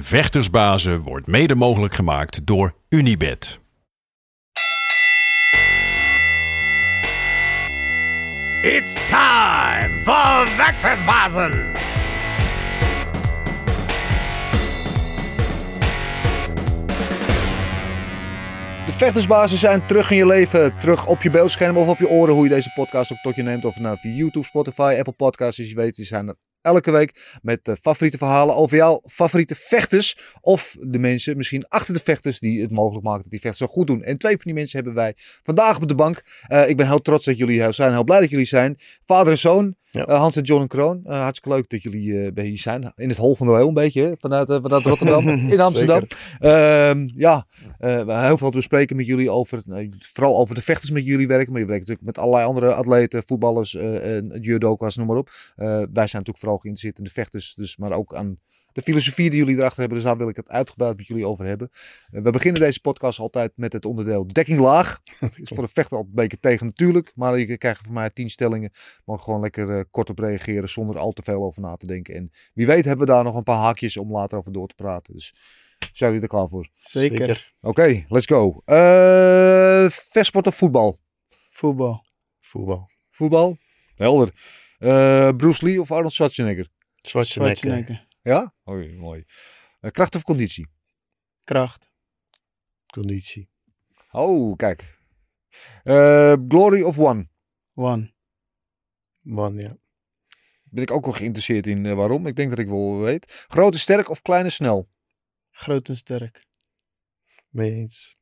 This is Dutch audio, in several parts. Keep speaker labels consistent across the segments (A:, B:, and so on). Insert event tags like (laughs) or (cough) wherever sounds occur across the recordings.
A: Vechtersbazen wordt mede mogelijk gemaakt door Unibed.
B: It's time for Vectorsbazen!
C: De vechtersbazen zijn terug in je leven, terug op je beeldscherm of op je oren, hoe je deze podcast ook tot je neemt. Of het nou via YouTube, Spotify, Apple Podcasts, dus je weet, die zijn er elke week met uh, favoriete verhalen over jouw favoriete vechters. Of de mensen misschien achter de vechters die het mogelijk maken dat die vechters zo goed doen. En twee van die mensen hebben wij vandaag op de bank. Uh, ik ben heel trots dat jullie zijn, heel blij dat jullie zijn. Vader en zoon, ja. uh, Hans en John en Kroon. hartstikke leuk dat jullie bij hier zijn. In het hol van de heel een beetje, vanuit, vanuit Rotterdam, (laughs) in Amsterdam. Ehm, ja, we hebben heel veel te bespreken met jullie over, vooral over de vechters met jullie werken. Maar je werkt natuurlijk met allerlei andere atleten, voetballers, judoka's, noem maar op. wij zijn natuurlijk vooral geïnteresseerd in de vechters, dus, maar ook aan de filosofie die jullie erachter hebben. Dus daar wil ik het uitgebreid met jullie over hebben. Uh, we beginnen deze podcast altijd met het onderdeel dekking laag. (laughs) is voor de vechter altijd een beetje tegen natuurlijk. Maar je krijgt van mij tien stellingen. Maar gewoon lekker uh, kort op reageren zonder al te veel over na te denken. En wie weet hebben we daar nog een paar haakjes om later over door te praten. Dus zijn jullie er klaar voor?
D: Zeker.
C: Oké, okay, let's go. Uh, vechtsport of voetbal?
D: Voetbal.
E: Voetbal.
C: Voetbal? Helder. Uh, Bruce Lee of Arnold Schwarzenegger?
D: Schwarzenegger. Schwarzenegger.
C: Ja? Oh, mooi. Uh, kracht of conditie?
D: Kracht.
E: Conditie.
C: Oh, kijk. Uh, glory of One?
D: One.
E: One, ja.
C: Ben ik ook wel geïnteresseerd in waarom. Ik denk dat ik wel weet. Grote sterk of kleine snel?
D: Groot en sterk.
E: Mee eens.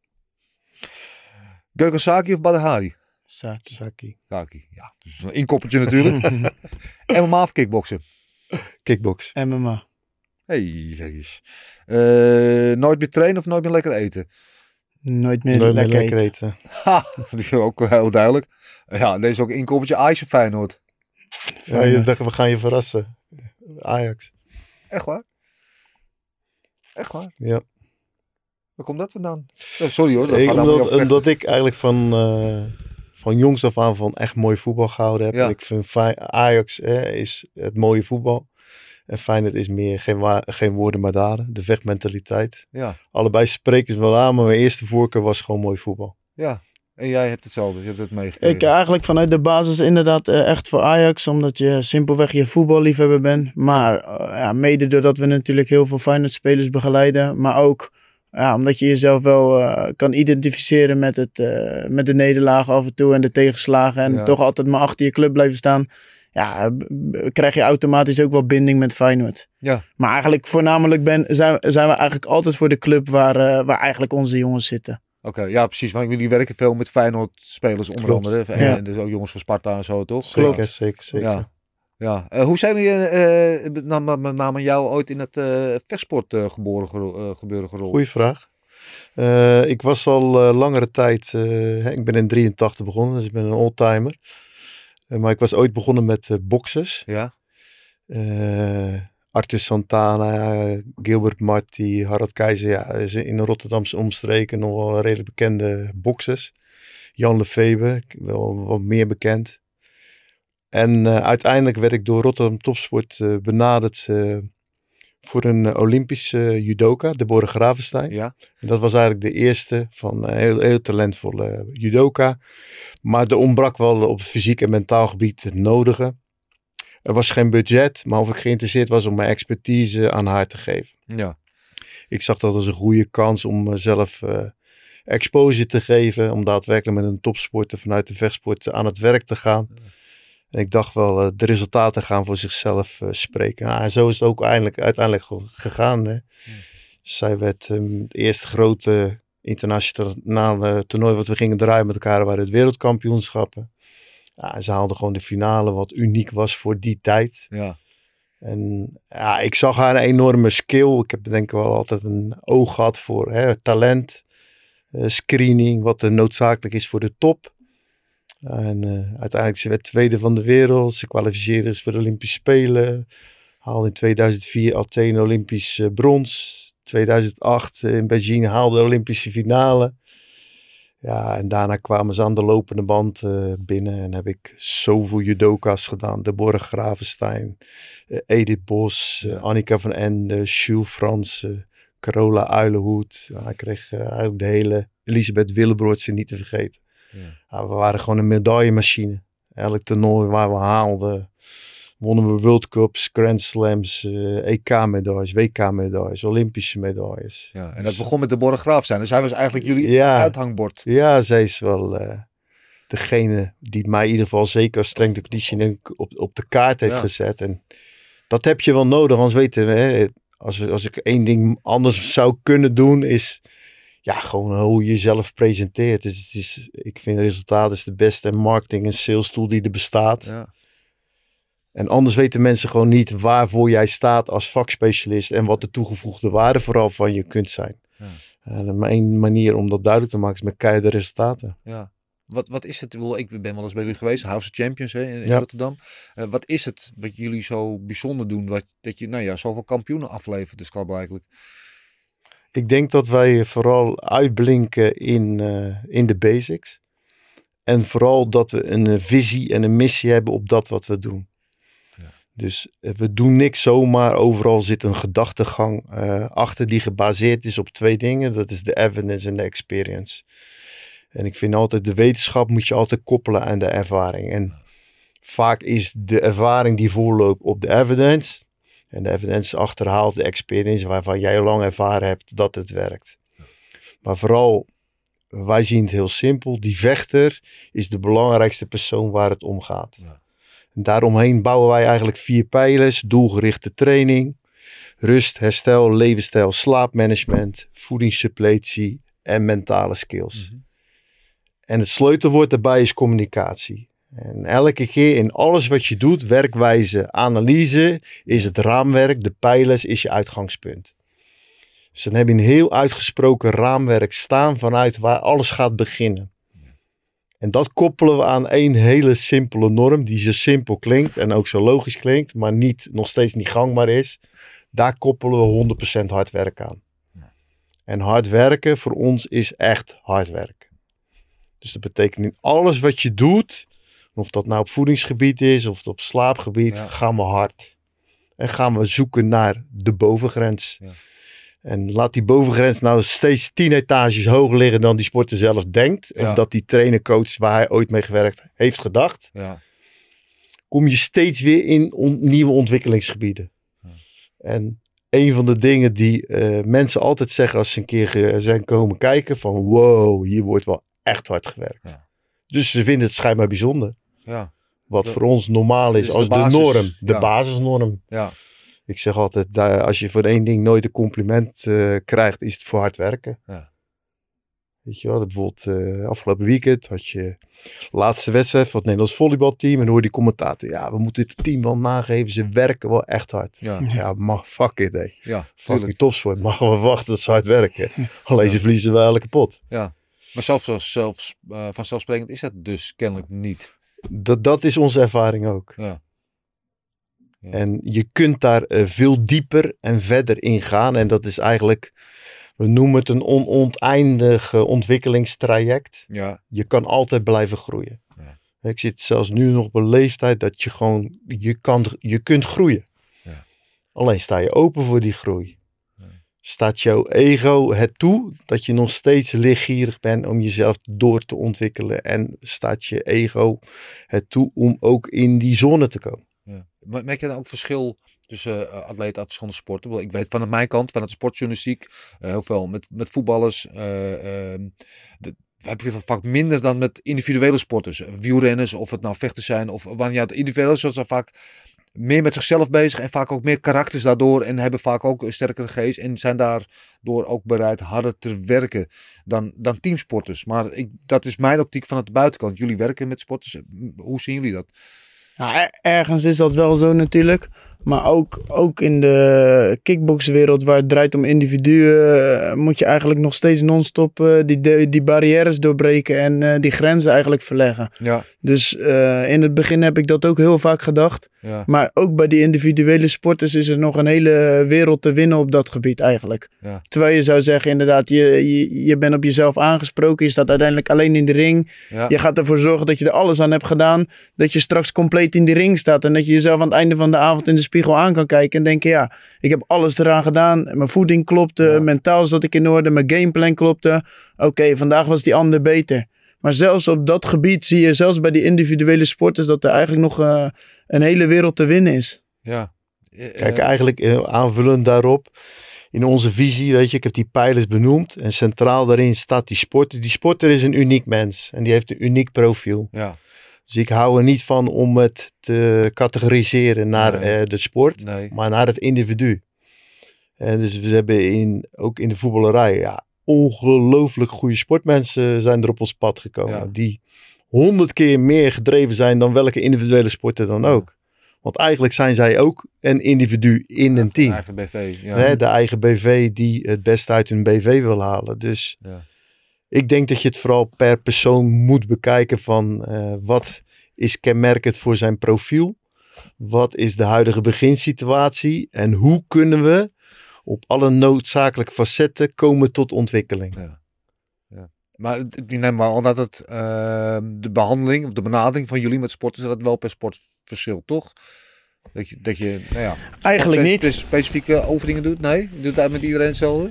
C: Saki of Badahari?
D: Saki.
E: Saki.
C: Saki, ja. Dus een inkoppertje natuurlijk. (laughs) MMA of kickboksen?
E: Kickbox.
D: MMA.
C: Hey, jezus. Uh, nooit meer trainen of nooit meer lekker eten?
D: Nooit meer,
E: nooit
D: lekker,
E: meer lekker eten. eten.
C: Ha, dat is ook heel duidelijk. Ja, deze is ook een inkoppertje Ajax of Feyenoord.
E: Ja, je dacht, we gaan je verrassen. Ajax.
C: Echt waar? Echt waar?
E: Ja.
C: Waar komt dat vandaan? Oh, sorry hoor.
E: Ik, omdat, omdat ik eigenlijk van, uh, van jongs af aan van echt mooi voetbal gehouden heb. Ja. Ik vind Ajax hè, is het mooie voetbal. En Feyenoord is meer geen, geen woorden maar daden. De vechtmentaliteit.
C: Ja.
E: Allebei spreken ze wel aan, maar mijn eerste voorkeur was gewoon mooi voetbal.
C: Ja, en jij hebt hetzelfde, je hebt het meegekregen.
D: Ik eigenlijk vanuit de basis inderdaad uh, echt voor Ajax, omdat je simpelweg je voetballiefhebber bent. Maar uh, ja, mede doordat we natuurlijk heel veel Feyenoord spelers begeleiden, maar ook ja, omdat je jezelf wel uh, kan identificeren met, het, uh, met de nederlagen af en toe en de tegenslagen. En ja. toch altijd maar achter je club blijven staan. Ja, krijg je automatisch ook wel binding met Feyenoord.
C: Ja.
D: Maar eigenlijk voornamelijk ben, zijn, zijn we eigenlijk altijd voor de club waar, uh, waar eigenlijk onze jongens zitten.
C: Oké, okay, ja precies. Want jullie werken veel met Feyenoord spelers onder
E: Klopt.
C: andere. En, ja. en dus ook jongens van Sparta en zo, toch?
E: Zeker, zeker, zeker.
C: Ja. Ja, uh, hoe zijn we uh, met, met name jou ooit in het uh, vechtsport geboren gebeuren gerold?
E: Goeie vraag. ik was al langere tijd, ik ben in 83 begonnen, dus ik ben een oldtimer. maar ik was ooit begonnen met boxers.
C: Ja.
E: Arthur Santana, Gilbert Marty, Harald Keizer, ja, in de Rotterdamse omstreken nog wel redelijk bekende boxers. Jan Lefeber, wel wat meer bekend. En uh, uiteindelijk werd ik door Rotterdam Topsport uh, benaderd uh, voor een Olympische judoka, Deborah Gravenstein.
C: Ja.
E: En dat was eigenlijk de eerste van een heel, heel talentvolle judoka. Maar er ontbrak wel op fysiek en mentaal gebied het nodige. Er was geen budget, maar of ik geïnteresseerd was om mijn expertise aan haar te geven.
C: Ja.
E: Ik zag dat als een goede kans om mezelf exposure te geven. Om daadwerkelijk met een topsporter vanuit de vechtsport aan het werk te gaan. Ja. En ik dacht wel, uh, de resultaten gaan voor zichzelf uh, spreken. Nou, en zo is het ook eindelijk, uiteindelijk gegaan. Hè. Hmm. Zij werd um, het eerste grote internationale toernooi wat we gingen draaien met elkaar, waren het wereldkampioenschappen. Ja, en ze haalden gewoon de finale, wat uniek was voor die tijd.
C: Ja.
E: En ja, ik zag haar een enorme skill. Ik heb denk ik wel altijd een oog gehad voor hè, talent, uh, screening, wat er noodzakelijk is voor de top. En uh, uiteindelijk ze werd tweede van de wereld. Ze kwalificeerde voor de Olympische Spelen. Haalde in 2004 Athene Olympisch uh, brons. 2008 in Beijing haalde de Olympische finale. Ja, en daarna kwamen ze aan de lopende band eh, binnen en heb ik zoveel judoka's gedaan. Deborah Gravenstein, eh, Edith Bos, eh, Annika van Ende, Jules Fransen, Carola Uilenhoed. Ik kreeg eh, eigenlijk de hele Elisabeth Willebroortse niet te vergeten.
C: Ja.
E: We waren gewoon een medaillemachine. Elk toernooi waar we haalden, wonnen we World Cups, Grand Slams, eh, EK-medailles, WK-medailles, Olympische medailles.
C: Ja, en dat begon met de Borre Graaf zijn. Dus hij was eigenlijk jullie
E: Ja.
C: uithangbord.
E: Ja, zij is wel eh, degene die mij in ieder geval zeker als strength and conditioning op, op de kaart heeft
C: Ja.
E: gezet. En dat heb je wel nodig, anders weten we, hè, als, we, als ik één ding anders zou kunnen doen, is ja, gewoon hoe je jezelf presenteert. Dus het is, ik vind resultaat is de beste marketing en sales tool die er bestaat.
C: Ja.
E: En anders weten mensen gewoon niet waarvoor jij staat als vakspecialist en wat de toegevoegde waarde vooral van je kunt zijn.
C: Ja.
E: En één manier om dat duidelijk te maken is met keiharde resultaten.
C: Ja. Wat, wat is het? Ik ben wel eens bij jullie geweest, House of Champions hè, in,
E: Ja.
C: Rotterdam. Eh, wat is het wat jullie zo bijzonder doen? Wat, dat je nou ja, zoveel kampioenen aflevert, dus eigenlijk.
E: Ik denk dat wij vooral uitblinken in, eh, in de basics. En vooral dat we een eh, visie en een missie hebben op dat wat we doen.
C: Ja.
E: Dus eh, we doen niks zomaar. Overal zit een gedachtegang achter die gebaseerd is op twee dingen. Dat is de evidence en de experience. En ik vind altijd de wetenschap moet je altijd koppelen aan de ervaring. En vaak is de ervaring die voorloopt op de evidence. En de evidence achterhaalt de experience waarvan jij lang ervaren hebt dat het werkt. Maar vooral, wij zien het heel simpel. Die vechter is de belangrijkste persoon waar het om gaat.
C: Ja.
E: En daaromheen bouwen wij eigenlijk vier pijlers. Doelgerichte training, rust, herstel, levensstijl, slaapmanagement, voedingssuppletie en mentale skills.
C: Mhm.
E: En het sleutelwoord daarbij is communicatie. En elke keer in alles wat je doet, werkwijze, analyse, is het raamwerk, de pijlers, is je uitgangspunt. Dus dan heb je een heel uitgesproken raamwerk staan vanuit waar alles gaat beginnen. En dat koppelen we aan één hele simpele norm, die zo simpel klinkt en ook zo logisch klinkt, maar niet, nog steeds niet gangbaar is. Daar koppelen we 100% hard werken aan. En hard werken voor ons is echt hard werken. Dus dat betekent in alles wat je doet, of dat nou op voedingsgebied is of op slaapgebied,
C: Ja.
E: gaan we hard. En gaan we zoeken naar de bovengrens.
C: Ja.
E: En laat die bovengrens nou steeds tien etages hoger liggen dan die sporter zelf denkt.
C: Ja.
E: Of dat die trainercoach waar hij ooit mee gewerkt heeft gedacht.
C: Ja.
E: Kom je steeds weer in on- nieuwe ontwikkelingsgebieden.
C: Ja.
E: En een van de dingen die eh, mensen altijd zeggen als ze een keer zijn komen kijken. Van wow, hier wordt wel echt hard gewerkt.
C: Ja.
E: Dus ze vinden het schijnbaar bijzonder.
C: Ja.
E: Wat
C: Dat-
E: voor ons normaal is
C: is
E: als
C: de
E: norm. De
C: ja.
E: basisnorm.
C: Ja.
E: Ik zeg altijd, als je voor één ding nooit een compliment eh, krijgt, is het voor hard werken.
C: Ja.
E: Weet je wel, bijvoorbeeld eh, afgelopen weekend had je laatste wedstrijd van het Nederlands volleybalteam. En dan hoor die commentator, ja, we moeten het team wel nageven. Ze werken wel echt hard.
C: Ja.
E: Ja, mag, fuck it, hey.
C: Ja,
E: Fuck
C: tuurlijk.
E: die topsport. Mag we wachten dat ze hard werken. Alleen ze verliezen wel elke pot.
C: Ja. Maar zelfs, zelfs, eh, vanzelfsprekend is dat dus kennelijk niet.
E: Dat, dat is onze ervaring ook.
C: Ja. Ja.
E: En je kunt daar eh, veel dieper en verder in gaan. En dat is eigenlijk, we noemen het een oneindig ontwikkelingstraject.
C: Ja.
E: Je kan altijd blijven groeien.
C: Ja.
E: Ik zit zelfs nu nog op een leeftijd dat je gewoon, je, kan, je kunt groeien.
C: Ja.
E: Alleen sta je open voor die groei. Staat jouw ego het toe dat je nog steeds lichtgierig bent om jezelf door te ontwikkelen. En staat je ego het toe om ook in die zone te komen.
C: Ja. Merk je dan ook verschil tussen eh, atleten uit verschillende sporten? Ik Ik weet vanuit mijn kant, vanuit de sportjournalistiek, eh, veel met, met voetballers. eh, ehm, heb je dat vaak minder dan met individuele sporters. Wielrenners, of het nou vechten zijn, of wanneer de individuele sporters zijn vaak meer met zichzelf bezig en vaak ook meer karakters daardoor en hebben vaak ook een sterkere geest en zijn daardoor ook bereid harder te werken dan, dan teamsporters. Maar ik, dat is mijn optiek vanuit de buitenkant. Jullie werken met sporters. Hoe zien jullie dat?
D: Nou, er- ergens is dat wel zo natuurlijk. Maar ook, ook in de kickboxwereld waar het draait om individuen, eh, moet je eigenlijk nog steeds non-stop eh, die, die, barrières doorbreken en eh, die grenzen eigenlijk verleggen.
C: Ja,
D: Dus in het begin heb ik dat ook heel vaak gedacht.
C: ja,
D: Maar ook bij die individuele sporters is er nog een hele wereld te winnen op dat gebied eigenlijk.
C: Ja.
D: Terwijl je zou zeggen, inderdaad, je, je, je bent op jezelf aangesproken. Je staat uiteindelijk alleen in de ring.
C: ja.
D: Je gaat ervoor zorgen dat je er alles aan hebt gedaan. Dat je straks compleet in die ring staat. En dat je jezelf aan het einde van de avond in de spiegel aan kan kijken. En denken, ja, ik heb alles eraan gedaan. Mijn voeding klopte.
C: Ja.
D: Mentaal zat ik in orde. Mijn gameplan klopte. Oké, vandaag was die ander beter. Maar zelfs op dat gebied zie je, zelfs bij die individuele sporters, dat er eigenlijk nog eh, een hele wereld te winnen is.
C: ja. Eh,
E: Kijk,
C: eh,
E: eigenlijk eh, aanvullend daarop. In onze visie, weet je, ik heb die pijlers benoemd. En centraal daarin staat die sporter. Die sporter is een uniek mens. En die heeft een uniek profiel.
C: ja,
E: Dus ik hou er niet van om het te categoriseren naar
C: Nee.
E: eh, de sport.
C: nee.
E: maar naar het individu. En dus we hebben in, ook in de voetballerij, ja, ongelooflijk goede sportmensen zijn er op ons pad gekomen.
C: Ja.
E: Die honderd keer meer gedreven zijn dan welke individuele sporter dan ook. Want eigenlijk zijn zij ook een individu in een team.
C: Eigen BV, ja.
E: Hè, de eigen BV die het beste uit hun BV wil halen. Dus
C: Ja.
E: Ik denk dat je het vooral per persoon moet bekijken van eh, wat is kenmerkend voor zijn profiel. Wat is de huidige beginsituatie en hoe kunnen we op alle noodzakelijke facetten komen tot ontwikkeling.
C: Maar het- ik neem wel aan dat het, ehm, de behandeling of de benadering van jullie met sporters, dat wel per sport verschilt, toch? Dat je, dat je nou ja,
D: Eigenlijk niet.
C: spe- specifieke oefeningen doet? Nee? Doet dat met iedereen hetzelfde?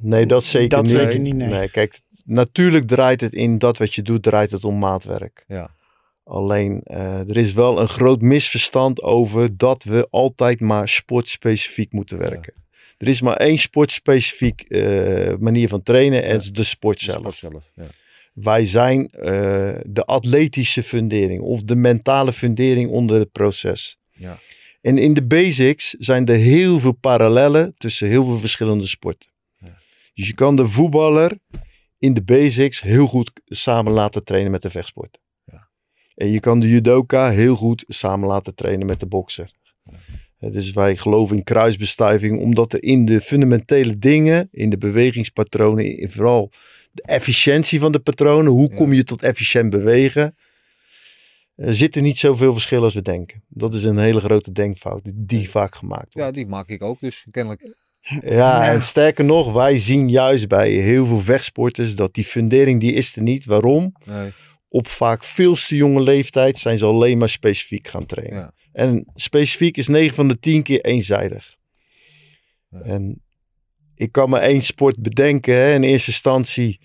E: Nee, dat zeker
D: Dat
E: niet.
D: zeker niet, nee.
E: kijk, natuurlijk draait het in dat wat je doet, draait het om maatwerk.
C: Ja.
E: Alleen, eh, er is wel een groot misverstand over dat we altijd maar sportspecifiek moeten werken. Er is maar één sportspecifiek eh, manier van trainen en
C: Ja.
E: dat is de sport
C: De
E: zelf.
C: sport zelf. Ja.
E: Wij zijn eh, de atletische fundering of de mentale fundering onder het proces.
C: Ja.
E: En in de basics zijn er heel veel parallellen tussen heel veel verschillende sporten.
C: Ja.
E: Dus je kan de voetballer in de basics heel goed samen laten trainen met de vechtsport.
C: Ja.
E: En je kan de judoka heel goed samen laten trainen met de bokser. Eh, Dus wij geloven in kruisbestuiving, omdat er in de fundamentele dingen, in de bewegingspatronen, in vooral de efficiëntie van de patronen, hoe
C: Ja.
E: kom je tot efficiënt bewegen, er zitten niet zoveel verschillen als we denken. Dat is een hele grote denkfout die, die vaak gemaakt
C: ja,
E: wordt.
C: die maak ik ook, dus kennelijk.
E: Ja, en sterker nog, wij zien juist bij heel veel vechtsporters dat die fundering die is er niet. Waarom?
C: Nee.
E: Op vaak veel te jonge leeftijd zijn ze alleen maar specifiek gaan trainen.
C: Ja.
E: En specifiek is 9 van de 10 keer eenzijdig.
C: Ja.
E: En ik kan me één sport bedenken hè, in eerste instantie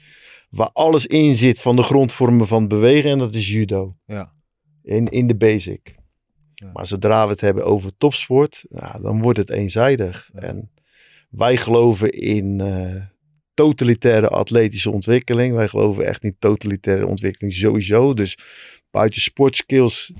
E: waar alles in zit van de grondvormen van het bewegen en dat is judo.
C: Ja.
E: In, in de basic.
C: Ja.
E: Maar zodra we het hebben over topsport, nou, dan wordt het eenzijdig.
C: Ja.
E: En wij geloven in eh, totalitaire atletische ontwikkeling. Wij geloven echt in totalitaire ontwikkeling sowieso. Dus buiten sportskills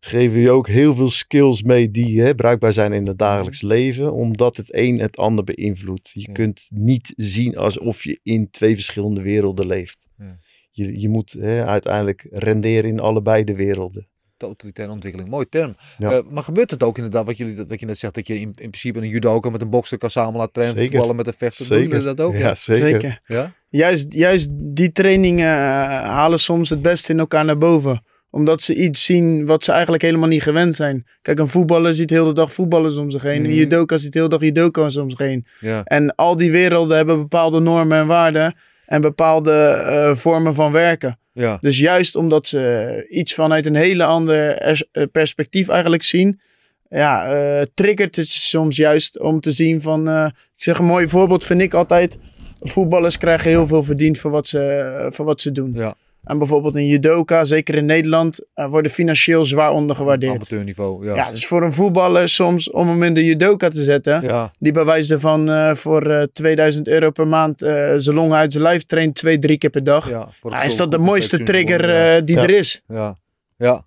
E: geven we ook heel veel skills mee die hè, bruikbaar zijn in het dagelijks leven. Omdat het een het ander beïnvloedt. Je
C: Ja.
E: kunt niet zien alsof je in twee verschillende werelden leeft.
C: Ja.
E: Je, je moet hè, uiteindelijk renderen in allebei de werelden.
C: Totalitaire ontwikkeling, mooi term.
E: Ja.
C: Eh, maar gebeurt het ook inderdaad, wat, jullie, dat je net zegt, dat je in, in principe een judoka met een bokser kan samen laten trainen,
E: Zeker.
C: voetballen met een vechter? Doen jullie dat ook?
E: Ja, zeker.
D: Zeker.
C: Ja?
D: Juist, juist die trainingen eh, halen soms het beste in elkaar naar boven. Omdat ze iets zien wat ze eigenlijk helemaal niet gewend zijn. Kijk, een voetballer ziet heel de dag voetballers om zich heen. Een
C: Mhm.
D: judoka ziet heel de dag judoka's om zich heen.
C: Ja.
D: En al die werelden hebben bepaalde normen en waarden. En bepaalde eh, vormen van werken.
C: Ja.
D: Dus juist omdat ze iets vanuit een hele ander eh, perspectief eigenlijk zien. Ja, eh, triggert het soms juist om te zien van... eh, ik zeg een mooi voorbeeld vind ik altijd... Voetballers krijgen heel veel verdiend voor wat ze, voor wat ze doen.
C: Ja.
D: En bijvoorbeeld een judoka, zeker in Nederland, eh, worden financieel zwaar ondergewaardeerd.
C: Amateurniveau, ja.
D: Ja, dus voor een voetballer soms om hem in de judoka te zetten...
C: Ja.
D: Die bij wijze ervan eh, voor eh 2000 euro per maand eh zijn longen uit zijn lijf traint twee, drie keer per dag.
C: ja voor
D: is dat de mooiste trigger eh, die er is?
C: Ja. ja.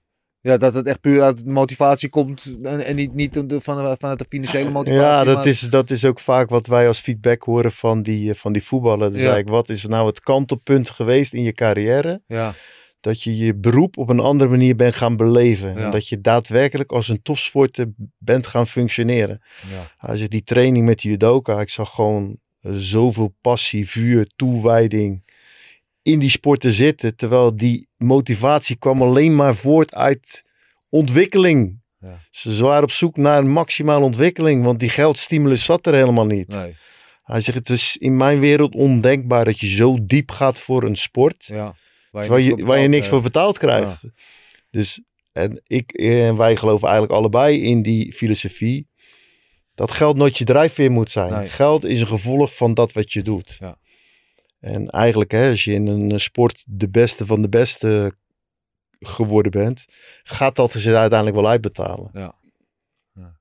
C: Ja. Dat het echt puur uit motivatie komt en, en niet, niet van, vanuit de financiële motivatie.
E: Ja, dat
C: maar-
E: is, dat is ook vaak wat wij als feedback horen van die, eh, van die voetballer. Dus
C: Ja.
E: eigenlijk, wat is nou het kantelpunt geweest in je carrière?
C: Ja,
E: dat je je beroep op een andere manier bent gaan beleven.
C: Ja.
E: En dat je daadwerkelijk als een topsporter bent gaan functioneren.
C: Ja.
E: Hij zegt die training met de judoka, ik zag gewoon eh, zoveel passie, vuur, toewijding in die sport te zitten. Terwijl die motivatie kwam alleen maar voort uit ontwikkeling.
C: Ja.
E: Ze waren op zoek naar een maximale ontwikkeling, want die geldstimulus zat er helemaal niet.
C: Nee.
E: Hij zegt, het is in mijn wereld ondenkbaar dat je zo diep gaat voor een sport,
C: Ja.
E: terwijl je, waar je niks voor
C: betaald
E: betaald krijgt. Dus en ik en wij geloven eigenlijk allebei in die filosofie dat geld nooit je drijfveer moet zijn.
C: Nee.
E: Geld is een gevolg van dat wat je doet.
C: Ja.
E: En eigenlijk, hè, als je in een sport de beste van de beste geworden bent, gaat dat zich uiteindelijk wel uitbetalen.
C: Ja. Ja.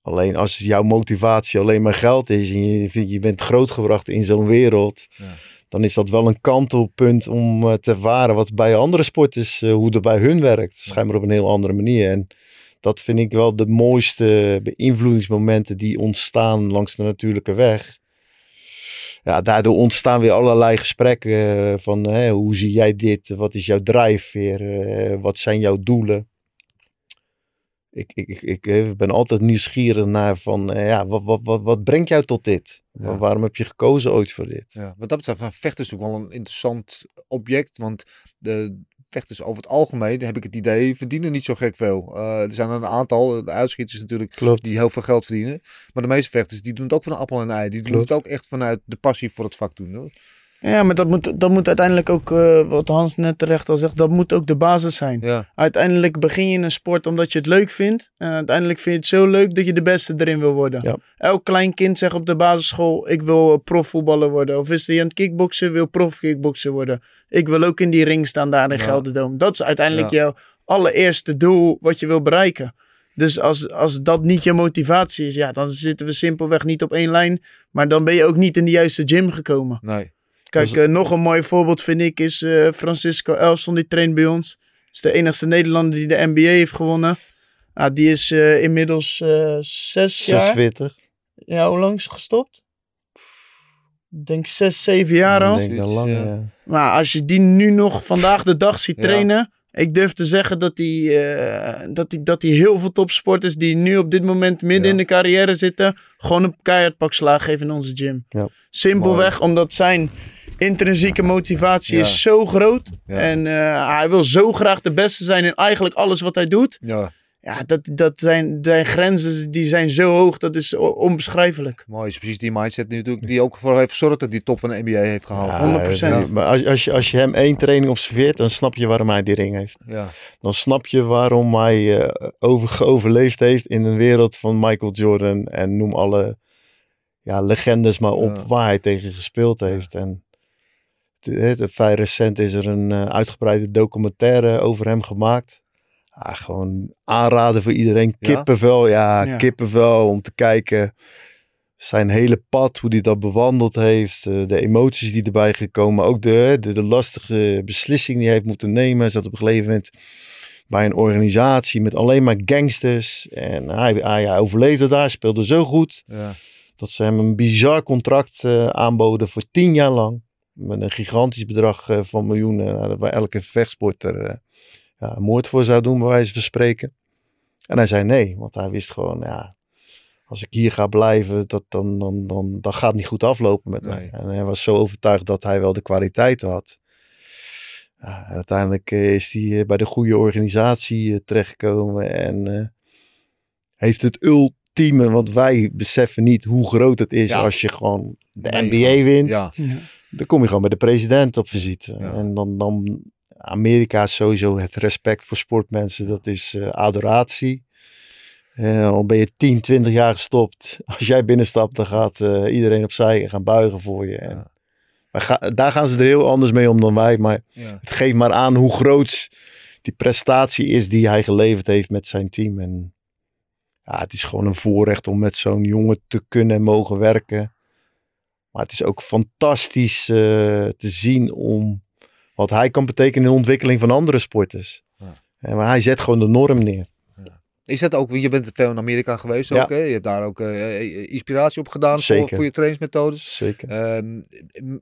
E: Alleen als jouw motivatie alleen maar geld is en je, vindt- je bent grootgebracht in zo'n wereld,
C: Ja.
E: dan is dat wel een kantelpunt om eh, te ervaren wat bij andere sporters, eh, hoe dat bij hun werkt. Schijnbaar op een heel andere manier. En dat vind ik wel de mooiste beïnvloedingsmomenten die ontstaan langs de natuurlijke weg. Ja, daardoor ontstaan weer allerlei gesprekken eh, van hè, hoe zie jij dit? Wat is jouw drijfveer? Eh, wat zijn jouw doelen? Ik, ik, ik, ik eh, ben altijd nieuwsgierig naar van, ja, wat, wat, wat, wat brengt jou tot dit?
C: Ja.
E: Waarom heb je gekozen ooit voor dit?
C: Ja, wat dat betreft, nou, vechten is natuurlijk wel een interessant object. Want de vechters over het algemeen, heb ik het idee, verdienen niet zo gek veel. Eh, er zijn er een aantal, de uitschieters natuurlijk,
E: Klopt.
C: die heel veel geld verdienen. Maar de meeste vechters, die doen het ook van een appel en een ei. Die doen
E: Klopt.
C: het ook echt vanuit de passie voor het vak doen. Hoor.
D: Ja, maar dat moet, dat moet uiteindelijk ook, eh, wat Hans net terecht al zegt, dat moet ook de basis zijn.
C: Ja,
D: Uiteindelijk begin je in een sport omdat je het leuk vindt. En uiteindelijk vind je het zo leuk dat je de beste erin wil worden.
E: Ja.
D: Elk klein kind zegt op de basisschool, ik wil eh, profvoetballer worden. Of is hij aan het kickboksen, wil profkickboksen worden. Ik wil ook in die ring staan daar in
C: Ja.
D: Gelderdoom. Dat is uiteindelijk jouw allereerste doel wat je wil bereiken. Dus als, als dat niet je motivatie is, ja, dan zitten we simpelweg niet op één lijn. Maar dan ben je ook niet in de juiste gym gekomen.
C: nee.
D: Kijk,
E: Dus-
D: eh, nog een mooi voorbeeld vind ik is eh, Francisco Elson, die traint bij ons. is de enigste Nederlander die de NBA heeft gewonnen. Ah, die is eh, inmiddels eh, zes jaar.
E: 46.
D: Ja, hoe lang is gestopt? Ik denk zes, zeven jaar al.
E: Ik denk dat lang,
C: ja.
D: als je die nu nog vandaag de dag ziet
C: Ja.
D: Ik durf te zeggen dat hij, eh, dat, hij, dat hij heel veel topsporters die nu op dit moment midden
C: Ja.
D: in de carrière zitten. gewoon een keihard pak slaag geven in onze gym.
E: Ja.
D: Simpelweg omdat zijn intrinsieke motivatie
C: Ja.
D: is zo groot. En eh, hij wil zo graag de beste zijn in eigenlijk alles wat hij doet.
C: Ja,
D: Ja, dat, dat zijn, zijn grenzen die zijn zo hoog. Dat is onbeschrijfelijk.
C: mooi. Is precies die mindset die, natuurlijk, die ook voor heeft gezorgd dat die top van de NBA heeft gehaald.
E: Ja,
D: 100%.
E: ja, Maar als, als, je, als je hem één training observeert, dan snap je waarom hij die ring heeft.
C: Ja,
E: Dan snap je waarom hij eh, over, geoverleefd heeft in een wereld van Michael Jordan. En noem alle ja, legendes maar op
C: Ja.
E: waar hij tegen gespeeld heeft. En vrij recent is er een eh, uitgebreide documentaire over hem gemaakt. Ja, gewoon aanraden voor iedereen. Kippenvel, ja,
D: Ja.
E: kippenvel om te kijken. Zijn hele pad, hoe hij dat bewandeld heeft. eh, de emoties die erbij gekomen. Ook de, de, de lastige beslissing die hij heeft moeten nemen. Hij zat op een gegeven moment bij een organisatie met alleen maar gangsters. En hij, hij, hij overleefde daar, speelde zo goed.
C: ja,
E: Dat ze hem een bizar contract eh, aanboden voor tien jaar lang. Met een gigantisch bedrag eh, van miljoenen. eh, waar elke vechtsporter ja, moord voor zou doen, bij wijze van spreken. En hij zei nee, want hij wist gewoon, ja, als ik hier ga blijven, dat, dan, dan, dan, dan gaat het niet goed aflopen met mij. En hij was zo overtuigd dat hij wel de kwaliteit had. Ja, en uiteindelijk eh, is hij eh, bij de goede organisatie eh, terechtgekomen en eh, heeft het ultieme, want wij beseffen niet hoe groot het is
C: Ja.
E: als je gewoon de
C: Nee,
E: NBA wint.
C: ja,
E: Dan kom je gewoon bij de president op visite.
C: Ja.
E: En dan, dan Amerika is sowieso het respect voor sportmensen. Dat is eh, adoratie. En dan ben je 10, 20 jaar gestopt. (laughs) Als jij binnenstapt, dan gaat eh, iedereen opzij en gaan buigen voor je. En
C: Ja.
E: wij ga- daar gaan ze er heel anders mee om dan wij. Maar
C: ja.
E: het geeft maar aan hoe groot die prestatie is die hij geleverd heeft met zijn team. En ja, het is gewoon een voorrecht om met zo'n jongen te kunnen en mogen werken. Maar het is ook fantastisch te zien om wat hij kan betekenen in de ontwikkeling van andere sporters.
C: Ja.
E: En maar hij zet gewoon de norm neer.
C: Is dat ook, je bent veel in Amerika geweest
E: Ja.
C: ook, hè? Je hebt daar ook eh, inspiratie op gedaan voor, voor je trainingsmethodes.
E: Zeker.
C: Ehm,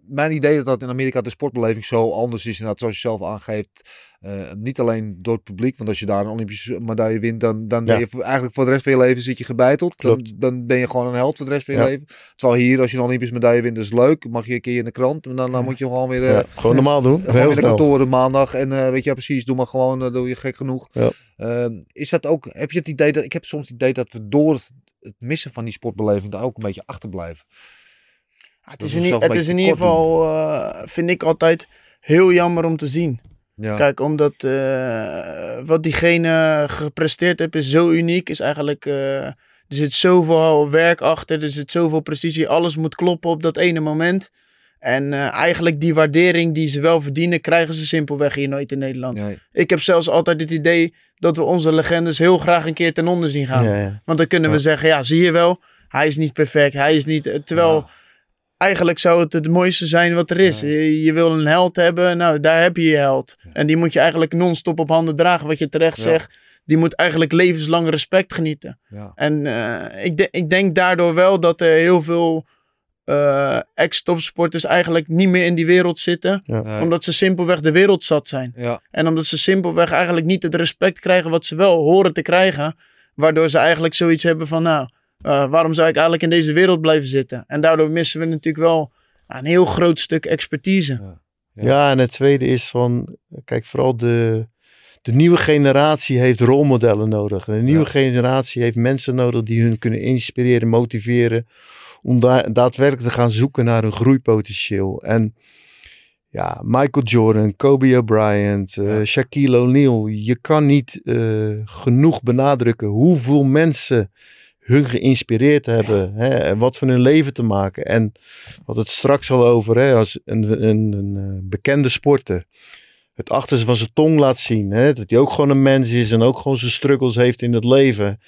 C: mijn idee dat dat in Amerika de sportbeleving zo anders is. Inderdaad, zoals je zelf aangeeft. Eh, niet alleen door het publiek. Want als je daar een Olympische medaille wint, dan, dan ben je eigenlijk voor de rest van je leven zit je gebeiteld. Dan, dan ben je gewoon een held voor de rest van je
E: Ja.
C: leven. Terwijl hier, als je een Olympische medaille wint, dat is leuk. Mag je een keer in de krant. En dan, dan moet je gewoon weer... eh,
E: ja, gewoon normaal doen. (laughs)
C: gewoon
E: Heel
C: in de kantoren maandag. En eh, weet je, ja, precies, doe maar gewoon, doe je gek genoeg.
E: Ja.
C: Ehm, is dat ook, heb je het idee dat, ik heb soms het idee dat we door het, het missen van die sportbeleving daar ook een beetje achterblijven.
D: Ja, het
C: Dat
D: is, in, het is in ieder geval, eh, vind ik altijd heel jammer om te zien.
C: Ja.
D: Kijk, omdat eh, wat diegene gepresteerd heeft is zo uniek. Is eigenlijk, eh, er zit zoveel werk achter, er zit zoveel precisie. Alles moet kloppen op dat ene moment. En eh, eigenlijk die waardering die ze wel verdienen, krijgen ze simpelweg hier nooit in Nederland.
C: Nee.
D: Ik heb zelfs altijd het idee dat we onze legendes heel graag een keer ten onder zien gaan.
E: Ja, ja.
D: Want dan kunnen we
C: Ja.
D: zeggen, ja, zie je wel, hij is niet perfect, hij is niet... Terwijl. Eigenlijk zou het het mooiste zijn wat er is.
C: Ja.
D: Je, je wil een held hebben, nou, daar heb je je held. En die moet je eigenlijk non-stop op handen dragen, wat je terecht
C: Ja.
D: zegt. Die moet eigenlijk levenslang respect genieten.
C: Ja.
D: En eh, ik, de- ik denk daardoor wel dat er heel veel eh, ex-topsporters eigenlijk niet meer in die wereld zitten.
C: Nee.
D: Omdat ze simpelweg de wereld zat zijn.
C: Ja.
D: En omdat ze simpelweg eigenlijk niet het respect krijgen wat ze wel horen te krijgen. Waardoor ze eigenlijk zoiets hebben van, nou, waarom zou ik eigenlijk in deze wereld blijven zitten? En daardoor missen we natuurlijk wel een heel groot stuk expertise.
C: Ja.
E: Ja, en het tweede is van, kijk, vooral de, de nieuwe generatie heeft rolmodellen nodig. De nieuwe
C: Ja.
E: generatie heeft mensen nodig die hun kunnen inspireren, motiveren, om da daadwerkelijk te gaan zoeken naar een groeipotentieel. En ja, Michael Jordan, Kobe Bryant, eh,
C: Ja.
E: Shaquille O'Neal, je kan niet eh, genoeg benadrukken hoeveel mensen hun geïnspireerd hebben. Hè, en wat van hun leven te maken. En wat het straks al over, hè, als een, een, een eh, bekende sporter het achterste van zijn tong laat zien. Hè, dat hij ook gewoon een mens is en ook gewoon zijn struggles heeft in het leven.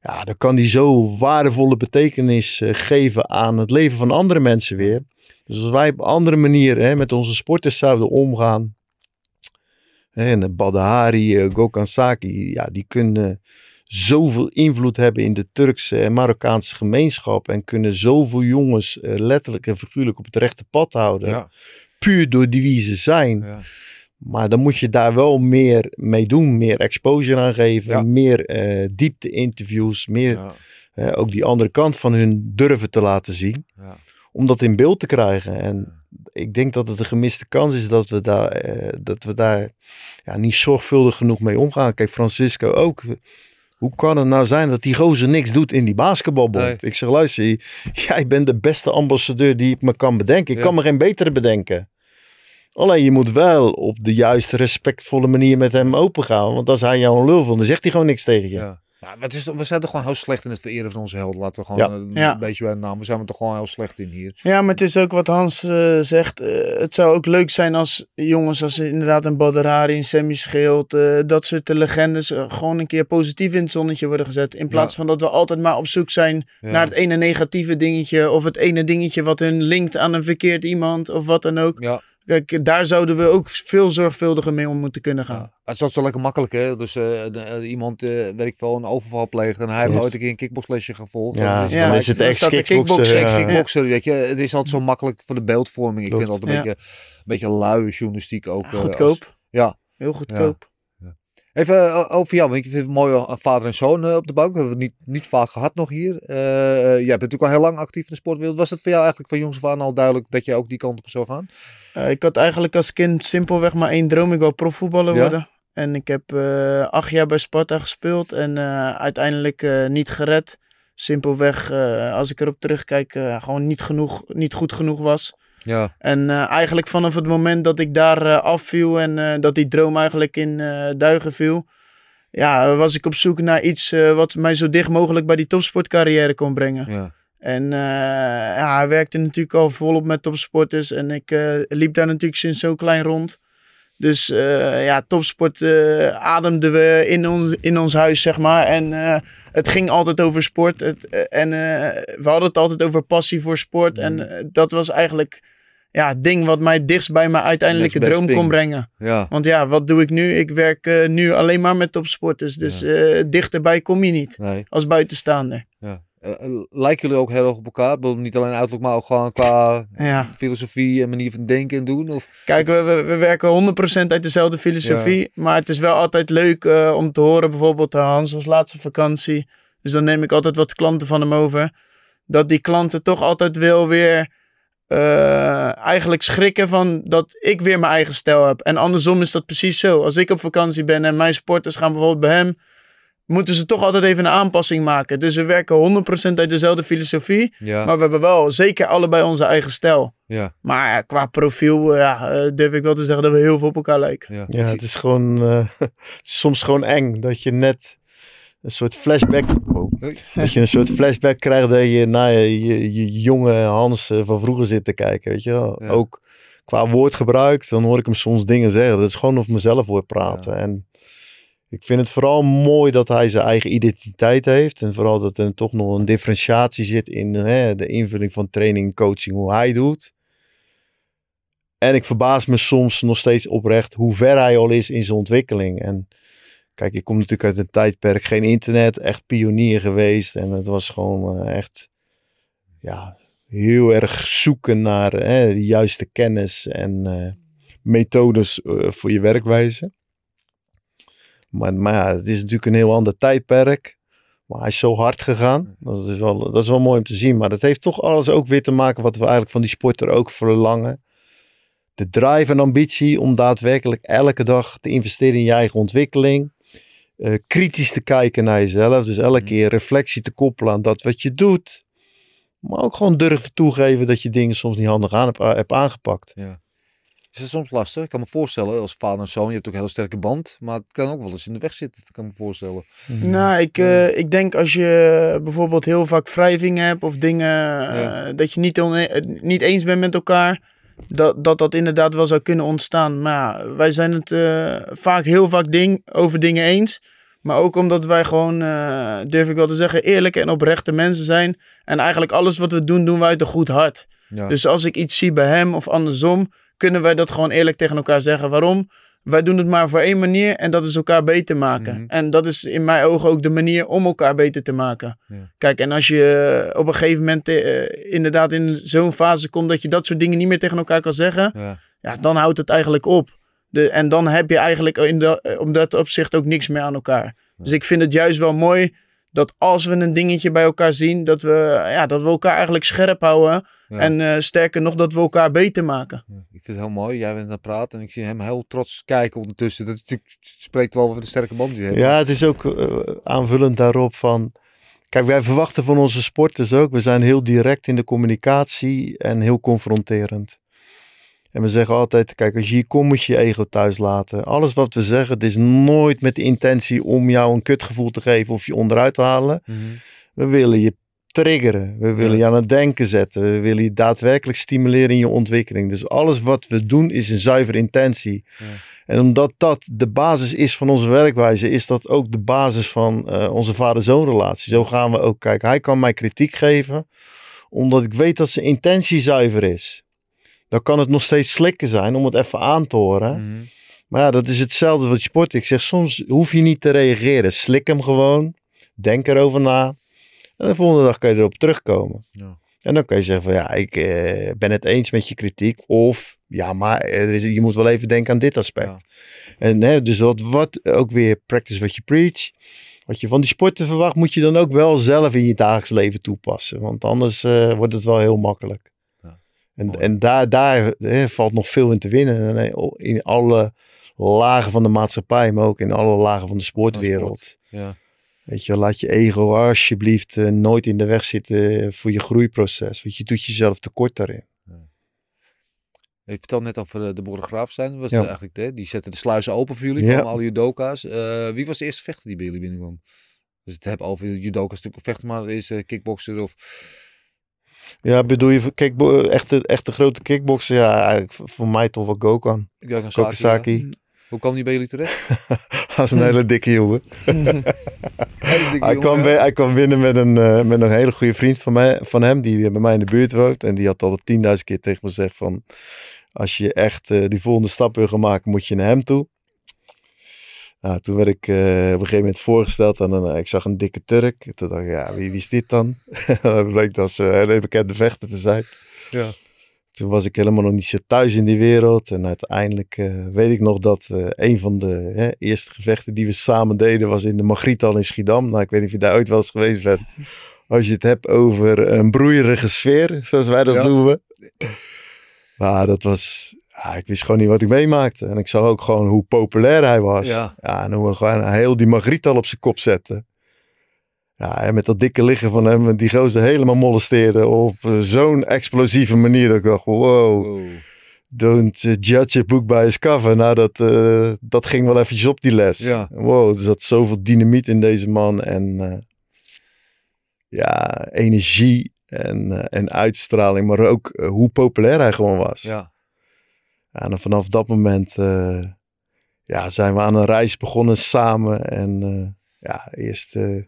E: Ja, dan kan hij zo waardevolle betekenis eh, geven aan het leven van andere mensen weer. Dus als wij op andere manieren hè, met onze sporters zouden omgaan. Hè, en de Badahari, eh, Gokhan Saki, ja, die kunnen zoveel invloed hebben in de Turkse en Marokkaanse gemeenschap. En kunnen zoveel jongens eh, letterlijk en figuurlijk op het rechte pad houden.
C: Ja.
E: Puur door die wie ze zijn.
C: Ja.
E: Maar dan moet je daar wel meer mee doen. Meer exposure aan geven.
C: Ja.
E: Meer eh diepte interviews. Meer ook die andere kant van hun durven te laten zien.
C: Ja.
E: Om dat in beeld te krijgen. En ik denk dat het een gemiste kans is dat we daar, eh, dat we daar ja, niet zorgvuldig genoeg mee omgaan. Kijk, Francisco ook. Hoe kan het nou zijn dat die gozer niks doet in die basketbalbond?
C: Nee.
E: Ik zeg, luister, jij bent de beste ambassadeur die ik me kan bedenken. Ik
C: Ja.
E: kan me geen betere bedenken. Alleen je moet wel op de juiste respectvolle manier met hem opengaan. Want als hij jou een lul vond, dan zegt hij gewoon niks tegen je.
C: Ja. Ja, het is, we zijn toch gewoon heel slecht in het vereren van onze helden. Laten we gewoon
E: Ja.
C: eh, een
D: Ja.
C: beetje bij de naam. We zijn er toch gewoon heel slecht in hier.
D: Ja, maar het is ook wat Hans eh, zegt. eh, het zou ook leuk zijn als jongens als inderdaad een Badrari, een Sammy Schild, eh, dat soort legendes gewoon een keer positief in het zonnetje worden gezet. In plaats
C: Ja.
D: van dat we altijd maar op zoek zijn
C: Ja.
D: naar het ene negatieve dingetje of het ene dingetje wat hun linkt aan een verkeerd iemand of wat dan ook.
C: Ja.
D: Kijk, daar zouden we ook veel zorgvuldiger mee om moeten kunnen gaan.
C: Ja. Het is altijd zo lekker makkelijk, hè? Dus eh, de- eh, iemand, eh weet ik wel, een overval pleegt en hij heeft
E: Ja.
C: ooit een keer een kickboxlesje gevolgd.
E: Ja,
C: Dan is
D: Ja,
E: dan
C: gelijk-
E: is het ja.
C: Kickboxer, weet je. Het is altijd zo makkelijk voor de beeldvorming. Ik
E: Klopt.
C: vind het altijd een
D: Ja.
C: beetje, een beetje luie journalistiek ook. Eh,
D: goedkoop.
C: als- ja.
D: Heel goedkoop.
C: Even eh, over jou, want ik vind het mooi eh, vader en zoon eh, op de bank. We hebben het niet, niet vaak gehad nog hier. Jij bent natuurlijk al heel lang actief in de sportwereld. Was het voor jou eigenlijk van jongs af aan al duidelijk dat je ook die kant op zou gaan?
D: Ik had eigenlijk als kind simpelweg maar één droom. Ik wou profvoetballer
C: Ja?
D: worden. En ik heb acht jaar bij Sparta gespeeld en uiteindelijk niet gered. Simpelweg, als ik erop terugkijk, gewoon niet, genoeg, niet goed genoeg was.
C: Ja.
D: En eh, eigenlijk vanaf het moment dat ik daar eh, afviel en eh, dat die droom eigenlijk in duigen viel, ja, was ik op zoek naar iets wat mij zo dicht mogelijk bij die topsportcarrière kon brengen.
C: ja.
D: En ja, hij werkte natuurlijk al volop met topsporters. En ik liep daar natuurlijk sinds zo klein rond. Dus ja, topsport eh, ademden we in ons, in ons huis, zeg maar. En het ging altijd over sport. Het, en we hadden het altijd over passie voor sport. En eh, dat was eigenlijk ja, het ding wat mij dichtst bij mijn uiteindelijke droom kon brengen.
C: Ja.
D: Want ja, wat doe ik nu? Ik werk eh, nu alleen maar met topsporters. Dus eh, dichterbij kom je niet
C: Nee.
D: als buitenstaander.
C: Ja. Eh, lijken jullie ook heel erg op elkaar? Niet alleen uiterlijk, maar ook gewoon qua
D: Ja.
C: filosofie en manier van denken en doen? Of...
D: Kijk, we, we, we werken 100% uit dezelfde filosofie. Maar het is wel altijd leuk om te horen. Bijvoorbeeld Hans was laatst op vakantie. Dus dan neem ik altijd wat klanten van hem over. Dat die klanten toch altijd wel weer eh, eigenlijk schrikken van dat ik weer mijn eigen stijl heb. En andersom is dat precies zo. Als ik op vakantie ben en mijn sporters gaan bijvoorbeeld bij hem... moeten ze toch altijd even een aanpassing maken. Dus we werken 100% uit dezelfde filosofie.
C: Ja.
D: Maar we hebben wel zeker allebei onze eigen stijl.
C: ja.
D: Maar qua profiel eh, ja, eh, durf ik wel te zeggen dat we heel veel op elkaar lijken.
C: Ja.
E: Ja, het is gewoon eh, (laughs) het is soms gewoon eng dat je net een soort flashback. Oh, dat je een soort flashback krijgt dat je naar je, je, je jonge Hans eh, van vroeger zit te kijken. Weet je wel?
C: Ja.
E: Ook qua woordgebruik, dan hoor ik hem soms dingen zeggen. Dat is gewoon over mezelf hoor praten. En ik vind het vooral mooi dat hij zijn eigen identiteit heeft. En vooral dat er toch nog een differentiatie zit in hè, de invulling van training, coaching, hoe hij doet. En ik verbaas me soms nog steeds oprecht hoe ver hij al is in zijn ontwikkeling. En kijk, ik kom natuurlijk uit een tijdperk, geen internet, echt pionier geweest. En het was gewoon eh, echt, ja, heel erg zoeken naar hè, de juiste kennis en eh, methodes eh, voor je werkwijze. Maar, maar het is natuurlijk een heel ander tijdperk. Maar hij is zo hard gegaan. Dat is, wel, dat is wel mooi om te zien. Maar dat heeft toch alles ook weer te maken wat we eigenlijk van die sporter ook verlangen. De drive en ambitie om daadwerkelijk elke dag te investeren in je eigen ontwikkeling. Eh, kritisch te kijken naar jezelf. Dus elke
C: Mhm.
E: keer reflectie te koppelen aan dat wat je doet. Maar ook gewoon durven toegeven dat je dingen soms niet handig aan hebt, hebt aangepakt.
C: Is het soms lastig? Ik kan me voorstellen, als vader en zoon, je hebt ook een hele sterke band. Maar het kan ook wel eens in de weg zitten, dat kan ik me voorstellen.
D: Nou, ik, eh, ik denk als je bijvoorbeeld heel vaak wrijving hebt of dingen eh,
C: Ja.
D: dat je niet, eh, niet eens bent met elkaar, dat, dat dat inderdaad wel zou kunnen ontstaan. Maar ja, wij zijn het eh, vaak heel vaak ding, over dingen eens. Maar ook omdat wij gewoon, eh, durf ik wel te zeggen, eerlijke en oprechte mensen zijn. En eigenlijk alles wat we doen, doen wij uit een goed hart.
C: Ja.
D: Dus als ik iets zie bij hem of andersom, kunnen wij dat gewoon eerlijk tegen elkaar zeggen. Waarom? Wij doen het maar voor één manier en dat is elkaar beter maken.
C: Mhm.
D: En dat is in mijn ogen ook de manier om elkaar beter te maken.
C: Ja.
D: Kijk, en als je eh, op een gegeven moment eh, inderdaad in zo'n fase komt dat je dat soort dingen niet meer tegen elkaar kan zeggen,
C: ja.
D: ja, dan houdt het eigenlijk op. De, en dan heb je eigenlijk in de, eh, om dat opzicht ook niks meer aan elkaar. Dus ik vind het juist wel mooi dat als we een dingetje bij elkaar zien, dat we, ja, dat we elkaar eigenlijk scherp houden.
C: Ja.
D: En eh, sterker nog, dat we elkaar beter maken.
C: Ja, Ik vind het heel mooi. Jij bent aan het praten en ik zie hem heel trots kijken ondertussen. Dat spreekt wel over de sterke band die je hebt.
E: Ja, het is ook eh, aanvullend daarop van. Kijk, wij verwachten van onze sporters ook. We zijn heel direct in de communicatie en heel confronterend. En we zeggen altijd: kijk, als je hier komt, moet je je ego thuis laten. Alles wat we zeggen, het is nooit met de intentie om jou een kutgevoel te geven of je onderuit te halen.
C: Mhm.
E: We willen je triggeren. We willen je aan het denken zetten. We willen je daadwerkelijk stimuleren in je ontwikkeling. Dus alles wat we doen is een zuivere intentie.
C: Ja.
E: En omdat dat de basis is van onze werkwijze, is dat ook de basis van eh, onze vader-zoon relatie. Zo gaan we ook kijken. Hij kan mij kritiek geven, omdat ik weet dat zijn intentie zuiver is. Dan kan het nog steeds slikken zijn om het even aan te horen.
C: Mhm.
E: Maar ja, dat is hetzelfde wat sport. Ik zeg soms hoef je niet te reageren. Slik hem gewoon. Denk erover na. En de volgende dag kan je erop terugkomen.
C: Ja.
E: En dan kan je zeggen van ja, ik eh, ben het eens met je kritiek. Of ja, maar er is, je moet wel even denken aan dit aspect.
C: Ja.
E: En hè, dus wat, wat ook weer practice what you preach. Wat je van die sporten verwacht, moet je dan ook wel zelf in je dagelijks leven toepassen. Want anders eh, wordt het wel heel makkelijk.
C: Ja,
E: en
C: mooi.
E: en daar, daar hè, valt nog veel in te winnen. En, eh, In alle lagen van de maatschappij, maar ook in alle lagen van de sportwereld.
C: Ja.
E: Weet je, laat je ego alsjeblieft eh, nooit in de weg zitten voor je groeiproces. Want je doet jezelf tekort daarin.
C: Je vertelde net over de Borregraaf zijn. Was
E: Ja.
C: het eigenlijk, hè? Die zetten de sluizen open voor jullie.
E: Ja.
C: Alle judoka's. Eh, wie was de eerste vechter die bij jullie binnenkwam? Dus het hebben over judoka's natuurlijk vechten, maar is uh, kickboxer of...
E: Ja, bedoel je kickbo- echte, echte grote kickboksen? Ja, eigenlijk voor mij toch wel Gokan. Kokosaki.
C: Hoe kwam hij bij jullie terecht? (laughs)
E: Hij is een hele dikke jongen. (laughs)
C: Hele dikke
E: Hij
C: jongen,
E: kwam, hij kwam binnen met een, eh, met een hele goede vriend van, mij, van hem, die bij mij in de buurt woont. En die had al tienduizend keer tegen me gezegd van, als je echt eh, die volgende stap wil gaan maken, moet je naar hem toe. Nou, toen werd ik eh, op een gegeven moment voorgesteld aan een, ik zag een dikke Turk. Toen dacht ik, ja, wie, wie is dit dan? (laughs) dat bleek dat ze een hele bekende vechter te zijn.
C: Ja.
E: Toen was ik helemaal nog niet zo thuis in die wereld. En uiteindelijk eh, weet ik nog dat eh, een van de hè, eerste gevechten die we samen deden was in de Magrital in Schiedam. Nou, ik weet niet of je daar ooit wel eens geweest bent. (laughs) Als je het hebt over een broeierige sfeer, zoals wij dat
C: Ja.
E: noemen. Maar dat was, ja, ik wist gewoon niet wat ik meemaakte. En ik zag ook gewoon hoe populair hij was.
C: Ja.
E: en hoe we gewoon heel die Magrital op zijn kop zetten. Ja, en met dat dikke liggen van hem, die gozer helemaal molesteerde op eh, zo'n explosieve manier. Dat ik dacht, wow,
C: Wow.
E: don't judge a book by its cover. Nou, dat, eh, dat ging wel eventjes op die les.
C: Ja.
E: Wow, er zat zoveel dynamiet in deze man. En eh, ja, energie en, en uitstraling. Maar ook hoe populair hij gewoon was.
C: Ja.
E: Ja, en vanaf dat moment eh, ja, zijn we aan een reis begonnen samen. En eh, ja, eerst eh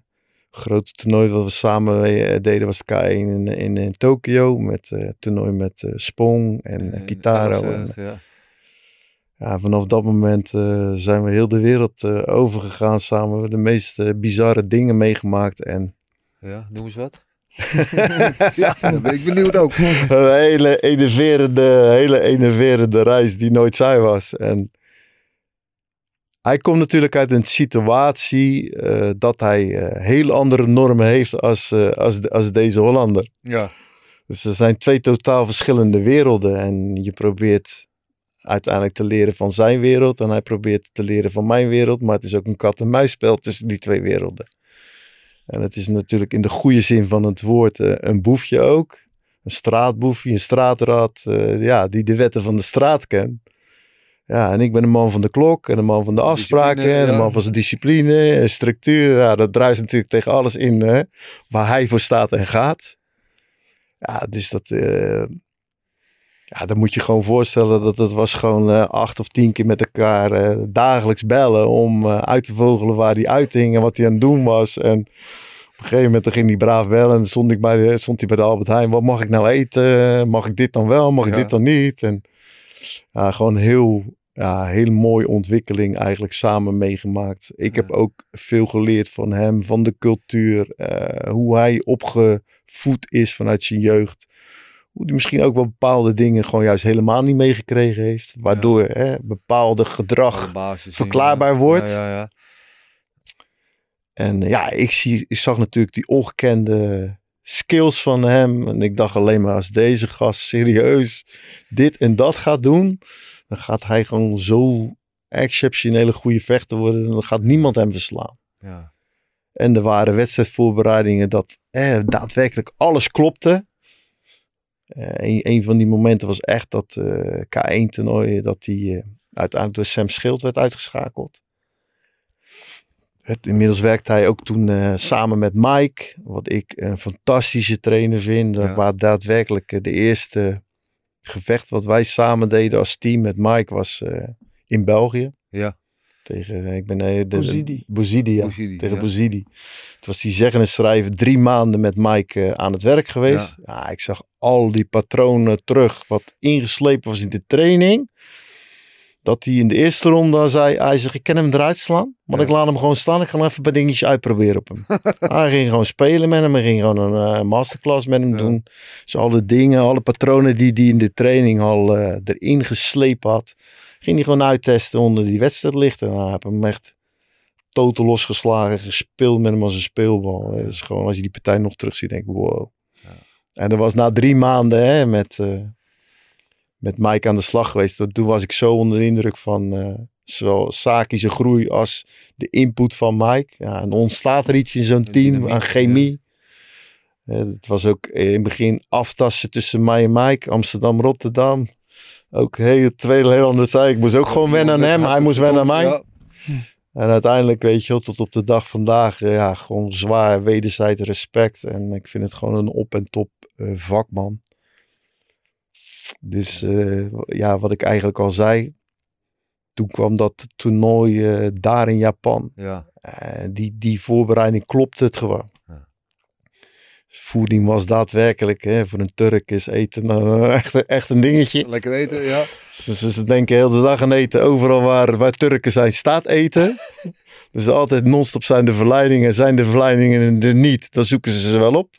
E: grote toernooi wat we samen deden was de K1 in, in, in Tokio. Met toernooi met Spong en Kitaro. En,
C: ja.
E: ja, vanaf dat moment zijn we heel de wereld overgegaan samen. We hebben de meest bizarre dingen meegemaakt. En
C: ja, noem eens wat. (laughs) ja, dan ben ik benieuwd ook.
E: een hele enerverende, hele enerverende reis die nooit saai was. En hij komt natuurlijk uit een situatie eh, dat hij eh, heel andere normen heeft als, eh, als, de- als deze Hollander.
C: Ja.
E: Dus er zijn twee totaal verschillende werelden. En je probeert uiteindelijk te leren van zijn wereld. En hij probeert te leren van mijn wereld. Maar het is ook een kat-en-muisspel tussen die twee werelden. En het is natuurlijk in de goede zin van het woord eh, een boefje ook. Een straatboefje, een straatrat. eh, ja, die de wetten van de straat kent. Ja, en ik ben een man van de klok en een man van de afspraken. En een
C: ja.
E: man van zijn discipline en structuur. Ja, dat druist natuurlijk tegen alles in hè, waar hij voor staat en gaat. Ja, dus dat. eh, ja, dan moet je gewoon voorstellen dat het was gewoon eh, acht of tien keer met elkaar eh, dagelijks bellen om eh, uit te vogelen waar hij uithing en wat hij aan het doen was. En op een gegeven moment dan ging hij braaf bellen en stond, ik bij de, stond hij bij de Albert Heijn. Wat mag ik nou eten? Mag ik dit dan wel? Mag ik
C: Ja.
E: dit dan niet? En ja, gewoon heel, ja, heel mooie ontwikkeling eigenlijk samen meegemaakt. Ik heb ook veel geleerd van hem, van de cultuur, hoe hij opgevoed is vanuit zijn jeugd. Hoe hij misschien ook wel bepaalde dingen gewoon juist helemaal niet meegekregen heeft. Waardoor hè, bepaalde gedrag
C: basis
E: verklaarbaar
C: ja.
E: wordt.
C: Ja, ja, ja.
E: En ja, ik, zie, ik zag natuurlijk die ongekende skills van hem. En ik dacht alleen maar als deze gast serieus dit en dat gaat doen. Dan gaat hij gewoon zo exceptionele goede vechter worden. En dan gaat niemand hem verslaan.
C: ja.
E: En er waren wedstrijdvoorbereidingen dat eh, daadwerkelijk alles klopte. Eh, een, een van die momenten was echt dat eh, K1-toernooi, dat die eh, uiteindelijk door Sam Schild werd uitgeschakeld. Het, inmiddels werkte hij ook toen samen met Mike, wat ik een fantastische trainer vind.
C: Ja.
E: Waar daadwerkelijk de eerste gevecht wat wij samen deden als team met Mike was in België.
C: Ja.
E: Tegen, eh, ik ben de,
D: Bouzidi.
E: Bouzidi, ja.
C: Bouzidi,
E: Tegen
C: ja.
E: Bouzidi. Toen was hij zeggen en schrijven drie maanden met Mike eh, aan het werk geweest. Ja. ik zag al die patronen terug wat ingeslepen was in de training. Dat hij in de eerste ronde zei, hij zegt, ik kan hem eruit slaan. Maar
C: Ja.
E: ik laat hem gewoon staan. Ik ga hem even een paar dingetjes uitproberen op hem. (laughs) hij ging gewoon spelen met hem. Hij ging gewoon een eh, masterclass met hem
C: Ja.
E: doen. Dus alle dingen, alle patronen die hij in de training al eh, erin geslepen had. Ging hij gewoon uittesten onder die wedstrijdlichten. Nou, hij heb hem echt totaal losgeslagen. Gespeeld met hem als een speelbal. Het is gewoon, als je die partij nog terug ziet, denk ik, wow.
C: Ja.
E: En dat was na drie maanden hè, met, eh, met Mike aan de slag geweest. Toen- Toen was ik zo onder de indruk van eh zowel Saki zijn groei als de input van Mike. Ja, en ontstaat er iets in zo'n team
C: dynamiek,
E: aan chemie. Eh, het was ook in het begin aftasten tussen mij en Mike. Amsterdam-Rotterdam. Ook heel, twee heel andere zei. Ik moest ook gewoon wennen aan hem. Hij moest wennen aan mij. En uiteindelijk, weet je wel, tot op de dag vandaag, eh, ja, gewoon zwaar wederzijds respect. En ik vind het gewoon een op en top eh, vakman. Dus eh, ja, wat ik eigenlijk al zei. toen kwam dat toernooi daar in Japan.
C: Ja.
E: Die, die voorbereiding klopte het gewoon. Voeding was daadwerkelijk, hè, voor een Turk is eten nou, echt, echt een dingetje.
C: Lekker eten, ja.
E: Dus ze denken heel de dag aan eten. Overal waar, waar Turken zijn, staat eten. (laughs) dus altijd non-stop zijn de verleidingen. Zijn de verleidingen er niet, dan zoeken ze ze wel op.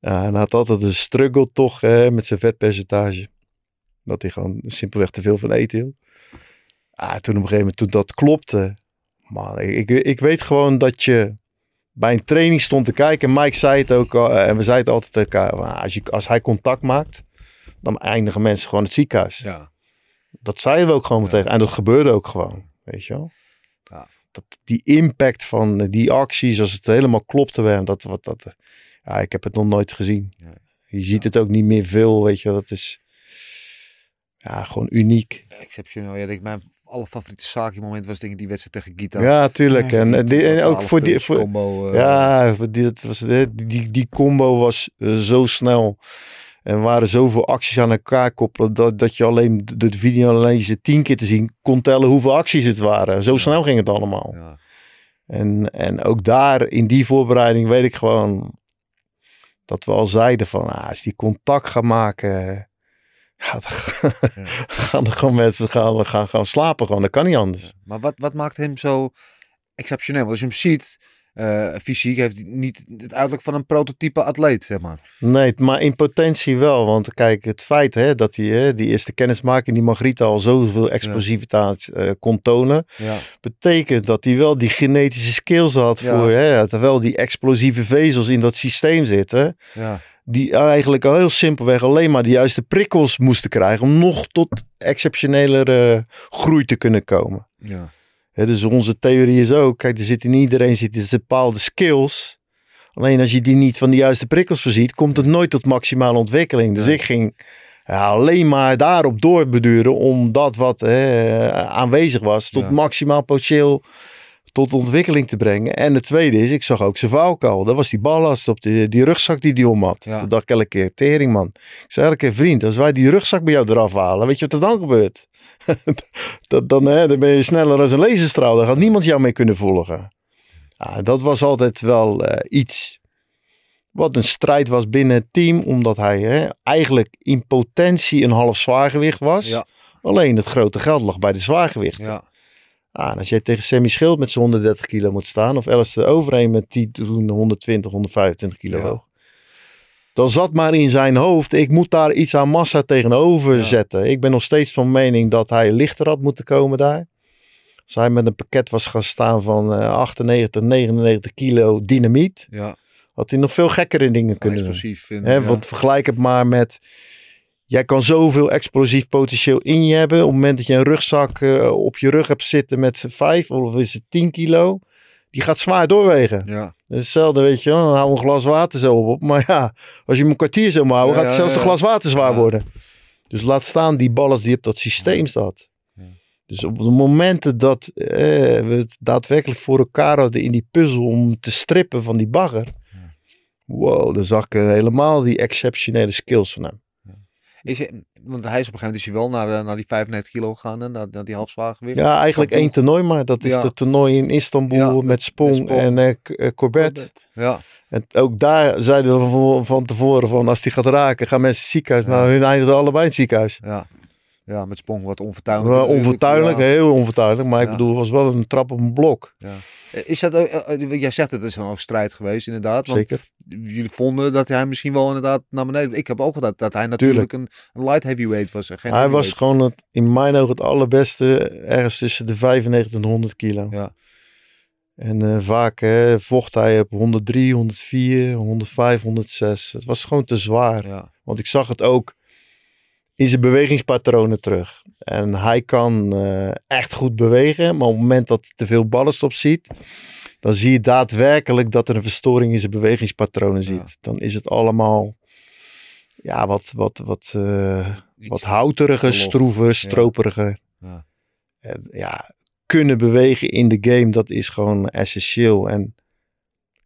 E: Ja, en hij had altijd een struggle toch hè, met zijn vetpercentage. Dat hij gewoon simpelweg te veel van eten hield. Ah, toen op een gegeven moment, toen dat klopte. Man, ik, ik, ik weet gewoon dat je bij een training stond te kijken. Mike zei het ook, al, en we zeiden altijd tegen elkaar. "Ah, Als, je, als hij contact maakt, dan eindigen mensen gewoon het ziekenhuis.
C: Ja.
E: Dat zeiden we ook gewoon
C: Ja.
E: meteen. En dat gebeurde ook gewoon. Weet je wel?
C: Ja.
E: Dat, die impact van eh, die acties, als het helemaal klopte. Dat, wat, dat, eh, ja, ik heb het nog nooit gezien.
C: Ja.
E: Je ziet het ook niet meer veel, weet je. Dat is ja, gewoon uniek.
C: Exceptioneel. Ja, ik mijn allerfavoriete zaakje moment was denk ik die wedstrijd tegen Gita.
E: Ja, tuurlijk.
D: Ja,
E: en,
C: Die
E: eh, die- en ook voor die... Voor,
C: combo. eh,
E: ja, voor die, dat was, die, die, die combo was eh, zo snel. En waren zoveel acties aan elkaar koppelen. Dat, dat je alleen de, de videoanalyse tien keer te zien kon tellen hoeveel acties het waren. Zo
C: Ja.
E: snel ging het allemaal.
C: Ja.
E: En, en ook daar in die voorbereiding weet ik gewoon dat we al zeiden van ah, als die contact gaat maken. Ja, dan (laughs) gaan er gewoon mensen gaan, gaan, gaan slapen. Gewoon. Dat kan niet anders.
C: Maar wat, wat maakt hem zo exceptioneel? Want als je hem ziet, eh, fysiek heeft hij niet het uiterlijk van een prototype atleet, zeg maar.
E: Nee, maar in potentie wel. Want kijk, het feit hè, dat hij hè, die eerste kennismaking, die Margrieta al zoveel explosiviteit eh, kon tonen,
C: Ja.
E: betekent dat hij wel die genetische skills had
C: Ja.
E: voor, hè, terwijl die explosieve vezels in dat systeem zitten,
C: Ja.
E: die eigenlijk al heel simpelweg alleen maar de juiste prikkels moesten krijgen om nog tot exceptionelere groei te kunnen komen.
C: Ja.
E: Dus onze theorie is ook, kijk, er zit in iedereen zitten bepaalde skills. Alleen als je die niet van de juiste prikkels voorziet, komt het nooit tot maximale ontwikkeling. Dus ik ging ja, alleen maar daarop doorbeduren om dat wat hè, aanwezig was, tot
C: Ja.
E: maximaal potentieel tot ontwikkeling te brengen. En het tweede is, ik zag ook zijn valkuil. Dat was die ballast op die, die rugzak die die om had.
C: Ja.
E: Toen dacht ik elke keer, tering man. Ik zei elke keer, vriend, als wij die rugzak bij jou eraf halen, weet je wat er dan gebeurt? (laughs) dat, dan, hè, dan ben je sneller als een laserstraal. Daar gaat niemand jou mee kunnen volgen. Ja, dat was altijd wel eh, iets wat een strijd was binnen het team. Omdat hij hè, eigenlijk in potentie een half zwaargewicht was.
C: Ja.
E: Alleen het grote geld lag bij de zwaargewicht.
C: Ja.
E: Ah, als jij tegen Sammy Schild met zijn 130 kilo moet staan. Of Alistair Overeen met die toen 120, 125 kilo
C: Ja.
E: woog. Dan zat maar in zijn hoofd. Ik moet daar iets aan massa tegenover
C: Ja.
E: zetten. Ik ben nog steeds van mening dat hij lichter had moeten komen daar. Als hij met een pakket was gaan staan van eh, 98, 99 kilo dynamiet.
C: Ja.
E: Had hij nog veel gekkere dingen kunnen doen.
C: Explosief. Ja.
E: Want vergelijk het maar met. Jij kan zoveel explosief potentieel in je hebben. Op het moment dat je een rugzak eh, op je rug hebt zitten met 5 of is het 10 kilo. Die gaat zwaar doorwegen.
C: Ja.
E: Dat is hetzelfde, weet je wel. Dan hou een glas water zo op. Maar ja, als je hem een kwartier zo maar houden,
C: Ja,
E: gaat
C: ja,
E: zelfs een glas water zwaar worden. Dus laat staan die ballen die op dat systeem staat. Dus op de momenten dat eh, we het daadwerkelijk voor elkaar hadden in die puzzel om te strippen van die bagger. Wow, dan zag ik eh, helemaal die exceptionele skills van hem.
C: Is want hij is op een gegeven moment is hij wel naar, eh, naar die 95 kilo gegaan, hè, naar, naar die half zwaargewicht.
E: Ja, eigenlijk één toernooi, maar dat is
C: Ja.
E: het toernooi in Istanbul
C: Ja,
E: met,
C: met
E: Spong, en eh, eh, Corbett.
C: Ja.
E: En ook daar zeiden we van, van tevoren van als die gaat raken, gaan mensen ziekenhuis.
C: Ja.
E: Nou, hun eindigen allebei in het ziekenhuis.
C: Ja. Ja, met Spong wat onvertuinlijk.
E: Wel
C: natuurlijk,
E: onvertuinlijk,
C: ja.
E: heel onvertuinlijk. Maar ik
C: Ja.
E: bedoel, het was wel een trap op een blok.
C: Ja. Is dat, ook- jij zegt het is ook strijd geweest inderdaad. Want
E: Zeker.
C: Jullie vonden dat hij misschien wel inderdaad naar beneden. Ik heb ook gedacht dat hij natuurlijk een, een light heavyweight was. Geen
E: Hij was gewoon het, in mijn ogen het allerbeste ergens tussen de 95 en 100 kilo.
C: Ja.
E: En eh, vaak hè, vocht hij op 103, 104, 105, 106. Het was gewoon te zwaar.
C: Ja.
E: Want ik zag het ook in zijn bewegingspatronen terug. En hij kan eh, echt goed bewegen. Maar op het moment dat hij te veel ballast op ziet. Dan zie je daadwerkelijk dat er een verstoring in zijn bewegingspatronen
C: Ja.
E: zit. Dan is het allemaal ja, wat, wat, wat,
C: Iets-
E: wat houteriger,
C: verlof.
E: stroever, stroperiger.
C: Ja.
E: En ja, kunnen bewegen in de game, dat is gewoon essentieel. En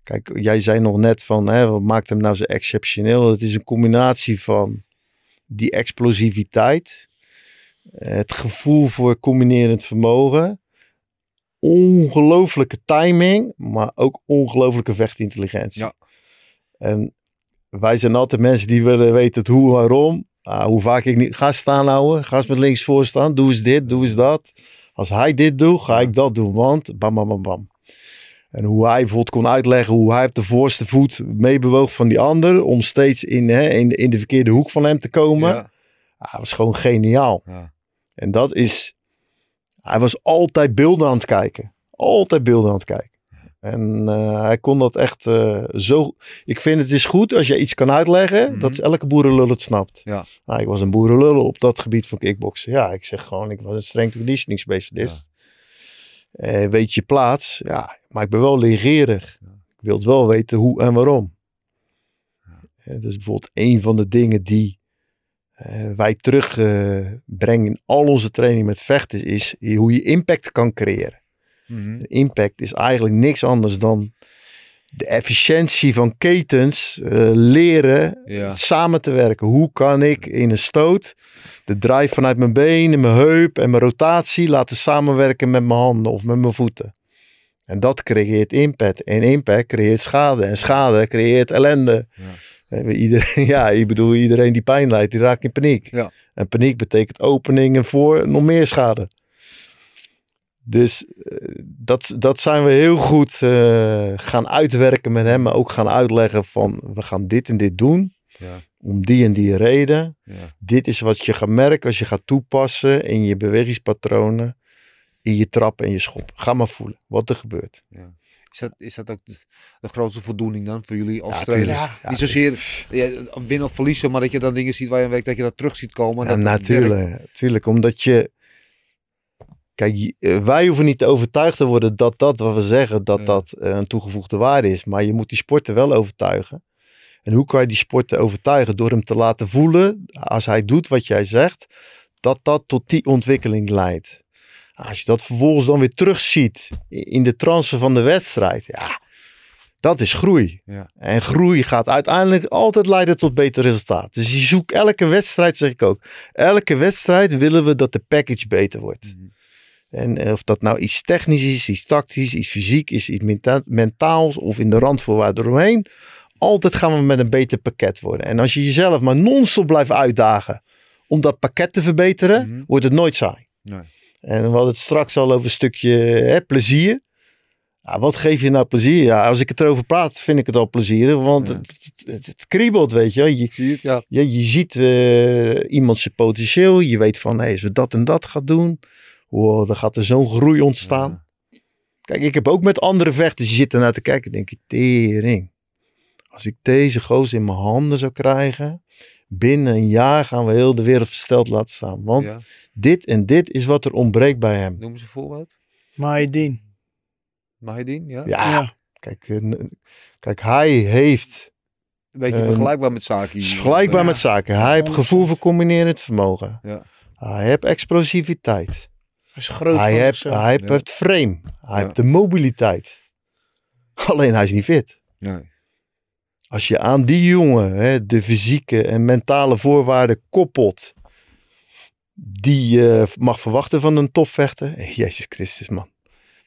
E: kijk, jij zei nog net van, hè, wat maakt hem nou zo exceptioneel? Het is een combinatie van die explosiviteit. Het gevoel voor combinerend vermogen. Ongelooflijke timing, maar ook ongelooflijke vechtintelligentie.
C: Ja.
E: En wij zijn altijd mensen die willen weten het hoe, waarom. Ah, hoe vaak ik niet ga staan houden. Ga eens met links voor staan. Doe eens dit, doe eens dat. Als hij dit doet, ga ik dat doen. Want bam, bam, bam, bam. En hoe hij bijvoorbeeld kon uitleggen hoe hij op de voorste voet meebewoog van die ander. Om steeds in, hè, in, in de verkeerde hoek van hem te komen.
C: Ja.
E: Ah, dat was gewoon geniaal.
C: Ja.
E: En dat is. Hij was altijd beelden aan het kijken. Altijd beelden aan het kijken. En eh, hij kon dat echt eh, zo. Ik vind het is goed als je iets kan uitleggen.
C: Mhm.
E: dat elke boerenlul het snapt.
C: Ja.
E: Nou, ik was een boerenlul op dat gebied van kickboksen. Ja, ik zeg gewoon, ik was een strength conditioning specialist. Eh, weet je plaats? Ja, maar ik ben wel legerig. Ik wil het wel weten hoe en waarom. Eh, dat is bijvoorbeeld een van de dingen die eh, wij terugbrengen in al onze training met vechten, is hoe je impact kan creëren. De impact is eigenlijk niks anders dan de efficiëntie van ketens eh, leren
C: Ja.
E: samen te werken. Hoe kan ik in een stoot de drive vanuit mijn benen, mijn heup en mijn rotatie laten samenwerken met mijn handen of met mijn voeten. En dat creëert impact. En impact creëert schade. En schade creëert ellende.
C: Ja.
E: Eh, Iedereen, (laughs) ja, ik bedoel, iedereen die pijn lijdt, die raakt in paniek.
C: Ja.
E: En paniek betekent openingen voor nog meer schade. Dus eh, dat, dat zijn we heel goed eh, gaan uitwerken met hem. Maar ook gaan uitleggen van, we gaan dit en dit doen.
C: Ja.
E: Om die en die reden.
C: Ja.
E: Dit is wat je gaat merken als je gaat toepassen in je bewegingspatronen. In je trappen en je schop. Ga maar voelen wat er gebeurt.
C: Is dat, is dat ook de, de grootste voldoening dan voor jullie als
E: Ja. Ja,
C: Niet zozeer ja, winnen of verliezen, maar dat je dan dingen ziet waar je werkt, dat je dat terug ziet komen.
E: Ja,
C: dat het
E: natuurlijk, natuurlijk. Omdat je. Kijk, eh, wij hoeven niet te overtuigd te worden dat dat wat we zeggen, dat dat eh, een toegevoegde waarde is. Maar je moet die sporter wel overtuigen. En hoe kan je die sporter overtuigen? Door hem te laten voelen, als hij doet wat jij zegt, dat dat tot die ontwikkeling leidt. Als je dat vervolgens dan weer terugziet in de transfer van de wedstrijd, ja, dat is groei.
C: Ja.
E: En groei gaat uiteindelijk altijd leiden tot beter resultaat. Dus je zoekt elke wedstrijd, zeg ik ook. Elke wedstrijd willen we dat de package beter wordt.
C: Mhm.
E: En eh, of dat nou iets technisch is, iets tactisch, iets fysiek is, iets menta- mentaals of in de randvoorwaarden eromheen. Altijd gaan we met een beter pakket worden. En als je jezelf maar non-stop blijft uitdagen om dat pakket te verbeteren,
C: Mhm.
E: wordt het nooit saai.
C: Nee.
E: En we hadden het straks al over een stukje hè, plezier. Ja, wat geef je nou plezier? Ja, als ik het erover praat, vind ik het al plezierig. Want
C: Ja.
E: het, het, kriebelt, weet je. Je,
C: Ik zie het, ja.
E: je, je ziet eh, iemand zijn potentieel. Je weet van, hey, als we dat en dat gaan doen, wow, dan gaat er zo'n groei ontstaan. Kijk, ik heb ook met andere vechters, zitten naar te kijken en denk je, tering. Als ik deze gozer in mijn handen zou krijgen, binnen een jaar gaan we heel de wereld versteld laten staan. Want. Dit en dit is wat er ontbreekt bij hem.
C: Noem eens een voorbeeld.
D: Mahedin.
C: Mahedin, ja?
E: Ja,
D: Ja.
E: Kijk, eh, kijk, hij heeft,
C: Een beetje
E: Eh,
C: vergelijkbaar met Saki.
E: is vergelijkbaar
D: Ja.
E: met zaken, hij heeft gevoel
D: 100%.
E: voor combinerend vermogen.
C: Ja.
E: Hij heeft explosiviteit.
D: Hij is groot
E: hij heeft, hij heeft
C: Ja.
E: het frame. Hij
C: Ja.
E: heeft de mobiliteit. Alleen hij is niet fit.
C: Nee.
E: Als je aan die jongen hè, de fysieke en mentale voorwaarden koppelt, die je mag verwachten van een topvechter. eh, Jezus Christus, man.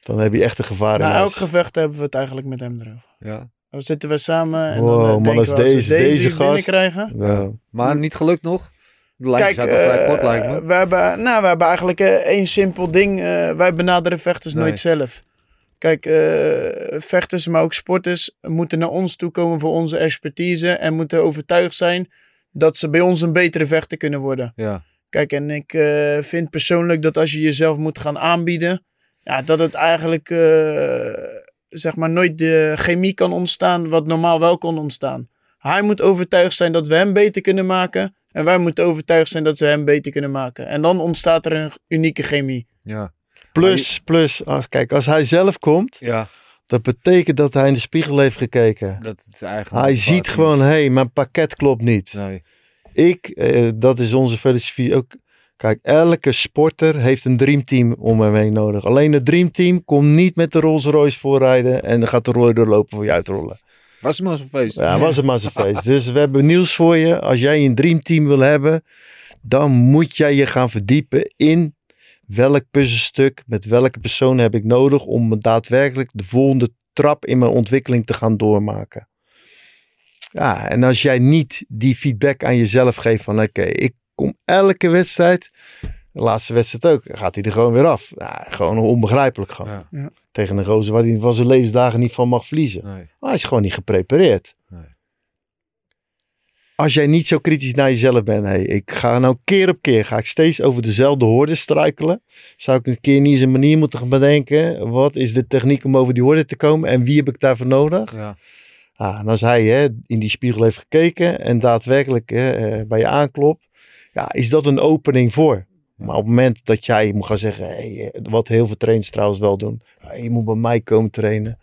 E: Dan heb je echt een gevaar in
D: elk gevecht hebben we het eigenlijk met hem erover.
C: Ja.
D: Dan zitten we samen en
E: Wow,
D: dan eh,
E: man,
D: denken
E: als
D: we, als we
E: deze-
D: deze,
E: deze gast-
D: binnenkrijgen...
E: Ja.
C: Maar niet gelukt nog? De
D: Kijk,
C: vrij
D: eh,
C: kort, lijkt me.
D: we, hebben, nou, we hebben eigenlijk eh, één simpel ding. eh, wij benaderen vechters
C: Nee.
D: nooit zelf. Kijk, eh, vechters, maar ook sporters moeten naar ons toe komen voor onze expertise. En moeten overtuigd zijn dat ze bij ons een betere vechter kunnen worden.
C: Ja.
D: Kijk, en ik eh, vind persoonlijk dat als je jezelf moet gaan aanbieden, ja, dat het eigenlijk eh, zeg maar nooit de chemie kan ontstaan wat normaal wel kon ontstaan. Hij moet overtuigd zijn dat we hem beter kunnen maken. En wij moeten overtuigd zijn dat ze hem beter kunnen maken. En dan ontstaat er een unieke chemie.
C: Ja.
E: Plus, plus, ach, kijk, als hij zelf komt,
C: Ja.
E: dat betekent dat hij in de spiegel heeft gekeken.
C: Dat is eigenlijk...
E: Hij ziet gewoon, hé, hey, mijn pakket klopt niet.
C: Nee.
E: Ik, eh, dat is onze filosofie ook. Kijk, elke sporter heeft een dreamteam om hem heen nodig. Alleen het dreamteam komt niet met de Rolls Royce voorrijden en dan gaat de rooi doorlopen voor je uitrollen.
C: Was het maar zo'n feest.
E: Ja, was het maar zo'n feest. (laughs) Dus we hebben nieuws voor je. Als jij een dreamteam wil hebben, dan moet jij je gaan verdiepen in welk puzzelstuk, met welke persoon heb ik nodig om daadwerkelijk de volgende trap in mijn ontwikkeling te gaan doormaken. Ja, en als jij niet die feedback aan jezelf geeft van oké, ik kom elke wedstrijd, de laatste wedstrijd ook, gaat hij er gewoon weer af. Ja, gewoon onbegrijpelijk gewoon.
C: Ja.
D: Ja.
E: Tegen een gozer waar hij van zijn levensdagen niet van mag verliezen.
C: Nee.
E: Maar hij is gewoon niet geprepareerd.
C: Nee.
E: Als jij niet zo kritisch naar jezelf bent, hey, ik ga nou keer op keer, ga ik steeds over dezelfde hoorden struikelen. Zou ik een keer niet eens een manier moeten gaan bedenken, wat is de techniek om over die hoorde te komen en wie heb ik daarvoor nodig?
C: Ja.
E: Ah, en als hij hè, in die spiegel heeft gekeken en daadwerkelijk hè, eh, bij je aanklopt, ja, is dat een opening voor. Maar op het moment dat jij moet gaan zeggen, hey, eh, wat heel veel trainers trouwens wel doen, "Ah, je moet bij mij komen trainen.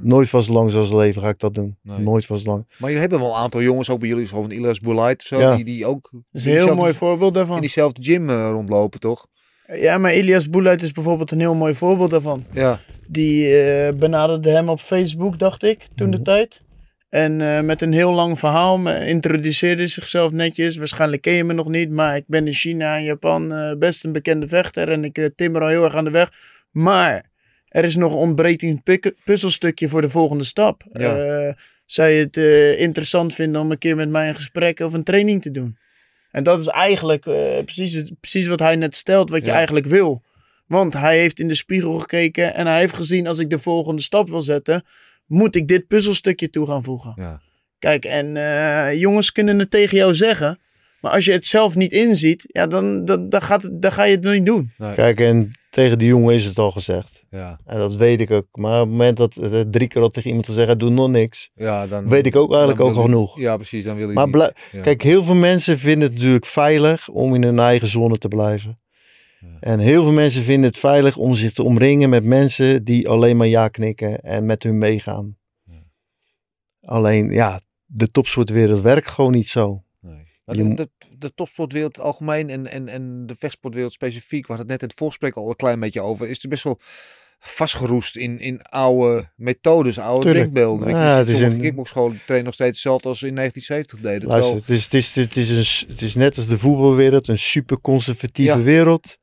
E: Nooit van zo lang zoals leven ga ik dat doen.
C: Nee.
E: Nooit van zo lang.
C: Maar je hebt wel een aantal jongens, ook bij jullie, zoals Ilas Boulait, zo,
E: Ja.
C: die, die ook
D: Dat is
C: in
D: een heel mooi voorbeeld
C: in
D: daarvan.
C: diezelfde gym eh, rondlopen, toch?
D: Ja, maar Ilias Boeluit is bijvoorbeeld een heel mooi voorbeeld daarvan.
C: Ja.
D: Die eh, benaderde hem op Facebook, dacht ik, toen de tijd. En eh, met een heel lang verhaal me- introduceerde zichzelf netjes. Waarschijnlijk ken je me nog niet, maar ik ben in China en Japan eh, best een bekende vechter. En ik eh, timmer al heel erg aan de weg. Maar er is nog een ontbrekend puzzelstukje voor de volgende stap.
C: Ja.
D: Zou je het interessant vinden om een keer met mij een gesprek of een training te doen? En dat is eigenlijk precies, precies wat hij net stelt, wat je eigenlijk wil. Want hij heeft in de spiegel gekeken en hij heeft gezien als ik de volgende stap wil zetten, moet ik dit puzzelstukje toe gaan voegen.
C: Ja.
D: Kijk, en eh, jongens kunnen het tegen jou zeggen, maar als je het zelf niet inziet, ja, dan, dan, dan, gaat het, dan ga je het niet doen.
C: Nee.
E: Kijk, en tegen die jongen is het al gezegd.
C: Ja.
E: En dat weet ik ook. Maar op het moment dat eh, drie keer al tegen iemand te zeggen, doe nog niks.
C: Ja, dan,
E: Weet ik ook eigenlijk ook genoeg.
C: Ja, precies. Dan wil hij
E: Maar
C: niet. Ja.
E: Kijk, heel veel mensen vinden het natuurlijk veilig om in hun eigen zone te blijven. En heel veel mensen vinden het veilig om zich te omringen met mensen die alleen maar ja knikken en met hun meegaan. Alleen, ja, de topsportwereld werkt gewoon niet zo.
C: Nee.
E: Je
C: de, de, topsportwereld algemeen en, en, en de vechtsportwereld specifiek, hadden het net in het voorgesprek al een klein beetje over, is er best wel vastgeroest in, in oude methodes, oude
E: Tuurlijk.
C: denkbeelden.
E: Ja, het is een-
C: trainen nog steeds hetzelfde als in 1970 deden.
E: Luister,
C: Terwijl,
E: het is, het, is, het, is een, het is net als de voetbalwereld, een super conservatieve
C: Ja.
E: wereld.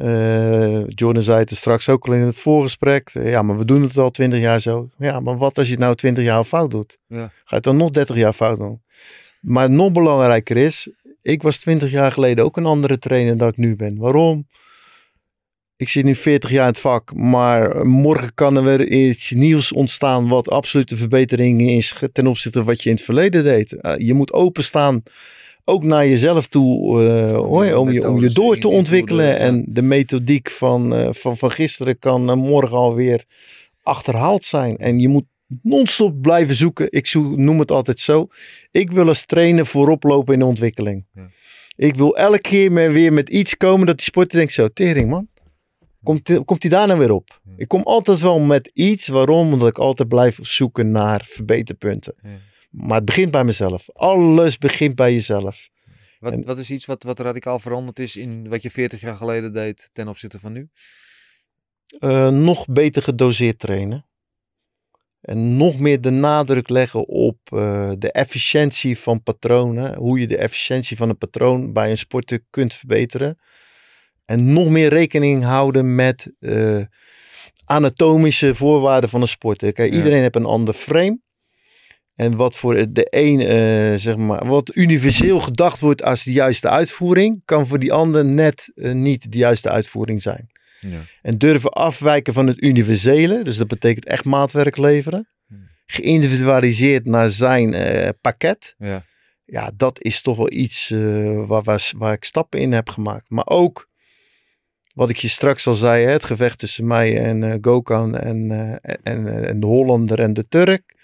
E: Eh, Jordan zei het straks ook al in het voorgesprek. Ja, maar we doen het al twintig jaar zo. Ja, maar wat als je het nou twintig jaar fout doet?
C: Ja.
E: Ga je het dan nog dertig jaar fout doen? Maar nog belangrijker is, ik was twintig jaar geleden ook een andere trainer dan ik nu ben. Waarom? Ik zit nu 40 jaar in het vak, maar morgen kan er weer iets nieuws ontstaan wat absolute verbetering is ten opzichte van wat je in het verleden deed. Eh, je moet openstaan, ook naar jezelf toe, eh, hoor om, je, om je door te ontwikkelen. En de methodiek van, eh, van, van gisteren kan eh, morgen alweer achterhaald zijn. En je moet non-stop blijven zoeken. Ik noem het altijd zo. Ik wil als trainer voorop lopen in de ontwikkeling.
C: Ja.
E: Ik wil elke keer weer met iets komen dat die sporter denkt zo, tering man. Komt, komt hij daar nou weer op?
C: Ja.
E: Ik kom altijd wel met iets. Waarom? Omdat ik altijd blijf zoeken naar verbeterpunten.
C: Ja.
E: Maar het begint bij mezelf. Alles begint bij jezelf.
C: wat,
E: en-
C: wat is iets wat, wat radicaal veranderd is in wat je 40 jaar geleden deed ten opzichte van nu?
E: Eh, nog beter gedoseerd trainen. En nog meer de nadruk leggen op eh, de efficiëntie van patronen. Hoe je de efficiëntie van een patroon bij een sporter kunt verbeteren. En nog meer rekening houden met eh, anatomische voorwaarden van een sporter. Kijk,
C: Ja.
E: iedereen heeft een ander frame. En wat voor de een, eh, zeg maar, wat universeel gedacht wordt als de juiste uitvoering, kan voor die ander net eh, niet de juiste uitvoering zijn.
C: Ja.
E: En durven afwijken van het universele. Dus dat betekent echt maatwerk leveren.
C: Hmm.
E: Geïndividualiseerd naar zijn eh, pakket.
C: Ja.
E: Ja, dat is toch wel iets waar, waar, waar ik stappen in heb gemaakt. Maar ook, wat ik je straks al zei, hè, het gevecht tussen mij en eh Gokan en, en, en de Hollander en de Turk.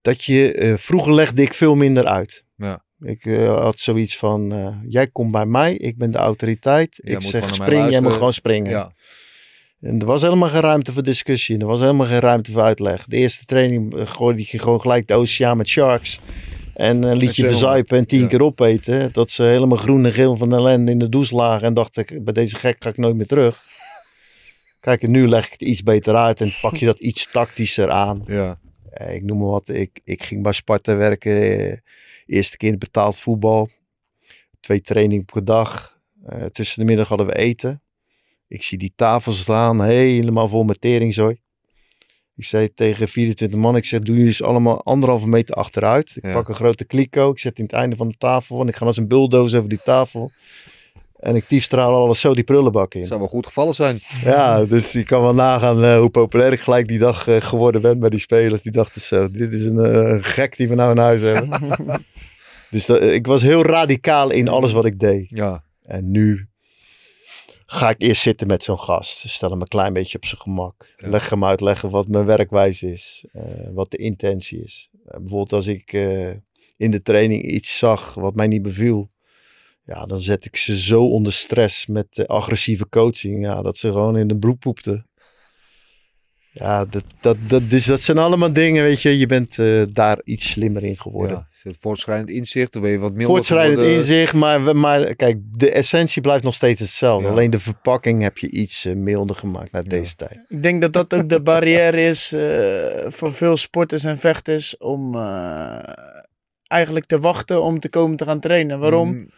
E: Dat je, eh, vroeger legde ik veel minder uit.
C: Ja.
E: Ik eh, had zoiets van, eh, jij komt bij mij, ik ben de autoriteit.
C: Jij
E: ik zeg spring, jij moet gewoon springen.
C: Ja.
E: En er was helemaal geen ruimte voor discussie. Er was helemaal geen ruimte voor uitleg. De eerste training gooide je gewoon gelijk de oceaan met sharks. En liet je verzuipen en tien
C: Ja.
E: keer opeten. Dat ze helemaal groen en geel van ellende in de douche lagen. En dacht ik, bij deze gek ga ik nooit meer terug. Kijk, en nu leg ik het iets beter uit en pak je dat iets tactischer aan.
C: Ja.
E: Eh, ik noem maar wat, ik, ik ging bij Sparta werken. eh, eerste keer betaald voetbal. Twee trainingen per dag. Eh, tussen de middag hadden we eten. Ik zie die tafel slaan, helemaal vol met teringzooi. Ik zei tegen 24 man, ik zeg, doe jullie eens allemaal anderhalve meter achteruit. Ik
C: Ja.
E: pak een grote kliko, ik zet in het einde van de tafel. En ik ga als een bulldozer over die tafel. En ik tiefstraal alles zo die prullenbak in.
C: Het zou wel goed gevallen zijn.
E: Ja, dus je kan wel nagaan eh, hoe populair ik gelijk die dag eh, geworden ben bij die spelers. Die dachten zo, dit is een eh, gek die we nou in huis hebben. (laughs) dus dat, ik was heel radicaal in alles wat ik deed.
C: Ja,
E: En nu ga ik eerst zitten met zo'n gast. Stel hem een klein beetje op zijn gemak.
C: Ja.
E: Leg hem uitleggen wat mijn werkwijze is. eh, wat de intentie is. Bijvoorbeeld als ik eh, in de training iets zag wat mij niet beviel. Ja, dan zet ik ze zo onder stress met agressieve coaching. Ja, dat ze gewoon in de broek poepten. Ja, dat, dat, dat, dus dat zijn allemaal dingen, weet je. Je bent eh, daar iets slimmer in geworden.
C: ja. Het voortschrijdend inzicht, dan ben je wat milder
E: Voortschrijdend
C: geworden.
E: inzicht, maar, maar kijk, de essentie blijft nog steeds hetzelfde.
C: Ja.
E: Alleen de verpakking heb je iets eh, milder gemaakt naar
C: Ja.
E: deze tijd.
D: Ik denk dat dat ook de barrière is eh, voor veel sporters en vechters om eh, eigenlijk te wachten om te komen te gaan trainen. Waarom?
C: Mm,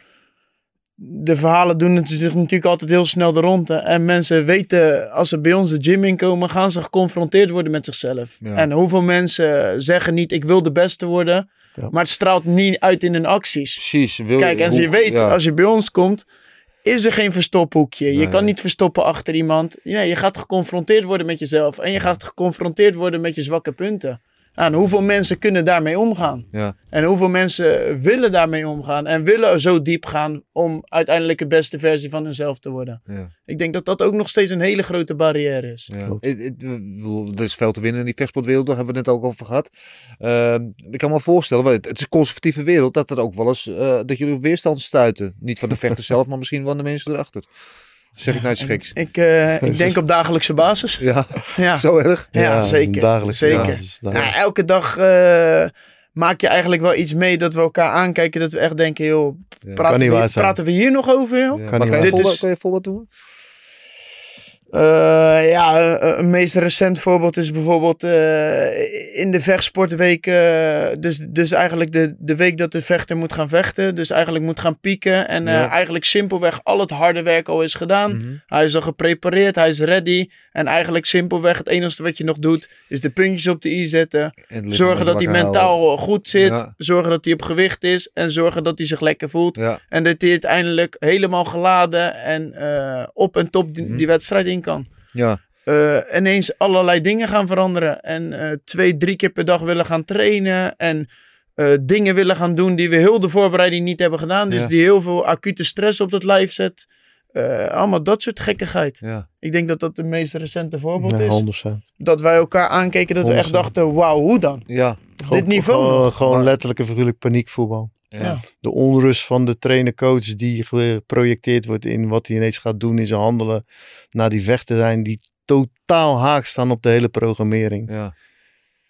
D: De verhalen doen het zich natuurlijk altijd heel snel de ronde. En mensen weten, als ze bij ons de gym inkomen, gaan ze geconfronteerd worden met zichzelf.
C: Ja.
D: En hoeveel mensen zeggen niet, ik wil de beste worden.
E: Ja.
D: Maar het straalt niet uit in hun acties.
C: Precies. Wil,
D: Kijk, en
C: hoe-
D: je weet,
C: ja.
D: als je bij ons komt, is er geen verstophoekje. Je
C: Nee.
D: kan niet verstoppen achter iemand. Ja, je gaat geconfronteerd worden met jezelf. En je gaat geconfronteerd worden met je zwakke punten. En hoeveel mensen kunnen daarmee omgaan?
C: Ja.
D: En hoeveel mensen willen daarmee omgaan? En willen zo diep gaan om uiteindelijk de beste versie van hunzelf te worden?
C: Ja.
D: Ik denk dat dat ook nog steeds een hele grote barrière is.
C: Ja. Er is veel te winnen in die vechtsportwereld, daar hebben we het net ook over gehad. Ehm, ik kan me voorstellen, want het het is een conservatieve wereld, dat er ook wel eens, eh, dat jullie op weerstand stuiten. Niet van de vechters (laughs) zelf, maar misschien van de mensen erachter. Zeg ik nou iets geks?
D: Ik, eh, ik denk op dagelijkse basis.
C: Ja,
D: Ja,
C: zo erg?
D: ja, zeker.
E: Dagelijks
D: zeker.
E: basis,
D: Ja, elke dag eh, maak je eigenlijk wel iets mee dat we elkaar aankijken. Dat we echt denken, joh, praten,
E: niet
D: we, praten we hier nog over, joh?
C: Ja.
E: Kan
C: Maar
E: niet
C: kan, je
D: Dit
C: voorbeeld-
D: is-
C: kan je een voorbeeld doen?
D: Eh, ja, eh, een meest recent voorbeeld is bijvoorbeeld eh, in de vechtsportweek. dus, dus eigenlijk de, de week dat de vechter moet gaan vechten. Dus eigenlijk moet gaan pieken. En
C: Ja.
D: eigenlijk simpelweg al het harde werk al is gedaan.
C: Mhm.
D: Hij is al geprepareerd, hij is ready. En eigenlijk simpelweg het enige wat je nog doet, is de puntjes op de i zetten. Zorgen dat hij mentaal goed zit.
C: Ja.
D: Zorgen dat hij op gewicht is. En zorgen dat hij zich lekker voelt.
C: Ja,
D: En dat hij uiteindelijk helemaal geladen en op en top die,
C: Mhm.
D: die wedstrijd in kan.
C: ja,
D: Eh, ineens allerlei dingen gaan veranderen. En eh, twee, drie keer per dag willen gaan trainen. En eh, dingen willen gaan doen die we heel de voorbereiding niet hebben gedaan. Dus
C: Ja.
D: die heel veel acute stress op het lijf zet. Eh, allemaal dat soort gekkigheid.
C: ja.
D: Ik denk dat dat de meest recente voorbeeld
E: Ja,
D: is.
E: 100%.
D: Dat wij elkaar aankeken dat we echt
E: 100%.
D: dachten, wauw, hoe dan?
C: Ja,
E: Gewoon-
D: niveau
E: Gewoon,
D: nog.
E: gewoon letterlijk en figuurlijk paniekvoetbal.
C: Ja.
E: De onrust van de trainer-coach die geprojecteerd wordt in wat hij ineens gaat doen in zijn handelen. Naar die vechten zijn die totaal haak staan op de hele programmering.
C: ja.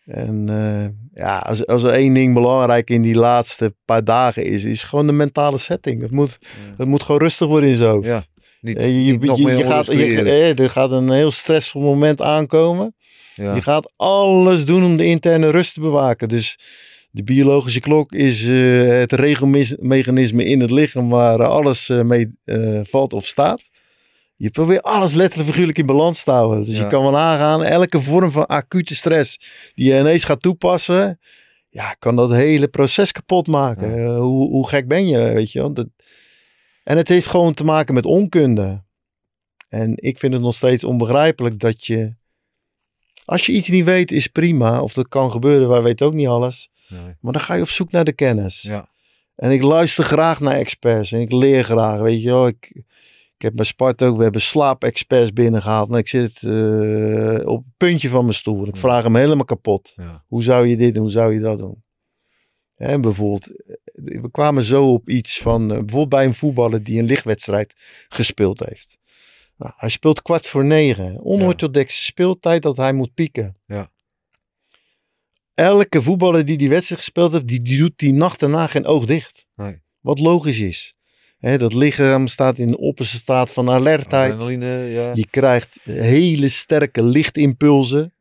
E: En eh, ja, als, als er één ding belangrijk in die laatste paar dagen is, is gewoon de mentale setting. Het moet, het moet gewoon rustig worden in zijn hoofd.
C: Ja. Niet,
E: Eh, je,
C: niet
E: je- gaat, je, eh, er gaat een heel stressvol moment aankomen.
C: Ja.
E: Je gaat alles doen om de interne rust te bewaken. Dus de biologische klok is eh, het regelmechanisme in het lichaam waar alles eh, mee eh, valt of staat. Je probeert alles letterlijk figuurlijk in balans te houden. Dus
C: Ja.
E: je kan wel aangaan, elke vorm van acute stress die je ineens gaat toepassen, ja, kan dat hele proces kapot maken.
C: Ja.
E: Eh, hoe, hoe gek ben je, weet je wel? Dat, en het heeft gewoon te maken met onkunde. En ik vind het nog steeds onbegrijpelijk dat je, als je iets niet weet, is prima. Of dat kan gebeuren, wij weten ook niet alles.
C: Nee.
E: Maar dan ga je op zoek naar de kennis.
C: Ja.
E: En ik luister graag naar experts en ik leer graag. Weet je wel, ik, ik heb bij Sparta ook, we hebben slaapexperts binnengehaald. En ik zit eh, op het puntje van mijn stoel. Ik
C: Ja.
E: vraag hem helemaal kapot.
C: Ja.
E: Hoe zou je dit en hoe zou je dat doen? En bijvoorbeeld, eh, we kwamen zo op iets van, eh, bijvoorbeeld bij een voetballer die een lichtwedstrijd gespeeld heeft. Nou, hij speelt kwart voor negen. Onorthodoxe speeltijd dat hij moet pieken.
C: Ja.
E: Elke voetballer die die wedstrijd gespeeld heeft, die, die doet die nacht daarna geen oog dicht.
C: Nee.
E: Wat logisch is. Hè, dat lichaam staat in de opperste staat van alertheid.
C: Adrenaline, ja.
E: Je krijgt hele sterke lichtimpulsen.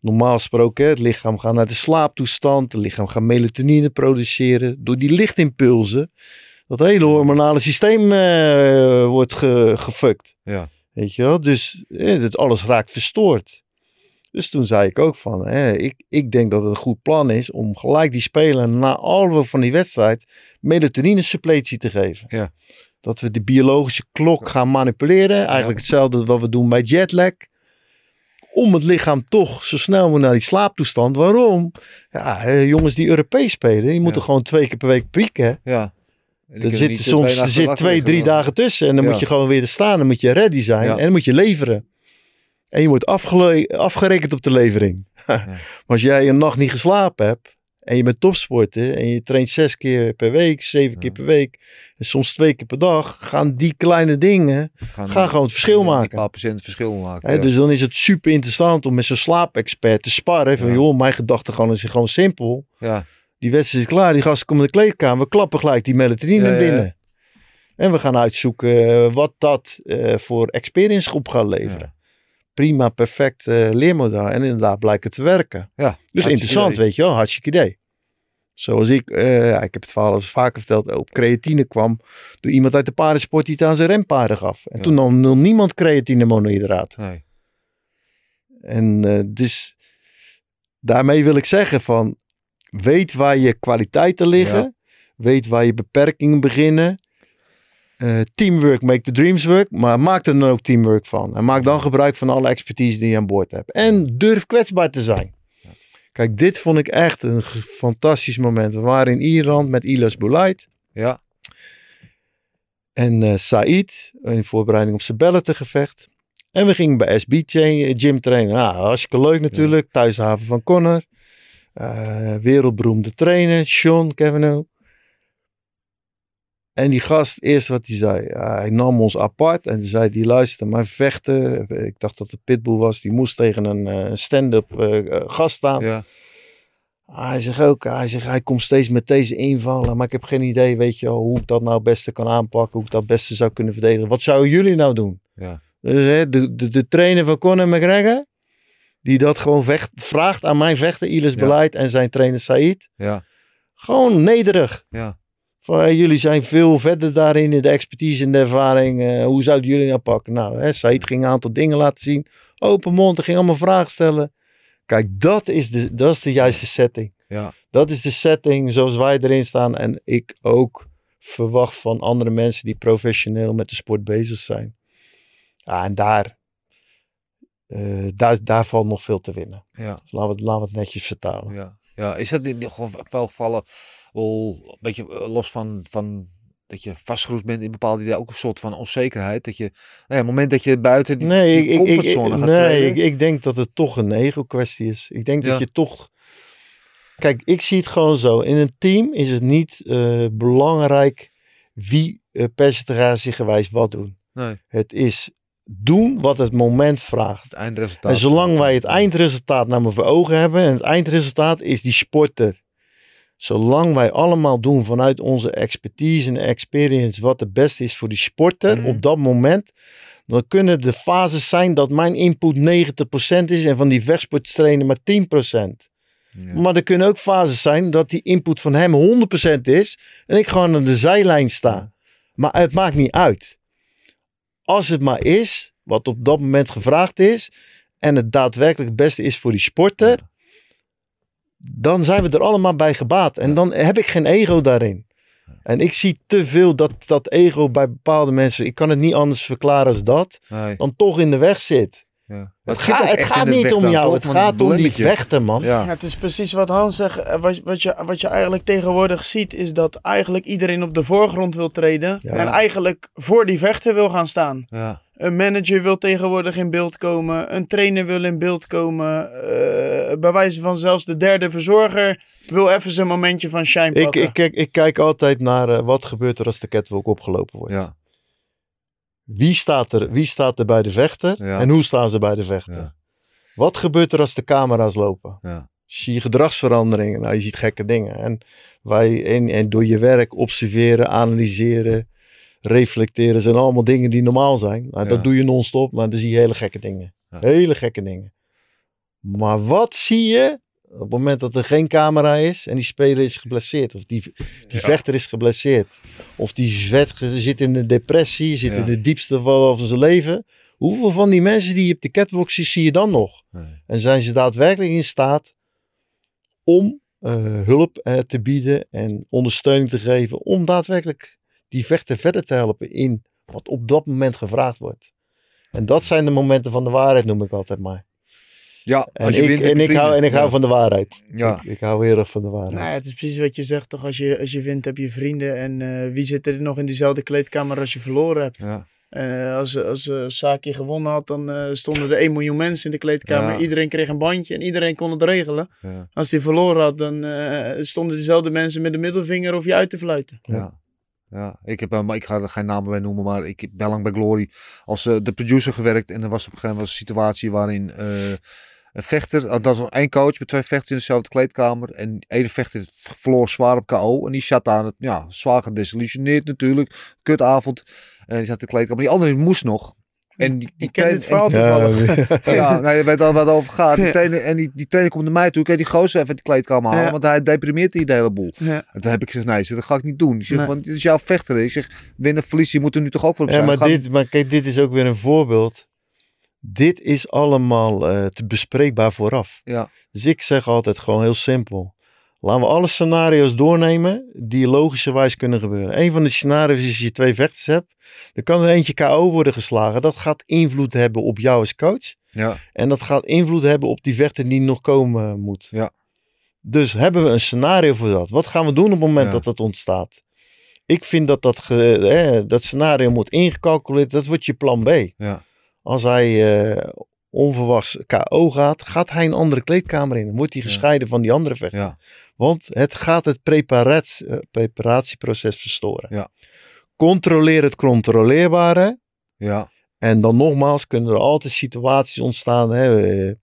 E: Normaal gesproken, hè, het lichaam gaat naar de slaaptoestand. Het lichaam gaat melatonine produceren. Door die lichtimpulsen, dat hele hormonale systeem eh, wordt ge, gefukt.
C: Ja.
E: Weet je wel? Dus eh, dat alles raakt verstoord. Dus toen zei ik ook van, hè, ik, ik denk dat het een goed plan is om gelijk die spelen na alle van die wedstrijd melatonine suppletie te geven.
C: Ja.
E: Dat we de biologische klok gaan manipuleren. Eigenlijk hetzelfde wat we doen bij jetlag. Om het lichaam toch zo snel mogelijk naar die slaaptoestand. Waarom? Ja, jongens die Europees spelen, die moeten gewoon twee keer per week pieken.
C: Ja.
E: Er zit soms
C: twee
E: er zit twee, drie dagen tussen. En dan moet je gewoon weer er staan. Dan moet je ready zijn. En dan moet je leveren. En je wordt afgerekend op de levering. (laughs) maar als jij een nacht niet geslapen hebt. En je bent topsporter. En je traint zes keer per week. Zeven keer per week. En soms twee keer per dag. Gaan die kleine dingen.
C: Gaan,
E: Gaan gewoon het verschil maken.
C: paar procent verschil maken. Ja.
E: Dus dan is het super interessant om met zo'n slaapexpert te sparren. Van joh, mijn gedachte gewoon is gewoon simpel.
C: ja.
E: Die wedstrijd is klaar. Die gasten komen in de kleedkamer. We klappen gelijk die melatonine binnen. En we gaan uitzoeken eh, wat dat eh, voor experience groep gaat leveren. Prima, perfect eh, leermodel. En inderdaad blijkt het te werken.
C: Ja,
E: Dus interessant,
C: idee.
E: weet je wel. Hartstikke idee. Zoals ik, eh, ja, ik heb het verhaal al vaker verteld, op creatine kwam door iemand uit de paardensport die het aan zijn rempaarden gaf. En
C: Ja.
E: toen nam nog niemand creatine monohydraat.
C: Nee.
E: En eh, dus daarmee wil ik zeggen van weet waar je kwaliteiten liggen.
C: Ja.
E: Weet waar je beperkingen beginnen. Eh, teamwork make the dreams work. Maar maak er dan ook teamwork van. En maak dan gebruik van alle expertise die je aan boord hebt. En durf kwetsbaar te zijn. Kijk, dit vond ik echt een fantastisch moment. We waren in Ierland met Ilas Boulait.
C: Ja.
E: En eh Said, in voorbereiding op zijn bellentegevecht. En we gingen bij SB gym trainen. Nou, hartstikke leuk natuurlijk. Thuishaven van Connor. Eh, wereldberoemde trainer, Sean Cavanaugh. En die gast, eerst wat hij zei, hij nam ons apart en zei hij, luister, mijn vechten, ik dacht dat het Pitbull was, die moest tegen een eh, stand-up eh, eh, gast staan.
C: Ja.
E: Hij zegt ook, hij, zegt, hij komt steeds met deze invallen, maar ik heb geen idee, weet je hoe ik dat nou het beste kan aanpakken, hoe ik dat het beste zou kunnen verdedigen. Wat zouden jullie nou doen?
C: Ja.
E: Dus hè, de, de, de trainer van Conor McGregor, die dat gewoon vecht, vraagt aan mijn vechter, Ilis
C: Ja.
E: Beleid en zijn trainer Said.
C: Ja.
E: Gewoon nederig.
C: Ja.
E: Van, hey, jullie zijn veel verder daarin, in de expertise en de ervaring. eh, hoe zouden jullie nou pakken? Nou, hè, Said ging een aantal dingen laten zien. Open mond, hij ging allemaal vragen stellen. Kijk, dat is de, dat is de juiste setting.
C: Ja.
E: Dat is de setting zoals wij erin staan. En ik ook verwacht van andere mensen die professioneel met de sport bezig zijn. Ja, en daar, eh, daar, daar valt nog veel te winnen.
C: Ja.
E: Dus laten we, het- laten we het netjes vertalen.
C: Ja, ja. is dat in gewoon veel gevallen een beetje eh, los van, van dat je vastgeroest bent in bepaalde ideeën, ook een soort van onzekerheid. Dat je, nou ja, het moment dat je buiten die,
E: Nee,
C: die
E: ik, ik, ik,
C: comfortzone gaat
E: nee ik, ik denk dat het toch een ego kwestie is. Ik denk dat je toch... Kijk, ik zie het gewoon zo. In een team is het niet eh, belangrijk wie uh, percentagegewijs wat doen.
C: nee,
E: Het is doen wat het moment vraagt.
C: het eindresultaat.
E: En zolang wij het eindresultaat naar me voor ogen hebben, en het eindresultaat is die sporter. Zolang wij allemaal doen vanuit onze expertise en experience wat het beste is voor die sporter
C: Mhm.
E: op dat moment, dan kunnen de fases zijn dat mijn input 90% is en van die vechtsporttrainer maar 10%.
C: Ja.
E: Maar er kunnen ook fases zijn dat die input van hem 100% is en ik gewoon aan de zijlijn sta. Maar het maakt niet uit. Als het maar is, wat op dat moment gevraagd is, en het daadwerkelijk het beste is voor die sporter, dan zijn we er allemaal bij gebaat. En dan heb ik geen ego daarin. En ik zie te veel dat dat ego bij bepaalde mensen, ik kan het niet anders verklaren als dat,
C: Nee,
E: dan toch in de weg zit.
C: ja.
E: Het,
C: ook
E: gaat, het gaat niet om jou, het gaat om die vechten, man.
C: Ja.
D: Ja, het is precies wat Hans zegt. Eh, Wat, wat, je, wat je eigenlijk tegenwoordig ziet, is dat eigenlijk iedereen op de voorgrond wil treden.
E: Ja.
D: En eigenlijk voor die vechter wil gaan staan.
C: Ja.
D: Een manager wil tegenwoordig in beeld komen. Een trainer wil in beeld komen. eh, bij wijze van zelfs de derde verzorger wil even zijn momentje van shine
E: Ik,
D: pakken.
E: ik, kijk, ik kijk altijd naar eh, wat gebeurt er als de catwalk opgelopen wordt.
C: Ja.
E: Wie, staat er, wie staat er bij de vechter
C: Ja.
E: en hoe staan ze bij de vechter?
C: Ja.
E: Wat gebeurt er als de camera's lopen?
C: Ja.
E: Zie je gedragsveranderingen? Nou, je ziet gekke dingen. En, wij, en, en door je werk observeren, analyseren, reflecteren zijn allemaal dingen die normaal zijn. Nou,
C: Ja.
E: Dat doe je non-stop, maar dan zie je hele gekke dingen.
C: Ja.
E: Hele gekke dingen. Maar wat zie je op het moment dat er geen camera is en die speler is geblesseerd. Of die, die vechter is geblesseerd. Of die zwet, zit in een depressie, zit in de diepste van van zijn leven. Hoeveel van die mensen die je op de catwalk ziet, zie je dan nog?
C: Nee.
E: En zijn ze daadwerkelijk in staat om eh, hulp eh, te bieden en ondersteuning te geven. Om daadwerkelijk die vechter verder te helpen in wat op dat moment gevraagd wordt. En dat zijn de momenten van de waarheid, noem ik altijd maar.
C: Ja,
E: En
C: als je
E: ik,
C: wint, heb
E: en
C: je
E: ik, hou, en ik hou
C: Ja.
E: van de waarheid.
C: Ja.
E: Ik, ik hou heel erg van de waarheid.
D: Nou ja, het is precies wat je zegt, toch? Als je, als je wint, heb je vrienden. En eh, wie zit er nog in diezelfde kleedkamer als je verloren hebt?
C: Ja.
D: Eh, als als Saki gewonnen had, dan eh, stonden er 1 miljoen mensen in de kleedkamer.
C: Ja.
D: Iedereen kreeg een bandje en iedereen kon het regelen.
C: Ja.
D: Als hij verloren had, dan eh, stonden dezelfde mensen met de middelvinger of je uit te fluiten.
C: Ja. Ja, ik, heb, maar ik ga er geen namen bij noemen, maar ik wel lang bij Glory als eh, de producer gewerkt. En er was op een gegeven moment een situatie waarin eh, een vechter, eh, dat was één coach met twee vechters in dezelfde kleedkamer. En de ene vechter verloor zwaar op KO. En die zat aan het, ja, zwaar gedesillusioneerd natuurlijk. Kutavond. En die zat in de kleedkamer. Die andere moest nog. En die, die
D: Ik ken dit
C: trainer-
D: verhaal toevallig. (laughs) (laughs)
C: ja, nou, je weet al wat het over gaat. Die
D: Ja.
C: trainer, en die, die trainer komt naar mij toe. Kan die gozer even de kleedkamer halen?
D: Ja.
C: Want hij deprimeert die de hele boel.
D: Ja.
C: En toen heb ik gezegd, nee, dat ga ik niet doen. Ik zeg,
D: Nee.
C: want dit is jouw vechter. Ik zeg, winnen, verliezen, je moet er nu toch ook voor op
E: Ja,
C: zijn.
E: maar,
C: Ga-
E: dit, maar kijk, dit is ook weer een voorbeeld. Dit is allemaal eh, te bespreekbaar vooraf.
C: Ja.
E: Dus ik zeg altijd gewoon heel simpel. Laten we alle scenario's doornemen die logischerwijs kunnen gebeuren. Een van de scenario's is als je twee vechters hebt. Dan kan er eentje KO worden geslagen. Dat gaat invloed hebben op jou als coach.
C: Ja,
E: En dat gaat invloed hebben op die vechter die nog komen moet.
C: Ja.
E: Dus hebben we een scenario voor dat? Wat gaan we doen op het moment
C: Ja.
E: dat dat ontstaat? Ik vind dat dat, ge- hè, dat scenario moet ingecalculeerd. Dat wordt je plan B.
C: ja,
E: Als hij eh, onverwachts KO gaat, gaat hij een andere kleedkamer in. Dan wordt hij
C: Ja.
E: gescheiden van die andere vechter. Want het gaat het eh, preparatieproces verstoren.
C: Ja.
E: Controleer het controleerbare.
C: ja,
E: En dan nogmaals kunnen er altijd situaties ontstaan. Hè. Eh,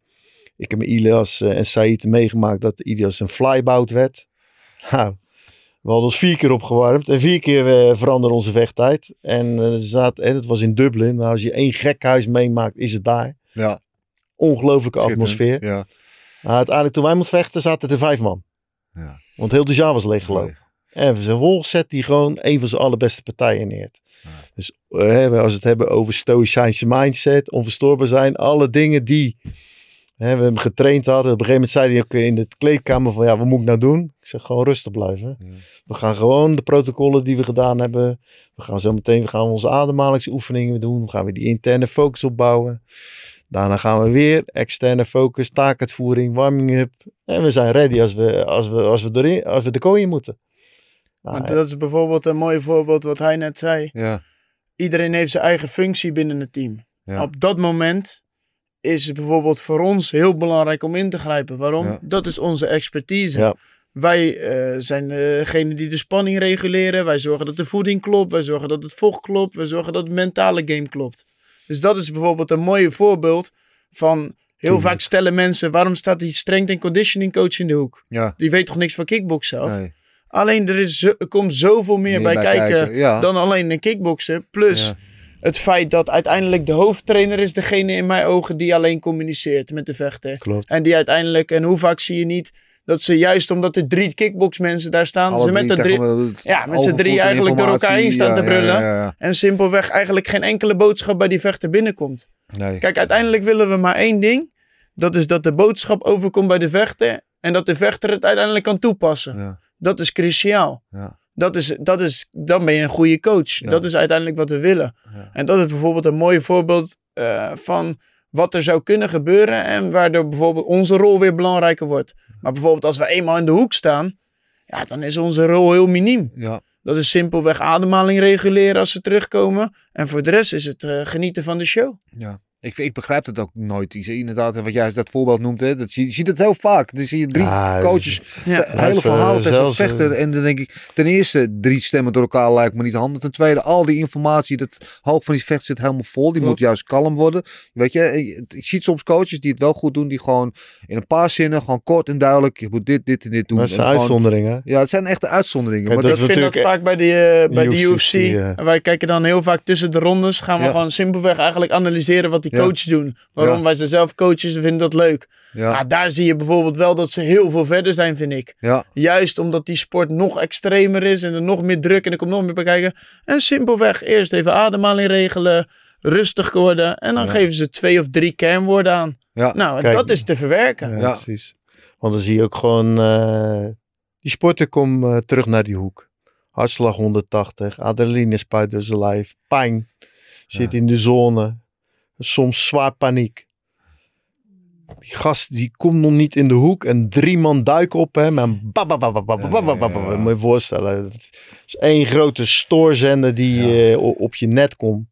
E: Ik heb met Ilias eh, en Said meegemaakt dat Ilias een flybout werd. (laughs) Nou, we hadden ons vier keer opgewarmd en vier keer eh, veranderde onze vechttijd. En zat, en het was in Dublin. Nou, als je één gekhuis meemaakt, is het daar.
C: ja.
E: Ongelooflijke atmosfeer.
C: Ja,
E: Nou, uiteindelijk toen wij moesten vechten, zaten er vijf man.
C: Ja.
E: Want heel de jaar was leeggelopen. En vervolgens zet hij gewoon een van zijn allerbeste partijen neer.
C: Ja.
E: Dus eh, hè, als we het hebben over stoïcijnse mindset, onverstoorbaar zijn, alle dingen die hè, we hem getraind hadden. Op een gegeven moment zei hij ook in de kleedkamer van ja, wat moet ik nou doen? Ik zeg gewoon rustig blijven.
C: Ja.
E: We gaan gewoon de protocollen die we gedaan hebben. We gaan zo meteen we gaan onze ademhalingsoefeningen doen. We gaan weer die interne focus opbouwen. Daarna gaan we weer externe focus, taakuitvoering, warming up. En we zijn ready als we, als we, als we, erin, als we de kooi in moeten. Nou,
D: Want dat is bijvoorbeeld een mooi voorbeeld wat hij net zei.
C: Ja,
D: Iedereen heeft zijn eigen functie binnen het team.
C: ja,
D: Op dat moment is het bijvoorbeeld voor ons heel belangrijk om in te grijpen. Waarom?
C: Ja.
D: Dat is onze expertise.
E: Ja.
D: Wij eh, zijn degene die de spanning reguleren. Wij zorgen dat de voeding klopt. Wij zorgen dat het vocht klopt. Wij zorgen dat het mentale game klopt. Dus dat is bijvoorbeeld een mooi voorbeeld van... Heel
E: Tuurlijk.
D: vaak stellen mensen, waarom staat die strength en conditioning coach in de hoek?
C: ja.
D: Die weet toch niks van kickboksen af?
C: Nee,
D: Alleen er, is, er komt zoveel meer, bij, kijken,
C: Ja.
D: dan alleen een kickboksen. Plus
C: Ja.
D: het feit dat uiteindelijk de hoofdtrainer is degene in mijn ogen die alleen communiceert met de vechter.
E: Klopt.
D: En die uiteindelijk, en hoe vaak zie je niet dat ze juist omdat er drie kickboxmensen daar staan,
C: Alle
D: ze met
C: drie
D: de drie, Ja, met z'n drie
C: en
D: eigenlijk door elkaar heen staan te brullen.
C: Ja,
D: en simpelweg eigenlijk geen enkele boodschap bij die vechter binnenkomt.
C: Nee.
D: Kijk, uiteindelijk willen we maar één ding. Dat is dat de boodschap overkomt bij de vechter en dat de vechter het uiteindelijk kan toepassen. Dat is cruciaal.
C: ja,
D: Dat is, dat is, dan ben je een goede coach. Dat is uiteindelijk wat we willen. En dat is bijvoorbeeld een mooi voorbeeld eh, van wat er zou kunnen gebeuren. En waardoor bijvoorbeeld onze rol weer belangrijker wordt. Maar bijvoorbeeld als we eenmaal in de hoek staan, ja, dan is onze rol heel miniem.
C: ja.
D: Dat is simpelweg ademhaling reguleren als ze terugkomen. En voor de rest is het eh, genieten van de show.
C: Ja. Ik, ik begrijp het ook nooit. Je ziet Inderdaad, wat jij dat voorbeeld noemt, hè, dat zie, je ziet het heel vaak. Dan zie je drie
E: Ja,
C: coaches,
D: Ja.
C: hele
E: eh,
C: tegen
E: zelfs,
C: vechten.
E: eh,
C: En dan denk ik, ten eerste, drie stemmen door elkaar lijkt me niet handig. Ten tweede, al die informatie, dat hoofd van die vecht zit helemaal vol. Die
D: Klopt.
C: moet juist kalm worden. Weet je, je je ziet soms coaches die het wel goed doen, die gewoon in een paar zinnen, gewoon kort en duidelijk, je moet dit, dit en dit doen.
E: Dat is
C: En
E: een
C: gewoon-
E: uitzondering, hè?
C: Ja, het zijn echte uitzonderingen.
E: Kijk,
C: maar
E: dat
C: dat,
D: Ik vind dat vaak bij de, eh, bij de
E: UFC.
D: En wij kijken dan heel vaak tussen de rondes. Gaan we
C: Ja.
D: gewoon simpelweg eigenlijk analyseren wat die
C: Ja.
D: coaches doen. Waarom wij zijn zelf coaches en vinden dat leuk.
C: Ja,
D: Maar daar zie je bijvoorbeeld wel dat ze heel veel verder zijn, vind ik.
C: ja,
D: Juist omdat die sport nog extremer is en er nog meer druk en er komt nog meer bij kijken. En simpelweg eerst even ademhaling regelen, rustig worden. En dan
C: Ja.
D: geven ze twee of drie kernwoorden aan.
C: ja.
D: Nou,
E: Kijk.
D: dat is te verwerken.
E: Ja,
C: Ja.
E: precies. Want dan zie je ook gewoon, eh, die sporter komt eh, terug naar die hoek. Hartslag 180, adrenaline spuit door zijn lijf, pijn, zit in de zone, soms zwaar paniek. Die gast die komt nog niet in de hoek en drie man duiken op hem en moet je voorstellen. Het is één grote stoorzender die uh, op je net komt.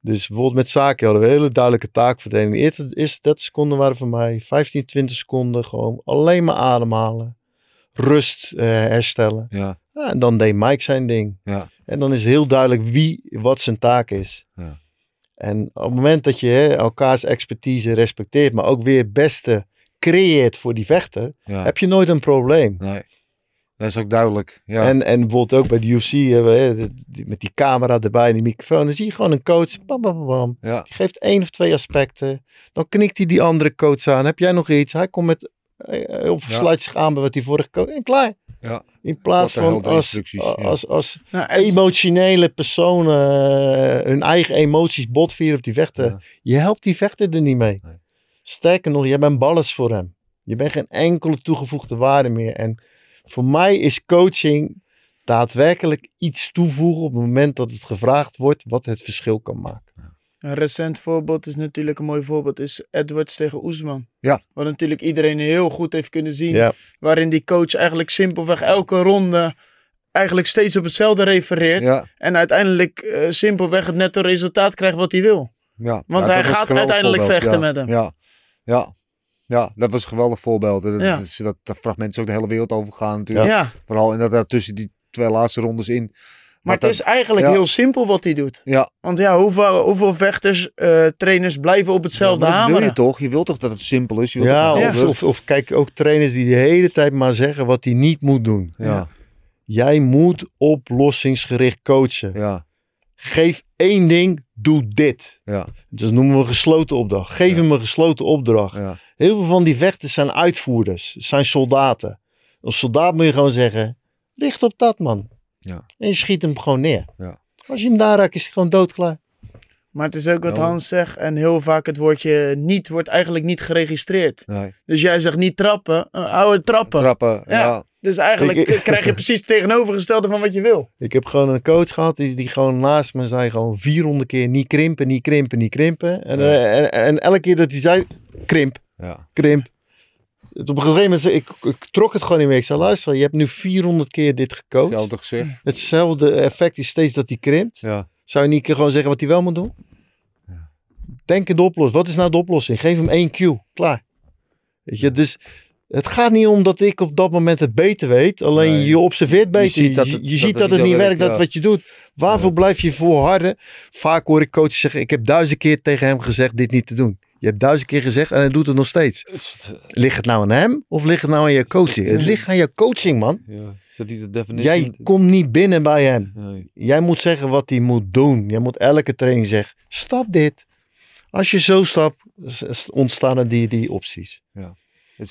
E: Dus bijvoorbeeld met zaken hadden we een hele duidelijke taakverdeling. De eerste, 30 seconden waren voor mij 15, 20 seconden gewoon alleen maar ademhalen. Rust uh, herstellen.
C: Ja.
E: ja. en dan deed Mike zijn ding.
C: Ja.
E: En dan is heel duidelijk wie wat zijn taak is.
C: Ja.
E: En op het moment dat je hè, elkaars expertise respecteert, maar ook weer het beste creëert voor die vechter,
C: ja.
E: heb je nooit een probleem.
C: Nee, dat is ook duidelijk. Ja,
E: En, en bijvoorbeeld ook bij de UFC, hè, die- met die camera erbij en die microfoon, dan zie je gewoon een coach, bam, bam, bam,
C: ja,
E: Die geeft één of twee aspecten. Dan knikt hij die andere coach aan. Heb jij nog iets? Hij komt met, eh, op
C: Ja.
E: sluit zich aan bij wat hij vorige coach. En klaar.
C: Ja.
E: In plaats van als, als, als
D: Nou,
E: emotionele personen eh, hun eigen emoties botvieren op die vechter.
C: Ja.
E: Je helpt die vechter er niet mee.
C: Nee.
E: Sterker nog, je bent ballast voor hem. Je bent geen enkele toegevoegde waarde meer. En voor mij is coaching daadwerkelijk iets toevoegen op het moment dat het gevraagd wordt wat het verschil kan maken.
D: Een recent voorbeeld is natuurlijk een mooi voorbeeld. Is Edwards tegen Oesman.
C: Ja.
D: Wat natuurlijk iedereen heel goed heeft kunnen zien.
E: Ja,
D: Waarin die coach eigenlijk simpelweg elke ronde eigenlijk steeds op hetzelfde refereert.
C: ja,
D: En uiteindelijk eh, simpelweg het netto resultaat krijgt wat hij wil.
C: ja.
D: Want
C: Ja,
D: hij gaat uiteindelijk
C: voorbeeld,
D: vechten met hem.
C: Ja, ja. Ja, dat was een geweldig voorbeeld. Dat, dat, dat, fragment is ook de hele wereld overgegaan natuurlijk.
D: Ja.
C: Vooral inderdaad tussen die twee laatste rondes in.
D: Maar het is eigenlijk
C: ja.
D: heel simpel wat hij doet.
C: Ja,
D: Want ja, hoeveel, hoeveel vechters, eh, trainers blijven op hetzelfde
C: maar dat wil je toch? Je wilt toch dat het simpel is? Je wilt
E: ja,
C: toch
E: of,
C: helder?
E: of, of kijk ook trainers die de hele tijd maar zeggen wat hij niet moet doen.
C: ja,
E: Jij moet oplossingsgericht coachen.
C: ja,
E: Geef één ding, doe dit.
C: ja,
E: Dat noemen we een gesloten opdracht. Geef
C: Ja.
E: hem een gesloten opdracht.
C: ja,
E: Heel veel van die vechters zijn uitvoerders, zijn soldaten. Als soldaat moet je gewoon zeggen, richt op dat man.
C: Ja.
E: En je schiet hem gewoon neer.
C: Ja.
E: Als je hem daar raakt, is hij gewoon doodklaar.
D: Maar het is ook wat
C: Ja.
D: Hans zegt. En heel vaak het woordje niet wordt eigenlijk niet geregistreerd.
C: nee.
D: Dus jij zegt niet trappen, uh, oude trappen.
C: Trappen, ja.
D: Ja. Dus eigenlijk
E: Ik-
D: eh, krijg je precies het tegenovergestelde van wat je wil.
E: Ik heb gewoon een coach gehad die, die gewoon naast me zei gewoon 400 keer niet krimpen, niet krimpen, niet krimpen. En,
C: Ja.
E: eh, en, en elke keer dat hij zei, krimp,
C: ja.
E: krimp. Het op een gegeven moment, ik, ik trok het gewoon niet meer. Ik zei, luister, je hebt nu 400 keer dit gecoacht.
C: Hetzelfde.
E: Hetzelfde effect is steeds dat hij krimpt.
C: Ja,
E: Zou je niet gewoon zeggen wat hij wel moet doen?
C: Ja.
E: Denk in de oplossing. Wat is nou de oplossing? Geef hem één cue. Klaar. Weet je, dus het gaat niet om dat ik op dat moment het beter weet. Alleen
C: Nee.
E: je observeert beter. Je
C: ziet dat
E: je
C: het-
E: je
C: dat
E: ziet
C: het
E: dat
C: niet
E: het niet werkt, dat wat je doet. Waarvoor
C: Ja.
E: blijf je volharden? Vaak hoor ik coaches zeggen, ik heb duizend keer tegen hem gezegd dit niet te doen. Je hebt duizend keer gezegd en hij doet het nog steeds. Ligt het nou aan hem of ligt het nou aan je coaching? Het ligt aan je coaching, man.
C: ja. Is dat niet de?
E: Jij komt niet binnen bij hem.
C: Nee.
E: Jij moet zeggen wat hij moet doen. Jij moet elke training zeggen, stap dit. Als je zo stapt, ontstaan er die, die opties.
C: Is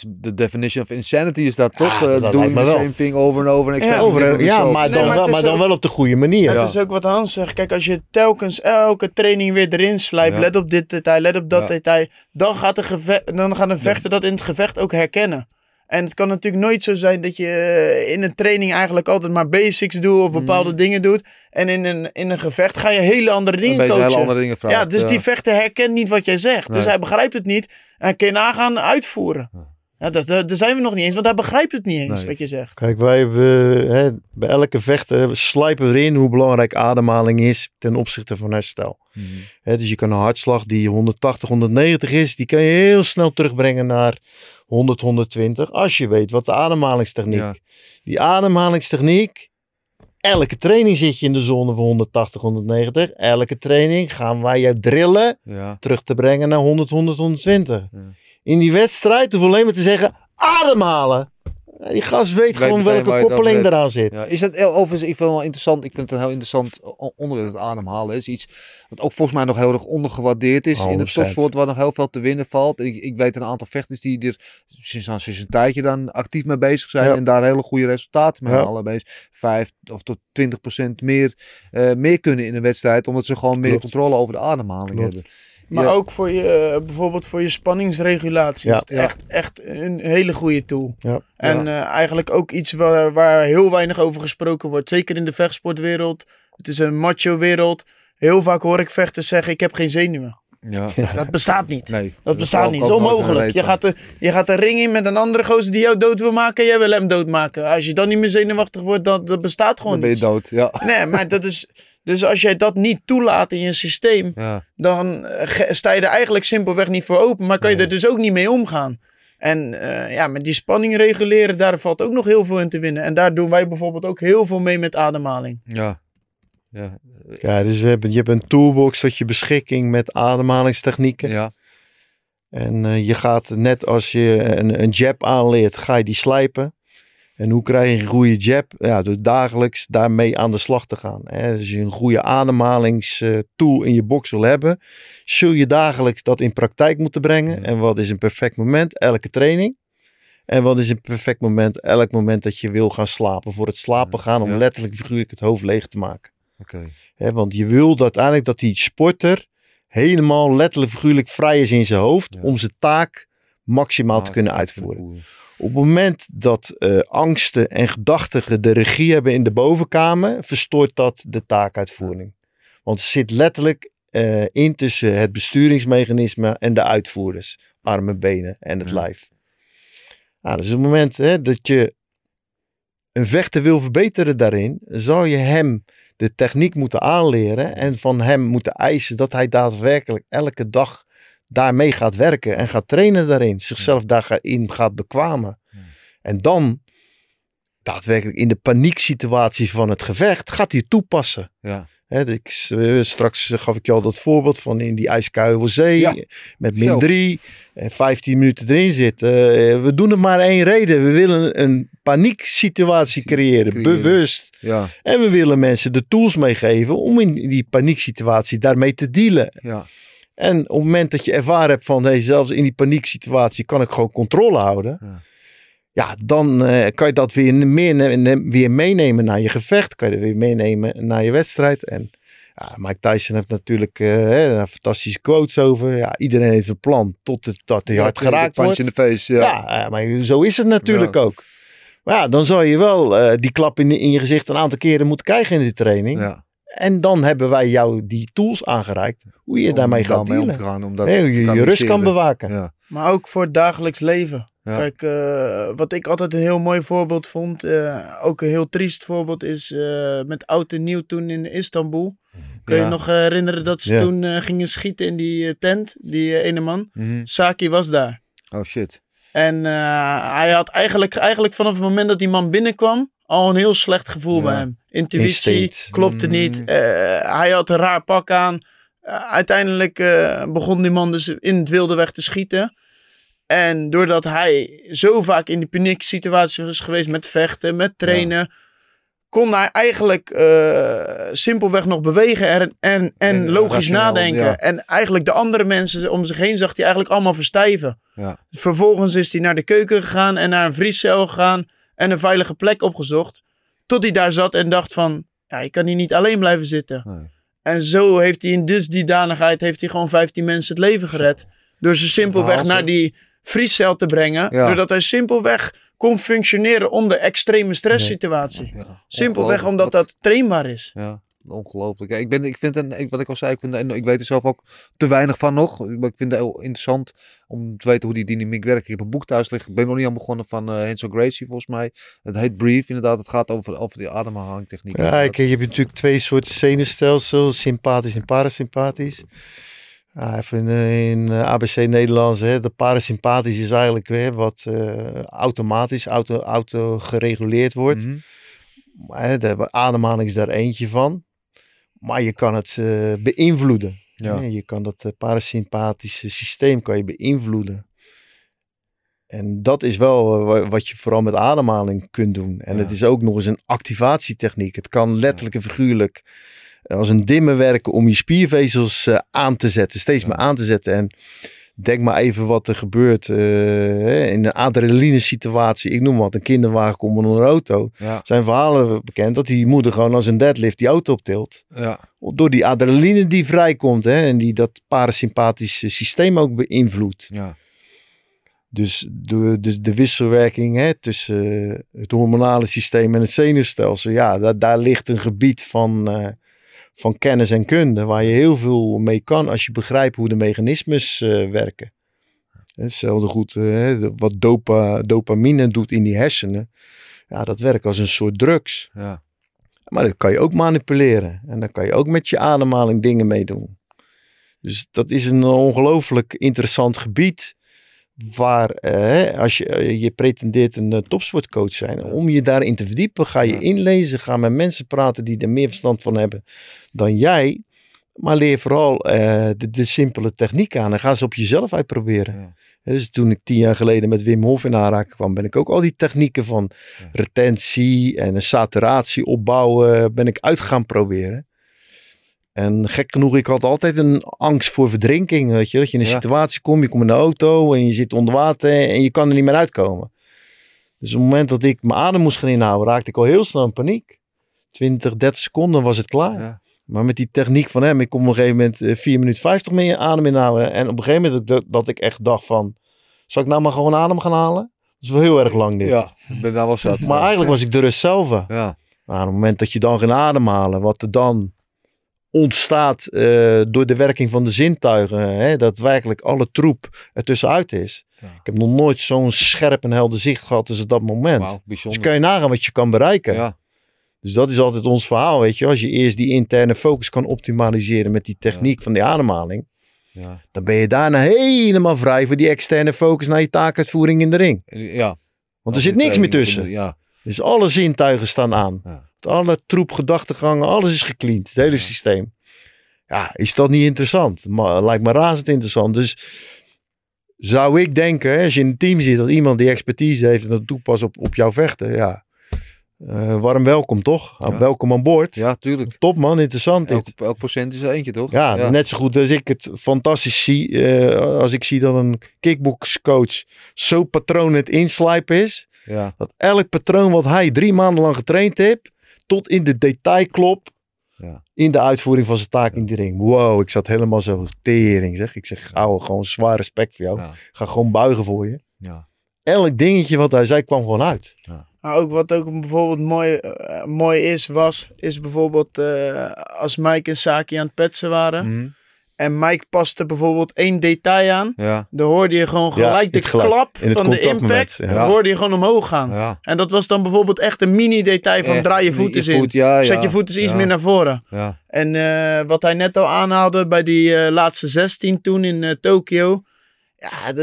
C: de definition of insanity is dat toch?
E: Ja,
C: Eh,
E: dat
C: doing
E: lijkt me
C: the
E: wel.
C: same thing over and over. En
D: Ja,
E: Over, ja, maar,
D: Nee,
E: dan,
D: maar
E: wel, maar dan wel op de goede manier.
D: Het
C: Ja.
D: is ook wat Hans zegt. Kijk, als je telkens elke training weer erin slijpt.
C: Ja.
D: Let op dit detail, let op dat
C: Ja.
D: detail. Dan gaat, de geve- dan gaan de vechter dat in het gevecht ook herkennen. En het kan natuurlijk nooit zo zijn dat je eh, in een training eigenlijk altijd maar basics doet of bepaalde
C: Mm.
D: dingen doet. En in een, in een gevecht ga je hele andere
C: Een
D: dingen coachen.
C: hele andere dingen vragen.
D: ja, dus die vechter herkent niet wat jij zegt. Dus hij begrijpt het niet. En kan je nagaan uitvoeren.
C: Ja.
D: Dat, dat- daar zijn we nog niet eens, want hij begrijpt het niet eens
C: Nee.
D: wat je zegt.
E: Kijk, wij hebben, hè, bij elke vechter slijpen we erin hoe belangrijk ademhaling is ten opzichte van herstel.
C: Mhm.
E: Hè, dus je kan een hartslag die 180, 190 is, die kan je heel snel terugbrengen naar 100, 120. Als je weet wat de ademhalingstechniek.
C: Ja.
E: Die ademhalingstechniek, elke training zit je in de zone van 180, 190. Elke training gaan wij je drillen
C: Ja.
E: terug te brengen naar 100, 100, 120.
C: Ja.
E: In die wedstrijd hoef alleen maar te zeggen, ademhalen. Die gast weet, gewoon welke koppeling eraan zit.
C: Ja, is dat overigens, ik vind het wel interessant, ik vind het een heel interessant onderwerp, het ademhalen. is iets wat ook volgens mij nog heel erg ondergewaardeerd is in het
E: 100%.
C: topsport, waar nog heel veel te winnen valt. Ik, ik weet een aantal vechters die er sinds, nou, sinds een tijdje dan actief mee bezig zijn
E: Ja.
C: en daar hele goede resultaten mee
E: Ja.
C: halen. Bezig. Vijf of tot 20 procent meer, eh, meer kunnen in een wedstrijd, omdat ze gewoon meer
E: Klopt.
C: controle over de ademhaling
E: Klopt.
C: hebben.
D: Maar
C: Ja.
D: ook voor je, eh, bijvoorbeeld voor je spanningsregulatie
E: Ja.
D: is het echt, echt een hele goede tool.
E: Ja.
D: En eh, eigenlijk ook iets waar, waar heel weinig over gesproken wordt. Zeker in de vechtsportwereld. Het is een macho wereld. Heel vaak hoor ik vechters zeggen, ik heb geen zenuwen.
C: Ja. (laughs)
D: Dat bestaat niet.
C: Nee,
D: Dat bestaat niet. Het is onmogelijk. Je gaat, de, je gaat de ring in met een andere gozer die jou dood wil maken. En jij wil hem doodmaken. Als je dan niet meer zenuwachtig wordt, dan dat bestaat gewoon
C: Dan ben je
D: niet.
C: dood. Ja.
D: Nee, maar dat is... Dus als jij dat niet toelaat in je systeem,
C: Ja.
D: dan eh, sta je er eigenlijk simpelweg niet voor open. Maar kan je
C: Nee.
D: er dus ook niet mee omgaan. En eh, ja, met die spanning reguleren, daar valt ook nog heel veel in te winnen. En daar doen wij bijvoorbeeld ook heel veel mee met ademhaling.
C: Ja. Ja.
E: Ja, dus je hebt, je hebt een toolbox tot je beschikking met ademhalingstechnieken.
C: Ja.
E: En eh, je gaat net als je een, een jab aanleert, ga je die slijpen. En hoe krijg je een goede jab? Ja, door dagelijks daarmee aan de slag te gaan. Hè. Dus als je een goede ademhalingstool in je box wil hebben, zul je dagelijks dat in praktijk moeten brengen. En wat is een perfect moment? Elke training. En wat is een perfect moment? Elk moment dat je wil gaan slapen. Voor het slapen gaan om letterlijk figuurlijk het hoofd leeg te maken.
C: Oké.
E: Hè, want je wil uiteindelijk dat die sporter helemaal letterlijk figuurlijk vrij is in zijn hoofd
C: Ja.
E: om zijn taak maximaal te kunnen uitvoeren. Op het moment dat eh, angsten en gedachten de regie hebben in de bovenkamer, verstoort dat de taakuitvoering. Want het zit letterlijk eh, in tussen het besturingsmechanisme en de uitvoerders. Armen, benen en het
C: Ja.
E: lijf. Nou, dus op het moment hè, dat je een vechter wil verbeteren daarin, zou je hem de techniek moeten aanleren en van hem moeten eisen dat hij daadwerkelijk elke dag daarmee gaat werken en gaat trainen daarin. Zichzelf daarin gaat bekwamen. En dan, daadwerkelijk in de panieksituatie van het gevecht, gaat hij toepassen.
C: Ja.
E: Hè, ik, eh, straks gaf ik je al dat voorbeeld van in die ijskoude zee
C: Ja.
E: met min
C: Zo.
E: 3 en 15 minuten erin zitten. Eh, we doen het maar één reden. We willen een panieksituatie creëren,
C: Creëren.
E: bewust.
C: Ja.
E: En we willen mensen de tools meegeven om in die panieksituatie daarmee te dealen.
C: Ja.
E: En op het moment dat je ervaren hebt van hey, zelfs in die panieksituatie kan ik gewoon controle houden.
C: Ja.
E: Ja, dan eh, kan je dat weer, meer, weer meenemen naar je gevecht. Kan je er weer meenemen naar je wedstrijd. En ja, Mike Tyson heeft natuurlijk hè, daar fantastische quotes over. Ja, iedereen heeft een plan tot het, dat hij hard geraakt wordt.
C: in de face. Ja.
E: Ja, eh, maar zo is het natuurlijk
C: Ja.
E: ook. Maar ja, dan zou je wel die klap in, in je gezicht een aantal keren moeten krijgen in die training.
C: Ja.
E: En dan hebben wij jou die tools aangereikt. Hoe je
C: Om
E: daarmee gaat dealen.
C: te gaan. Om dat
E: hoe je je rust kan bewaken.
C: Ja.
D: Maar ook voor het dagelijks leven.
C: Ja.
D: Kijk, eh, wat ik altijd een heel mooi voorbeeld vond, eh, ook een heel triest voorbeeld, is eh, met oud en nieuw toen in Istanbul. Kun je
C: Ja.
D: nog herinneren dat ze
E: Ja.
D: toen gingen schieten in die tent, die ene man?
C: Mhm.
D: Saki was daar.
C: Oh shit.
D: En eh, hij had eigenlijk, eigenlijk vanaf het moment dat die man binnenkwam, al een heel slecht gevoel
C: Ja.
D: bij hem. Intuïtie klopte
C: Mm.
D: niet. Eh, hij had een raar pak aan. Eh, uiteindelijk eh, begon die man dus in het wilde weg te schieten. En doordat hij zo vaak in die panieksituatie is geweest met vechten, met trainen, kon hij eigenlijk simpelweg nog bewegen en, en, en
C: En
D: logisch nadenken.
C: ja.
D: En eigenlijk de andere mensen om zich heen zag hij eigenlijk allemaal verstijven.
C: Ja.
D: Vervolgens is hij naar de keuken gegaan en naar een vriescel gegaan en een veilige plek opgezocht. Tot hij daar zat en dacht van, ja, ik kan hier niet alleen blijven zitten.
C: Nee.
D: En zo heeft hij in dus die danigheid heeft hij gewoon 15 mensen het leven gered. Door ze simpelweg naar die vriescel te brengen.
C: Ja.
D: Doordat hij simpelweg kon functioneren onder extreme stresssituatie.
C: Ja.
D: Simpelweg omdat dat trainbaar is.
C: Ja, ongelooflijk. Ja, ik, ben, ik vind, een, ik, wat ik al zei, ik, vind, en ik weet er zelf ook te weinig van nog. Maar ik vind het heel interessant om te weten hoe die dynamiek werkt. Ik heb een boek thuis liggen. Ik ben nog niet aan begonnen van uh, Hensel Gracie volgens mij. Het heet Brief inderdaad. Het gaat over, over die ademhalingtechniek.
E: Ja, ik, je hebt natuurlijk twee soorten zenuwstelsels, sympathisch en parasympathisch. Ja, even in, in uh, ABC Nederlands, hè, de parasympathisch is eigenlijk hè, wat uh, automatisch, auto, auto gereguleerd wordt.
C: Mm
E: -hmm. De ademhaling is daar eentje van. Maar je kan het uh, beïnvloeden.
C: Ja.
E: Je kan dat uh, parasympathische systeem kan je beïnvloeden. En dat is wel eh, wa- wat je vooral met ademhaling kunt doen. En
C: Ja.
E: het is ook nog eens een activatietechniek. Het kan letterlijk en figuurlijk eh, als een dimmer werken om je spiervezels eh, aan te zetten. Steeds
C: Ja.
E: meer aan te zetten. En denk maar even wat er gebeurt eh, in een adrenaline situatie. Ik noem wat, een kinderwagen komt onder een auto.
C: Ja,
E: Zijn verhalen bekend dat die moeder gewoon als een deadlift die auto optilt.
C: ja,
E: Door die adrenaline die vrijkomt hè, en die dat parasympathische systeem ook beïnvloedt.
C: ja.
E: Dus de, de, de wisselwerking hè, tussen eh, het hormonale systeem en het zenuwstelsel, ja, daar, daar ligt een gebied van, eh, van kennis en kunde waar je heel veel mee kan als je begrijpt hoe de mechanismes eh, werken. Hetzelfde goed, eh, wat dopa, dopamine doet in die hersenen, ja, dat werkt als een soort drugs.
C: ja.
E: Maar dat kan je ook manipuleren. En dan kan je ook met je ademhaling dingen mee doen. Dus dat is een ongelooflijk interessant gebied. Waar eh, als je, eh, je pretendeert een eh, topsportcoach zijn. Om je daarin te verdiepen, ga je
C: Ja.
E: inlezen. Ga met mensen praten die er meer verstand van hebben dan jij. Maar leer vooral eh, de, de simpele techniek aan. En ga ze op jezelf uitproberen.
C: Ja.
E: Dus toen ik tien jaar geleden met Wim Hof in aanraking kwam, ben ik ook al die technieken van
C: Ja.
E: retentie en saturatie opbouwen, ben ik uit gaan proberen. En gek genoeg, ik had altijd een angst voor verdrinking. Weet je, dat je in een
C: Ja.
E: situatie komt, je komt in de auto en je zit onder water en je kan er niet meer uitkomen. Dus op het moment dat ik mijn adem moest gaan inhouden, raakte ik al heel snel in paniek. 20, 30 seconden was het klaar.
C: Ja.
E: Maar met die techniek van hem, ik kon op een gegeven moment eh, 4 minuten 50 met je adem inhouden. En op een gegeven moment dat, dat ik echt dacht van, zal ik nou maar gewoon adem gaan halen? Dat is wel heel erg lang dit.
C: Ja, ik ben daar wel zat.
E: Maar eigenlijk was ik de rust zelf.
C: Ja,
E: Maar op het moment dat je dan gaat ademhalen, wat er dan ontstaat eh, door de werking van de zintuigen, hè, dat werkelijk alle troep ertussenuit is.
C: Ja.
E: Ik heb nog nooit zo'n scherp en helder zicht gehad als op dat moment.
C: wauw,
E: Dus kan je nagaan wat je kan bereiken.
C: Ja,
E: Dus dat is altijd ons verhaal, weet je. Als je eerst die interne focus kan optimaliseren met die techniek van die ademhaling,
C: ja,
E: dan ben je daarna helemaal vrij voor die externe focus naar je taakuitvoering in de ring.
C: ja.
E: Want er zit niks meer tussen.
C: Ja,
E: Dus alle zintuigen staan aan.
C: Ja.
E: Alle troep, gedachtegangen, alles is gecleand. Het hele systeem. Ja, is dat niet interessant? Maar, lijkt me razend interessant. Dus zou ik denken, hè, als je in een team zit, dat iemand die expertise heeft en dat toepast op, op jouw vechten, ja. eh, warm welkom toch?
C: Ja.
E: Welkom aan boord.
C: ja, tuurlijk.
E: Top man, interessant dit.
C: Elk, elk procent is er eentje, toch?
E: Ja, net zo goed als ik het fantastisch zie. eh, als ik zie dat een kickboxcoach zo patroon het inslijpen is.
C: Ja,
E: Dat elk patroon wat hij drie maanden lang getraind heeft. Tot in de detail klopt.
C: Ja.
E: In de uitvoering van zijn taak in de ring. Wow, ik zat helemaal zo tering zeg. Ik zeg, ouwe, gewoon zwaar respect voor jou.
C: ja,
E: Ga gewoon buigen voor je.
C: ja.
E: Elk dingetje wat hij zei kwam gewoon uit.
D: Maar ook wat ook bijvoorbeeld mooi, eh, mooi is, was, is bijvoorbeeld eh, als Mike en Saki aan het petsen waren.
C: Mhm.
D: En Mike paste bijvoorbeeld één detail aan.
C: Ja,
D: Dan hoorde je gewoon
E: Ja,
D: gelijk de klap van de impact.
E: ja.
D: Dan hoorde je gewoon omhoog gaan.
C: ja.
D: En dat was dan bijvoorbeeld echt een mini detail van
C: Echt,
D: draai je
C: je
D: voet eens in.
C: voet,
D: Zet je voet eens iets meer naar voren.
C: Ja,
D: En eh, wat hij net al aanhaalde bij die eh, laatste 16 toen in eh, Tokio. Ja,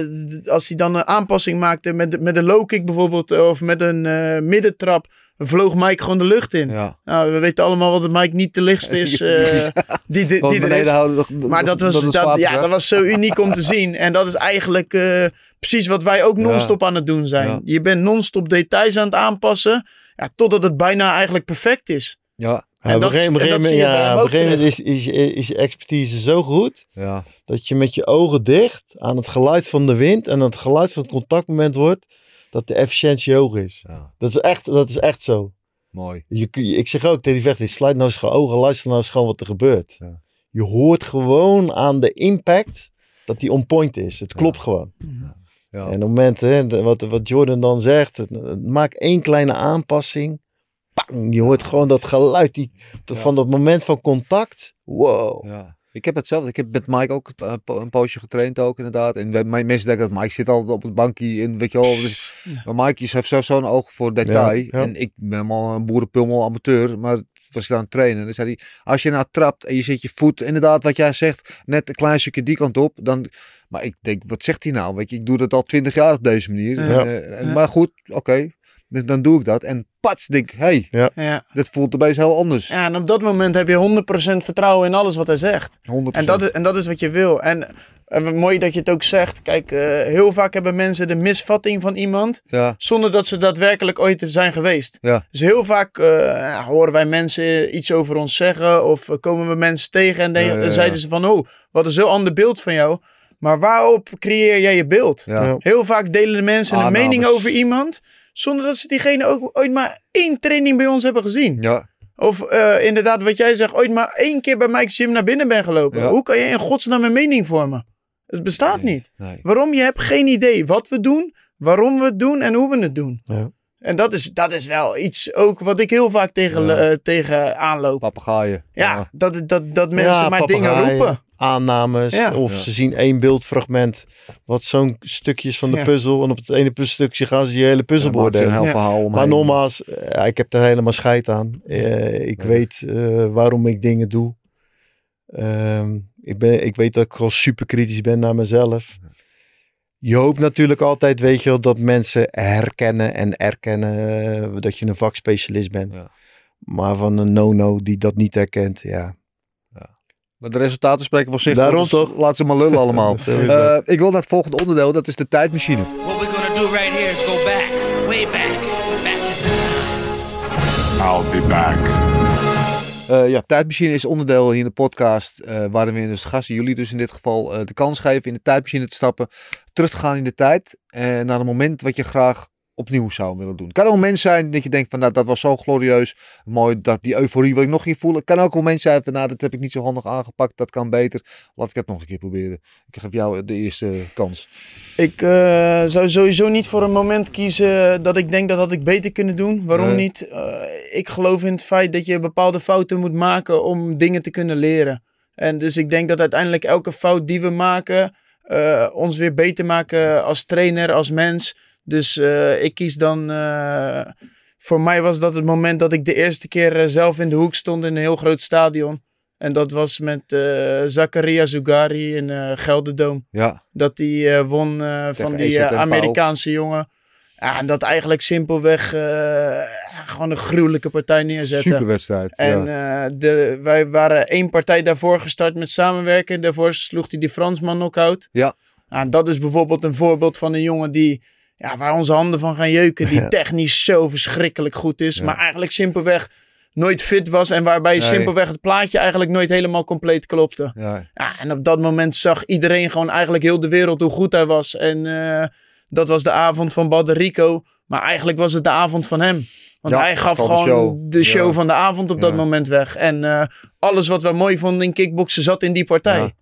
D: als hij dan een aanpassing maakte met, met een low kick bijvoorbeeld. Of met een middentrap. Vloog Mike gewoon de lucht in.
C: ja.
D: Nou, we weten allemaal wat Mike niet de lichtste (laughs) is eh, die, die, die er is.
C: houden
D: Maar dat was, dat, ja, dat was zo (laughs) uniek om te zien. En dat is eigenlijk eh, precies wat wij ook
C: Ja.
D: non-stop aan het doen zijn.
C: Ja.
D: Je bent non-stop details aan het aanpassen. Ja, totdat het bijna eigenlijk perfect is.
C: Ja,
D: En
E: op een gegeven moment, is, is, is je expertise zo goed.
C: ja,
E: dat je met je ogen dicht aan het geluid van de wind en het geluid van het contactmoment wordt, dat de efficiëntie hoog is.
C: ja.
E: Dat is echt, dat is echt zo.
C: Mooi.
E: Je, kun- ik zeg ook tegen die vechter, sluit nou eens gewoon ogen, luister nou eens gewoon wat er gebeurt.
C: Ja.
E: Je hoort gewoon aan de impact dat die on point is. Het klopt gewoon.
C: Ja.
E: En op het moment, hè, de- wat, wat Jordan dan zegt, maak één kleine aanpassing. Bang, je hoort gewoon dat geluid die,
C: Ja.
E: van dat moment van contact. Wow.
C: Ja. Ik heb hetzelfde. Ik heb met Mike ook een, po- een poosje getraind ook inderdaad. En mensen denken dat Mike zit altijd op het bankje en weet je wel. Dus, maar Mike is- heeft zo- zo'n oog voor detail.
E: Ja, ja.
C: En ik ben helemaal een boerenpummel amateur. Maar was hij aan het trainen. Dan zei hij, als je nou trapt en je zet je voet, inderdaad wat jij zegt, net een klein stukje die kant op. Dan, maar ik denk, wat zegt hij nou? Weet je, ik doe dat al twintig jaar op deze manier.
D: Ja.
C: En, eh, en- Maar goed, oké. Dan, dan doe ik dat. En pats, denk ik, hé, hey,
D: Ja.
C: dit voelt opeens heel anders.
D: ja, en op dat moment heb je 100% vertrouwen in alles wat hij zegt.
C: 100%.
D: En dat, is, en dat is wat je wil. En En mooi dat je het ook zegt. Kijk, eh, heel vaak hebben mensen de misvatting van iemand.
C: Ja,
D: zonder dat ze daadwerkelijk ooit er zijn geweest.
C: Ja.
D: Dus heel vaak eh, horen wij mensen iets over ons zeggen. Of komen we mensen tegen en, denken,
C: Ja, ja, ja.
D: en zeiden ze van... Oh, wat een zo ander beeld van jou. Maar waarop creëer jij je beeld?
C: ja.
D: Heel vaak delen de mensen een
C: Aannames.
D: mening over iemand. Zonder dat ze diegene ook ooit maar één training bij ons hebben gezien.
C: ja.
D: Of eh, inderdaad wat jij zegt, ooit maar één keer bij Mike's Gym naar binnen ben gelopen.
C: Ja.
D: Hoe kan je in godsnaam een mening vormen? Het bestaat niet.
C: Nee.
D: Waarom? Je hebt geen idee wat we doen, waarom we het doen en hoe we het doen.
E: Ja.
D: En dat is, dat is wel iets ook wat ik heel vaak tegen,
C: Ja.
D: eh, tegen aanloop.
C: Papegaaien.
D: Ja, dat, dat, dat mensen
E: Ja,
D: maar dingen roepen.
E: Aannames.
D: Ja.
E: Of
C: Ja.
E: ze zien één beeldfragment. Wat zo'n stukjes van de
D: Ja.
E: puzzel. En op het ene puzzelstukje gaan ze die hele puzzel
C: je
E: beoordelen.
C: heel
D: Ja.
C: verhaal omheen.
E: Maar nogmaals, eh, ik heb er helemaal scheid aan. Eh, ik
C: Ja.
E: weet eh, waarom ik dingen doe. Ehm, ik, ben, ik weet dat ik gewoon super kritisch ben naar mezelf. Je hoopt natuurlijk altijd, weet je wel, dat mensen herkennen en erkennen eh, dat je een vakspecialist bent.
C: Ja.
E: Maar van een no-no die dat niet herkent, ja.
C: Maar de resultaten spreken voor zich.
E: Daarom
C: dus
E: toch?
C: Laat ze maar lullen allemaal. (laughs) Eh, ik wil naar het volgende onderdeel. Dat is de tijdmachine.
F: What we're gonna do right here is go back, way back, back to the time.
B: I'll be back.
C: Eh, ja, tijdmachine is onderdeel hier in de podcast. eh waarin we dus gasten, jullie dus in dit geval, eh, de kans geven in de tijdmachine te stappen. Terug te gaan in de tijd. En naar een moment wat je graag opnieuw zou willen doen. Het kan ook een moment zijn dat je denkt van nou dat was zo glorieus. Mooi dat die euforie wil ik nog keer voelen. Kan ook een moment zijn van nou dat heb ik niet zo handig aangepakt. Dat kan beter. Laat ik het nog een keer proberen. Ik geef jou de eerste kans.
D: Ik eh, zou sowieso niet voor een moment kiezen dat ik denk dat had ik beter kunnen doen. Waarom
C: Nee.
D: niet? Eh, ik geloof in het feit dat je bepaalde fouten moet maken om dingen te kunnen leren. En dus ik denk dat uiteindelijk elke fout die we maken eh, ons weer beter maken als trainer, als mens. Dus eh, ik kies dan. eh, voor mij was dat het moment dat ik de eerste keer eh, zelf in de hoek stond in een heel groot stadion. En dat was met eh Zakaria Zugari in eh Gelderdoom.
C: Ja,
D: Dat eh, won van die
C: en
D: Amerikaanse jongen. Ja, en dat eigenlijk simpelweg gewoon een gruwelijke partij neerzetten.
C: super wedstrijd.
D: En
C: ja.
D: de, wij waren één partij daarvoor gestart met samenwerken. Daarvoor sloeg hij die Fransman knock-out.
C: Ja.
D: Nou, dat is bijvoorbeeld een voorbeeld van een jongen die, ja, waar onze handen van gaan jeuken. Die technisch zo verschrikkelijk goed is. Maar eigenlijk simpelweg nooit fit was. En waarbij
C: Nee.
D: simpelweg het plaatje eigenlijk nooit helemaal compleet klopte.
C: ja.
D: Ja, en op dat moment zag iedereen gewoon eigenlijk heel de wereld hoe goed hij was. En eh, dat was de avond van Baderico. Maar eigenlijk was het de avond van hem. Want
C: Ja,
D: hij gaf
C: de
D: gewoon
C: show.
D: de show
C: Ja.
D: van de avond op dat moment weg. En eh, alles wat we mooi vonden in kickboksen zat in die partij.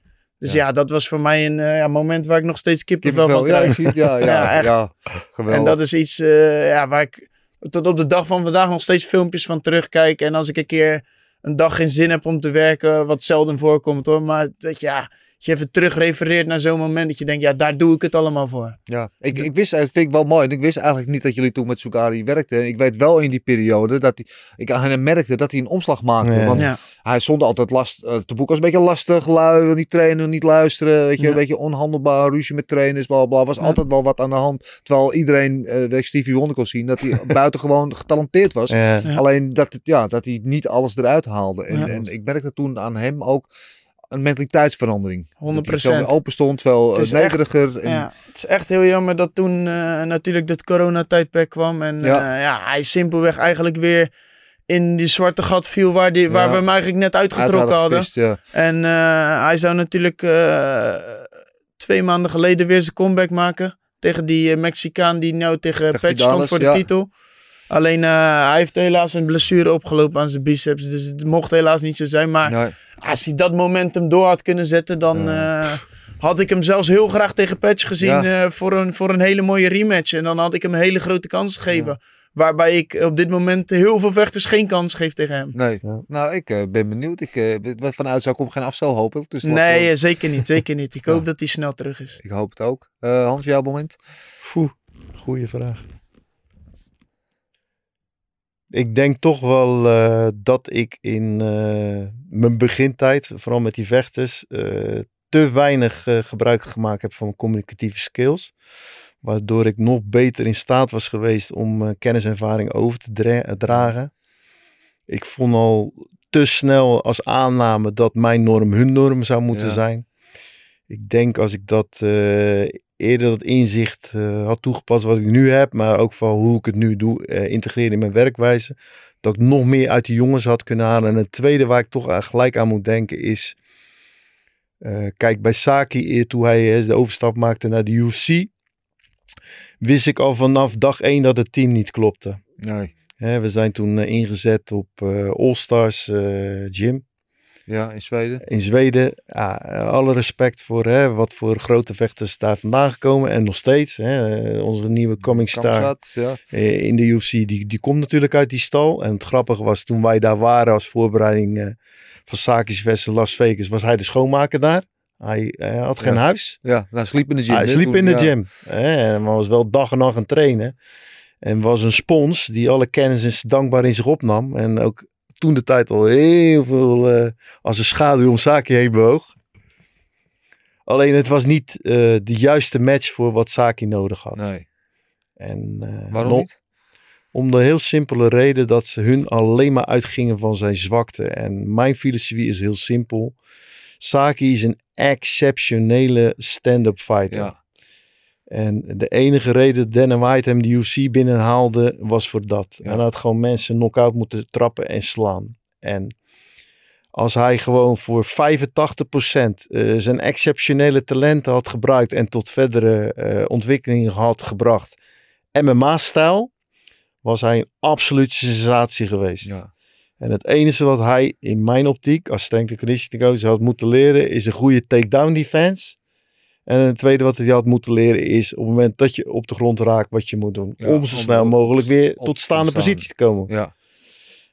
D: Dus
C: Ja.
D: ja. dat was voor mij een eh, moment waar ik nog steeds kippenvel van
C: Kippenvel,
D: krijg. (laughs)
C: Ja, ja,
D: Ja,
C: ja, geweldig.
D: En dat is iets eh, ja, waar ik tot op de dag van vandaag nog steeds filmpjes van terugkijk. En als ik een keer een dag geen zin heb om te werken, wat zelden voorkomt hoor. Maar dat, ja, je even terug refereert naar zo'n moment dat je denkt, ja, daar doe ik het allemaal voor.
C: Ja, ik, ik wist, dat vind ik wel mooi. En ik wist eigenlijk niet dat jullie toen met Sugari werkten. Ik weet wel in die periode dat hij, ik aan hem merkte dat hij een omslag maakte.
E: Ja.
C: Want
D: Ja.
C: hij stond altijd last, uh, te boek was een beetje lastig, lui, wil niet trainen, niet luisteren. Weet je,
D: Ja.
C: een beetje onhandelbaar, ruzie met trainers, bla bla. Was
D: Ja.
C: altijd wel wat aan de hand. Terwijl iedereen, uh, weet Stevie Wonder kon zien, dat hij (laughs) buitengewoon getalenteerd was.
E: Ja.
D: Ja.
C: Alleen dat, het, ja, dat hij niet alles eruit haalde. En,
D: Ja.
C: en ik merkte toen aan hem ook een mentaliteitsverandering.
D: 100%.
C: Dat zo open stond, wel
D: Het echt-.
C: En,
D: Ja, het is echt heel jammer dat toen eh, natuurlijk dat coronatijdperk kwam. En
C: Ja.
D: ja. ja, hij simpelweg eigenlijk weer in die zwarte gat viel waar, die, waar
C: Ja.
D: we hem eigenlijk net
C: uit
D: uitgetrokken hadden.
C: gevist.
D: En eh, hij zou natuurlijk eh, twee maanden geleden weer zijn comeback maken. Tegen die eh, Mexicaan die nou tegen
C: Tegen
D: Patch stond voor de titel. Alleen eh, hij heeft helaas een blessure opgelopen aan zijn biceps. Dus het mocht helaas niet zo zijn. Maar
C: Nee.
D: als hij dat momentum door had kunnen zetten, dan eh, had ik hem zelfs heel graag tegen Patch gezien
C: Ja.
D: eh, voor, een, voor een hele mooie rematch. En dan had ik hem een hele grote kans gegeven. Waarbij ik op dit moment heel veel vechters geen kans geef tegen hem.
C: Nee.
E: Ja.
C: Nou, ik eh, ben benieuwd. Ik, eh, vanuit zou ik op geen afstel hopen. Dus
D: Nee, zeker niet. Zeker niet. Ik (laughs)
C: Ja.
D: hoop dat hij snel terug is.
C: ik hoop het ook. Eh, Hans, jouw moment?
E: Poeh, goeie vraag. Ik denk toch wel eh, dat ik in eh, mijn begintijd, vooral met die vechters, eh, te weinig gebruik gemaakt heb van communicatieve skills. Waardoor ik nog beter in staat was geweest om kennis en ervaring over te dra- dragen. Ik vond al te snel als aanname dat mijn norm hun norm zou moeten
C: Ja.
E: zijn. Ik denk als ik dat eerder dat inzicht eh, had toegepast wat ik nu heb, maar ook van hoe ik het nu doe, eh, integreren in mijn werkwijze, dat ik nog meer uit die jongens had kunnen halen. En het tweede waar ik toch aan- gelijk aan moet denken is, eh, kijk bij Saki, toen hij de overstap maakte naar de UFC, wist ik al vanaf dag één dat het team niet klopte.
C: Nee.
E: We zijn toen ingezet op All Stars Gym
C: Ja, in Zweden.
E: in Zweden. Ja, eh, alle respect voor hè, wat voor grote vechters daar vandaan gekomen. En nog steeds. Hè, eh, onze nieuwe coming star
C: Kamzat, ja.
E: eh, in de UFC. Die, die komt natuurlijk uit die stal. En het grappige was toen wij daar waren als voorbereiding eh, van Saki's Westen Las Vegas. Was hij de schoonmaker daar. Hij, hij had geen
C: Ja.
E: huis.
C: Ja, hij sliep in de gym.
E: Hij sliep
C: toen-
E: in de gym. Hè, en was wel dag en nacht aan het trainen. En was een spons die alle kennis en dankbaar in zich opnam. En ook toen de tijd al heel veel eh, als een schaduw om Saki heen bewoog. Alleen het was niet eh, de juiste match voor wat Saki nodig had.
C: Nee.
E: En, eh,
C: Waarom
E: nog-
C: niet?
E: Om de heel simpele reden dat ze hun alleen maar uitgingen van zijn zwakte. En mijn filosofie is heel simpel. Saki is een exceptionele stand-up fighter.
C: Ja.
E: En de enige reden dat Dana White hem de UFC binnenhaalde was voor dat.
C: Ja.
E: En hij had gewoon mensen knock-out moeten trappen en slaan. En als hij gewoon voor 85% eh, zijn exceptionele talenten had gebruikt en tot verdere eh, ontwikkelingen had gebracht, MMA-stijl, was hij een absolute sensatie geweest.
C: Ja.
E: En het enige wat hij in mijn optiek als strength and conditioning coach had moeten leren is een goede takedown defense. En het tweede wat hij had moeten leren is op het moment dat je op de grond raakt wat je moet doen.
C: Ja,
E: om zo snel mogelijk weer tot staande positie te komen.
C: Ja.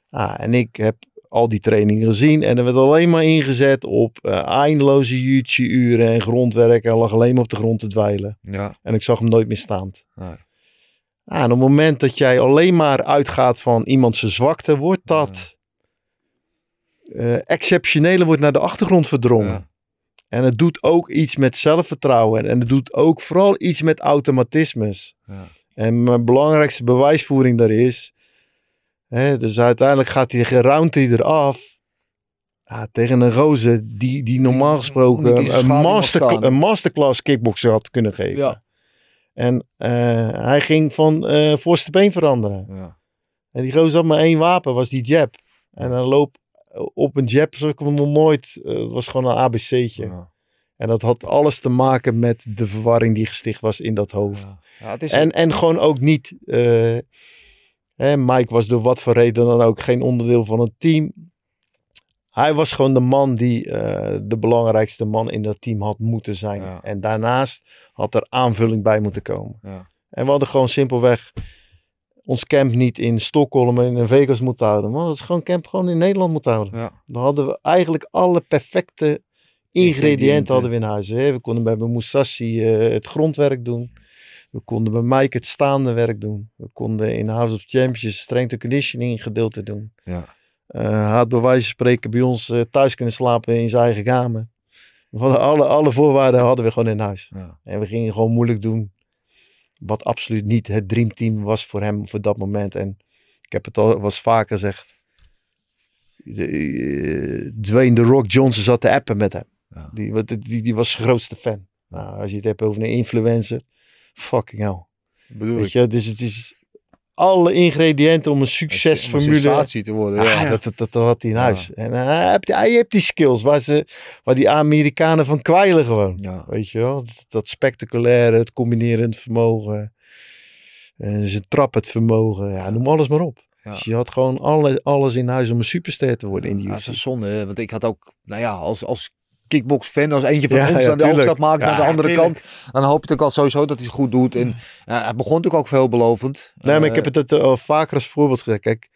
E: Ah, en ik heb al die trainingen gezien en er werd alleen maar ingezet op eh, eindeloze jiu-jitsu-uren en grondwerk. En lag alleen maar op de grond te dweilen.
C: Ja.
E: En ik zag hem nooit meer staand.
C: Nee.
E: Ah, en op het moment dat jij alleen maar uitgaat van iemand zijn zwakte, wordt dat eh, exceptionele wordt naar de achtergrond verdrongen.
C: Ja.
E: En het doet ook iets met zelfvertrouwen. En het doet ook vooral iets met automatismes.
C: Ja.
E: En mijn belangrijkste bewijsvoering daar is. Hè, dus uiteindelijk gaat die Roundtree eraf. Ja, tegen een gozer die, die normaal gesproken een, master, een masterclass kickboxer had kunnen geven.
C: Ja.
E: En eh, hij ging van eh voorste been veranderen.
C: Ja.
E: En die gozer had maar één wapen, was die jab. En dan loopt op een jab zoals ik hem nog nooit. eh, Het was gewoon een ABC'tje.
C: Ja.
E: En dat had alles te maken met de verwarring die gesticht was in dat hoofd.
C: Ja. Ja, het is
E: En, en gewoon ook niet. eh, hè, Mike was door wat voor reden dan ook geen onderdeel van het team. Hij was gewoon de man die eh, de belangrijkste man in dat team had moeten zijn. En daarnaast had er aanvulling bij moeten komen.
C: Ja.
E: En we hadden gewoon simpelweg ons camp niet in Stockholm en in Vegas moeten houden. Maar dat is gewoon camp gewoon in Nederland moeten houden.
C: Ja.
E: Dan hadden we eigenlijk alle perfecte
C: Ingrediënten.
E: ingrediënten hadden we in huis. Hè. We konden bij Musashi eh, het grondwerk doen. We konden bij Mike het staande werk doen. We konden in House of Champions strength and conditioning gedeelte doen.
C: Ja.
E: Eh, hij had bij wijze van spreken bij ons eh, thuis kunnen slapen in zijn eigen kamer. We hadden alle, alle voorwaarden hadden we gewoon in huis.
C: Ja.
E: En we gingen gewoon moeilijk doen. Wat absoluut niet het dreamteam was voor hem voor dat moment. En ik heb het al eens vaker gezegd. De, eh, Dwayne The Rock Johnson zat te appen met hem.
C: Ja.
E: Die, die, die was zijn grootste fan. Nou, als je het hebt over een influencer. Fucking hell.
C: Bedoel
E: Weet
C: ik.
E: je, dus het is alle ingrediënten om een succesformule
C: te worden.
E: Ah,
C: Ja.
E: dat, dat, dat had hij in
C: Ja.
E: huis. En eh, hij, heeft, hij die skills waar, ze, waar die Amerikanen van kwijlen gewoon.
C: Ja.
E: Weet je wel? Dat, dat spectaculaire, het combinerend vermogen. En zijn trap het vermogen. Ja, noem alles maar op. Dus je had gewoon alle, alles in huis om een superster te worden in die UFC.
C: dat is een zonde, want ik had ook, nou ja, als, als kickbox-fan, als eentje van
E: Ja,
C: ons
E: ja,
C: aan de overstap maakt naar de andere
E: tuurlijk.
C: kant, dan hoop je ook al sowieso dat hij het goed doet. En ja, hij begon natuurlijk ook veelbelovend.
E: Nee, maar ik
C: Eh,
E: heb het het al vaker als voorbeeld gezegd. Kijk,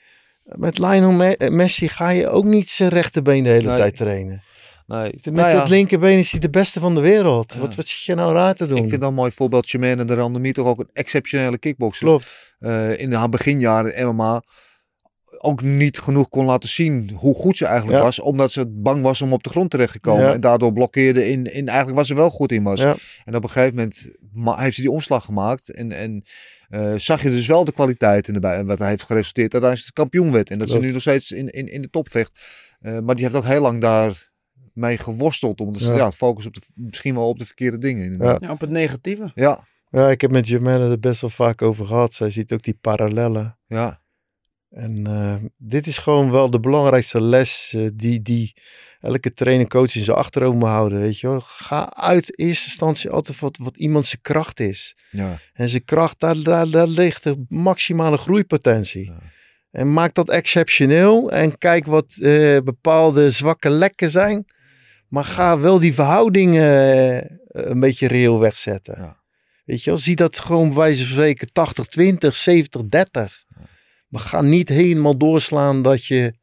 E: met Lionel Me- eh, Messi ga je ook niet zijn rechterbeen de hele
C: Nee.
E: tijd trainen.
C: nee,
E: Met
C: nou ja,
E: dat linkerbeen is hij de beste van de wereld.
C: Ja.
E: Wat, wat zit je nou raar te doen?
C: Ik vind dat een mooi voorbeeld. Jermaine de Randemie toch ook een exceptionele kickboxer.
E: Klopt.
C: Eh, in haar beginjaren MMA ook niet genoeg kon laten zien hoe goed ze eigenlijk
E: Ja.
C: was. Omdat ze bang was om op de grond terecht te komen.
E: Ja.
C: En daardoor blokkeerde in, in eigenlijk waar ze wel goed in was.
E: Ja.
C: En op een gegeven moment heeft ze die omslag gemaakt. En, en eh, zag je dus wel de kwaliteit in erbij. En wat heeft geresulteerd dat hij kampioen werd. En dat ze nu nog steeds in, in, in de top vecht. Eh, maar die heeft ook heel lang daar mee geworsteld. Omdat ze
E: Ja.
C: ja. focus op de, misschien wel op de verkeerde dingen. Inderdaad.
D: Ja, op het negatieve.
C: Ja.
E: Ja, ik heb met Jermaine er best wel vaak over gehad. Zij ziet ook die parallellen.
C: Ja.
E: En eh, dit is gewoon wel de belangrijkste les eh, die, die elke trainer coach in zijn achterhoofd moet houden. Weet je wel. Ga uit eerste instantie altijd wat, wat iemand zijn kracht is.
C: Ja.
E: En zijn kracht, daar, daar, daar ligt de maximale groeipotentie.
C: Ja.
E: En maak dat exceptioneel. En kijk wat eh, bepaalde zwakke lekken zijn. Maar ga wel die verhoudingen een beetje reëel wegzetten.
C: Ja.
E: Weet je wel, zie dat gewoon bij wijze van spreken 80-20, 70-30. Maar ga niet helemaal doorslaan dat je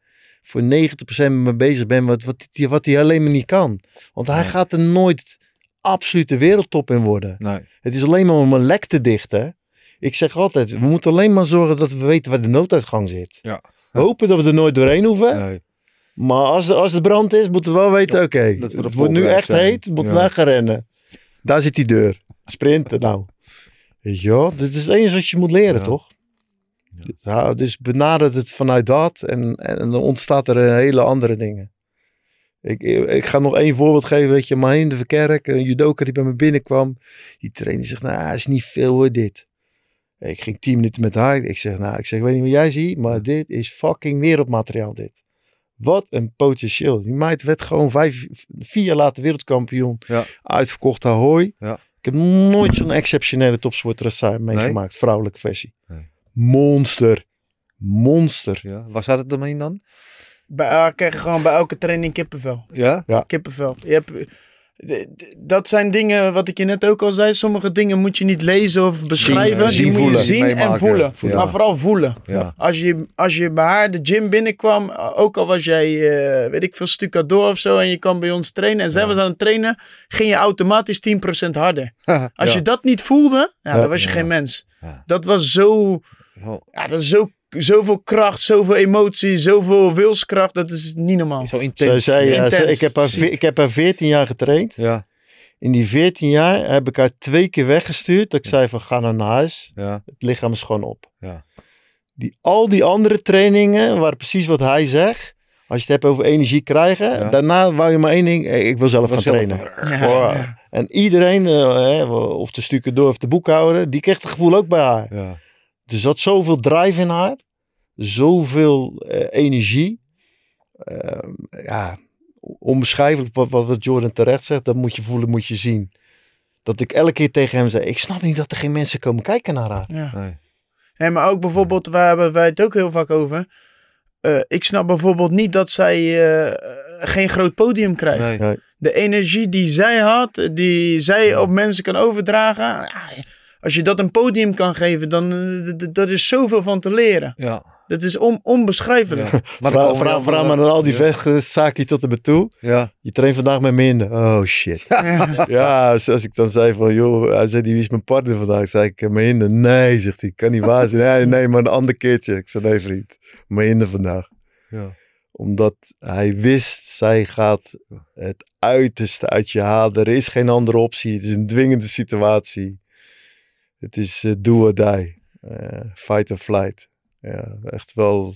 E: voor 90% mee bezig bent wat, wat, die- wat hij alleen maar niet kan. Want hij
C: Nee.
E: gaat er nooit absolute wereldtop in worden.
C: Nee.
E: Het is alleen maar om een lek te dichten. Ik zeg altijd, we moeten alleen maar zorgen dat we weten waar de nooduitgang zit.
C: Ja.
E: We hopen dat we er nooit doorheen hoeven.
C: nee.
E: Maar als, als het brand is, moeten we wel weten, oké,
C: we
E: het wordt nu echt
C: zijn.
E: heet, moeten we
C: Ja.
E: weg gaan rennen. Daar zit die deur. Sprinten nou. Weet je wel, dit is het enige wat je moet leren,
C: Ja.
E: toch? Ja, dus benader het vanuit dat en, en, dan ontstaat er een hele andere dingen. Ik, ik ga nog één voorbeeld geven, weet je, Mahin de Verkerk, een judoka die bij me binnenkwam. Die trainer zegt, nou, is niet veel hoor, dit. Ik ging tien minuten met haar. Ik zeg, nou, ik zeg, ik weet niet wat jij ziet, maar dit is fucking wereldmateriaal, dit. Wat een potentieel. Die meid werd gewoon vijf, vier jaar later wereldkampioen.
C: Ja.
E: Uitverkocht Ahoy.
C: Ja.
E: Ik heb nooit zo'n exceptionele topsporter meegemaakt. Vrouwelijke versie.
C: Nee.
E: Monster. Monster.
C: Ja. Waar zat het dan in dan?
D: Bij, uh, krijg je gewoon bij elke training kippenvel.
C: Ja?
D: Kippenvel. Je hebt, d- dat zijn dingen, wat ik je net ook al zei. Sommige dingen moet je niet lezen of beschrijven.
E: eh,
D: die
E: zien,
D: moet je zien en voelen. Maar vooral voelen.
C: Ja.
D: Als, je, als je bij haar de gym binnenkwam, ook al was jij, eh, weet ik veel, stucador of zo. En je kwam bij ons trainen en zij was aan het trainen. Ging je automatisch 10% harder. (laughs) Als
C: Ja.
D: je dat niet voelde, ja,
E: Ja.
D: dan was je
C: Ja.
D: geen mens.
C: Ja.
D: Dat was Zo, ja, dat is zo, zoveel kracht, zoveel emotie, zoveel wilskracht. Dat is niet normaal.
C: zo
E: Zij
C: intens.
E: zei, ja,
D: Intens.
E: ze- ik, heb haar, ik heb haar 14 jaar getraind.
C: Ja.
E: In die 14 jaar heb ik haar twee keer weggestuurd. Dat ik zei van ga nou naar huis.
C: Ja.
E: Het lichaam is gewoon op.
C: Ja.
E: Die, al die andere trainingen waren precies wat hij zegt. Als je het hebt over energie krijgen.
C: Ja.
E: Daarna wou je maar één ding. eh, Ik wil zelf gaan
C: Zelf-
E: trainen.
D: Ja.
E: Wow. En iedereen, eh, hè, of de stukken door of de boekhouder, die kreeg het gevoel ook bij haar. Er zat zoveel drive in haar. Zoveel eh, energie. Ehm, ja, onbeschrijfelijk wat, wat, Jordan terecht zegt. Dat moet je voelen, moet je zien. Dat ik elke keer tegen hem zei, ik snap niet dat er geen mensen komen kijken naar haar.
D: Ja.
C: Nee.
D: Nee, maar ook bijvoorbeeld, waar hebben wij het ook heel vaak over. Eh, ik snap bijvoorbeeld niet dat zij eh, geen groot podium krijgt.
C: Nee.
D: De energie die zij had, die zij op mensen kan overdragen. ja, Als je dat een podium kan geven, dan d- dat is zoveel van te leren.
C: Ja.
D: Dat is on, onbeschrijfelijk.
C: ja. Maar
E: Vraag, vraag, vraag maar aan al die
C: Ja.
E: Saki tot en met toe.
C: Ja.
E: Je traint vandaag met minder. Oh shit.
D: Ja. (laughs)
E: Ja, zoals ik dan zei van, joh, hij zei, die wie is mijn partner vandaag? Zei ik, mijn hinder. Nee, zegt hij, kan niet waar zijn. Nee, nee, maar een ander keertje. Ik zei, nee vriend, mijn hinder vandaag.
C: Ja.
E: Omdat hij wist, zij gaat het uiterste uit je halen. Er is geen andere optie. Het is een dwingende situatie. Het is eh, do or die. Eh, fight or flight. Ja, echt wel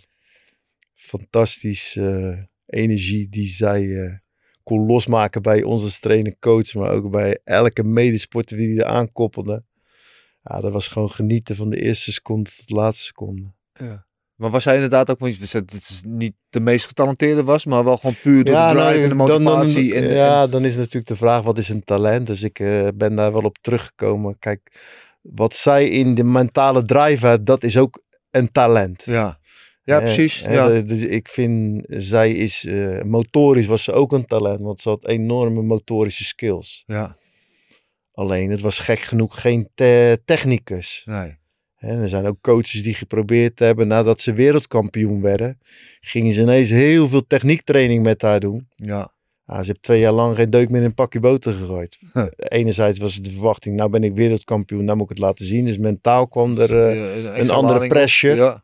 E: fantastisch eh, energie die zij kon losmaken bij als trainer, coach, maar ook bij elke medesporter die er aankoppelde. Ja, dat was gewoon genieten van de eerste seconde tot de laatste seconde.
C: Ja. Maar was hij inderdaad ook, want het niet de meest getalenteerde was, maar wel gewoon puur door de drive
E: nou,
C: en de
E: dan- dan-
C: motivatie. en,
E: ja,
C: en-
E: dan is natuurlijk de vraag, wat is een talent? Dus ik ben daar wel op teruggekomen. Kijk, wat zij in de mentale drive had, dat is ook een talent.
C: ja. ja, precies. ja.
E: de- dus ik vind, zij is, eh, motorisch was ze ook een talent, want ze had enorme motorische skills.
C: ja,
E: Alleen, het was gek genoeg geen te- technicus.
C: nee.
E: En er zijn ook coaches die geprobeerd hebben, nadat ze wereldkampioen werden, gingen ze ineens heel veel techniektraining met haar doen.
C: Ja,
E: Ah, ze heeft twee jaar lang geen deuk meer in een pakje boter gegooid.
C: Huh.
E: Enerzijds was het de verwachting, nou ben ik wereldkampioen, nou moet ik het laten zien. Dus mentaal kwam er... eh,
C: Ja, een,
E: andere pressure.
C: Ja,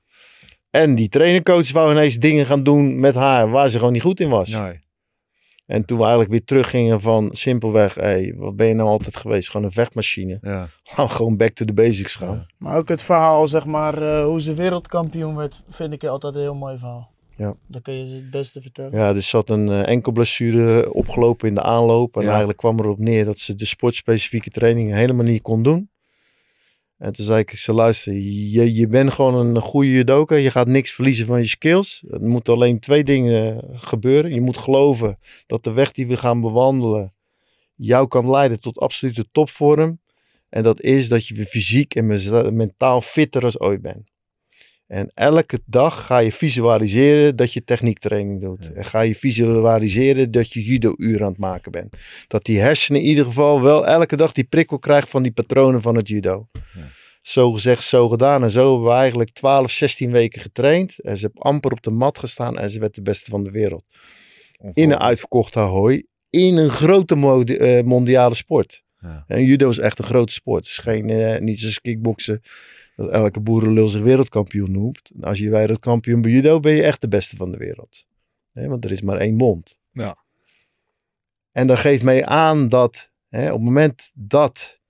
E: en die trainercoach wou ineens dingen gaan doen met haar waar ze gewoon niet goed in was.
C: nee.
E: En toen we eigenlijk weer teruggingen van simpelweg, hey, wat ben je nou altijd geweest? Gewoon een vechtmachine.
C: Ja,
E: Nou, gewoon back to the basics gaan.
D: Maar ook het verhaal, zeg maar, eh, hoe ze wereldkampioen werd, vind ik altijd een heel mooi verhaal.
E: Ja.
D: Dat kun je het beste vertellen.
E: Ja, er zat een eh, enkel blessure opgelopen in de aanloop. En
C: Ja.
E: eigenlijk kwam erop neer dat ze de sportspecifieke trainingen helemaal niet kon doen. En toen zei ik, zei, luister, je, je bent gewoon een goede judoka. Je gaat niks verliezen van je skills. Er moeten alleen twee dingen gebeuren. Je moet geloven dat de weg die we gaan bewandelen jou kan leiden tot absolute topvorm. En dat is dat je weer fysiek en mentaal fitter als ooit bent. En elke dag ga je visualiseren dat je techniektraining doet.
C: Ja.
E: En ga je visualiseren dat je judo-uur aan het maken bent. Dat die hersenen in ieder geval wel elke dag die prikkel krijgt van die patronen van het judo.
C: Ja.
E: Zo gezegd, zo gedaan. En zo hebben we eigenlijk 12, 16 weken getraind. En ze heeft amper op de mat gestaan en ze werd de beste van de wereld. In een uitverkocht Ahoy. In een grote eh, mondiale sport.
C: Ja.
E: En judo is echt een grote sport. Het is geen, eh, niet zoals kickboksen. Dat elke boerenlul zich wereldkampioen noemt. Als je wereldkampioen bij judo ben je echt de beste van de wereld. Want er is maar één mond.
C: Ja.
E: En dat geeft mij aan dat hè, op het moment dat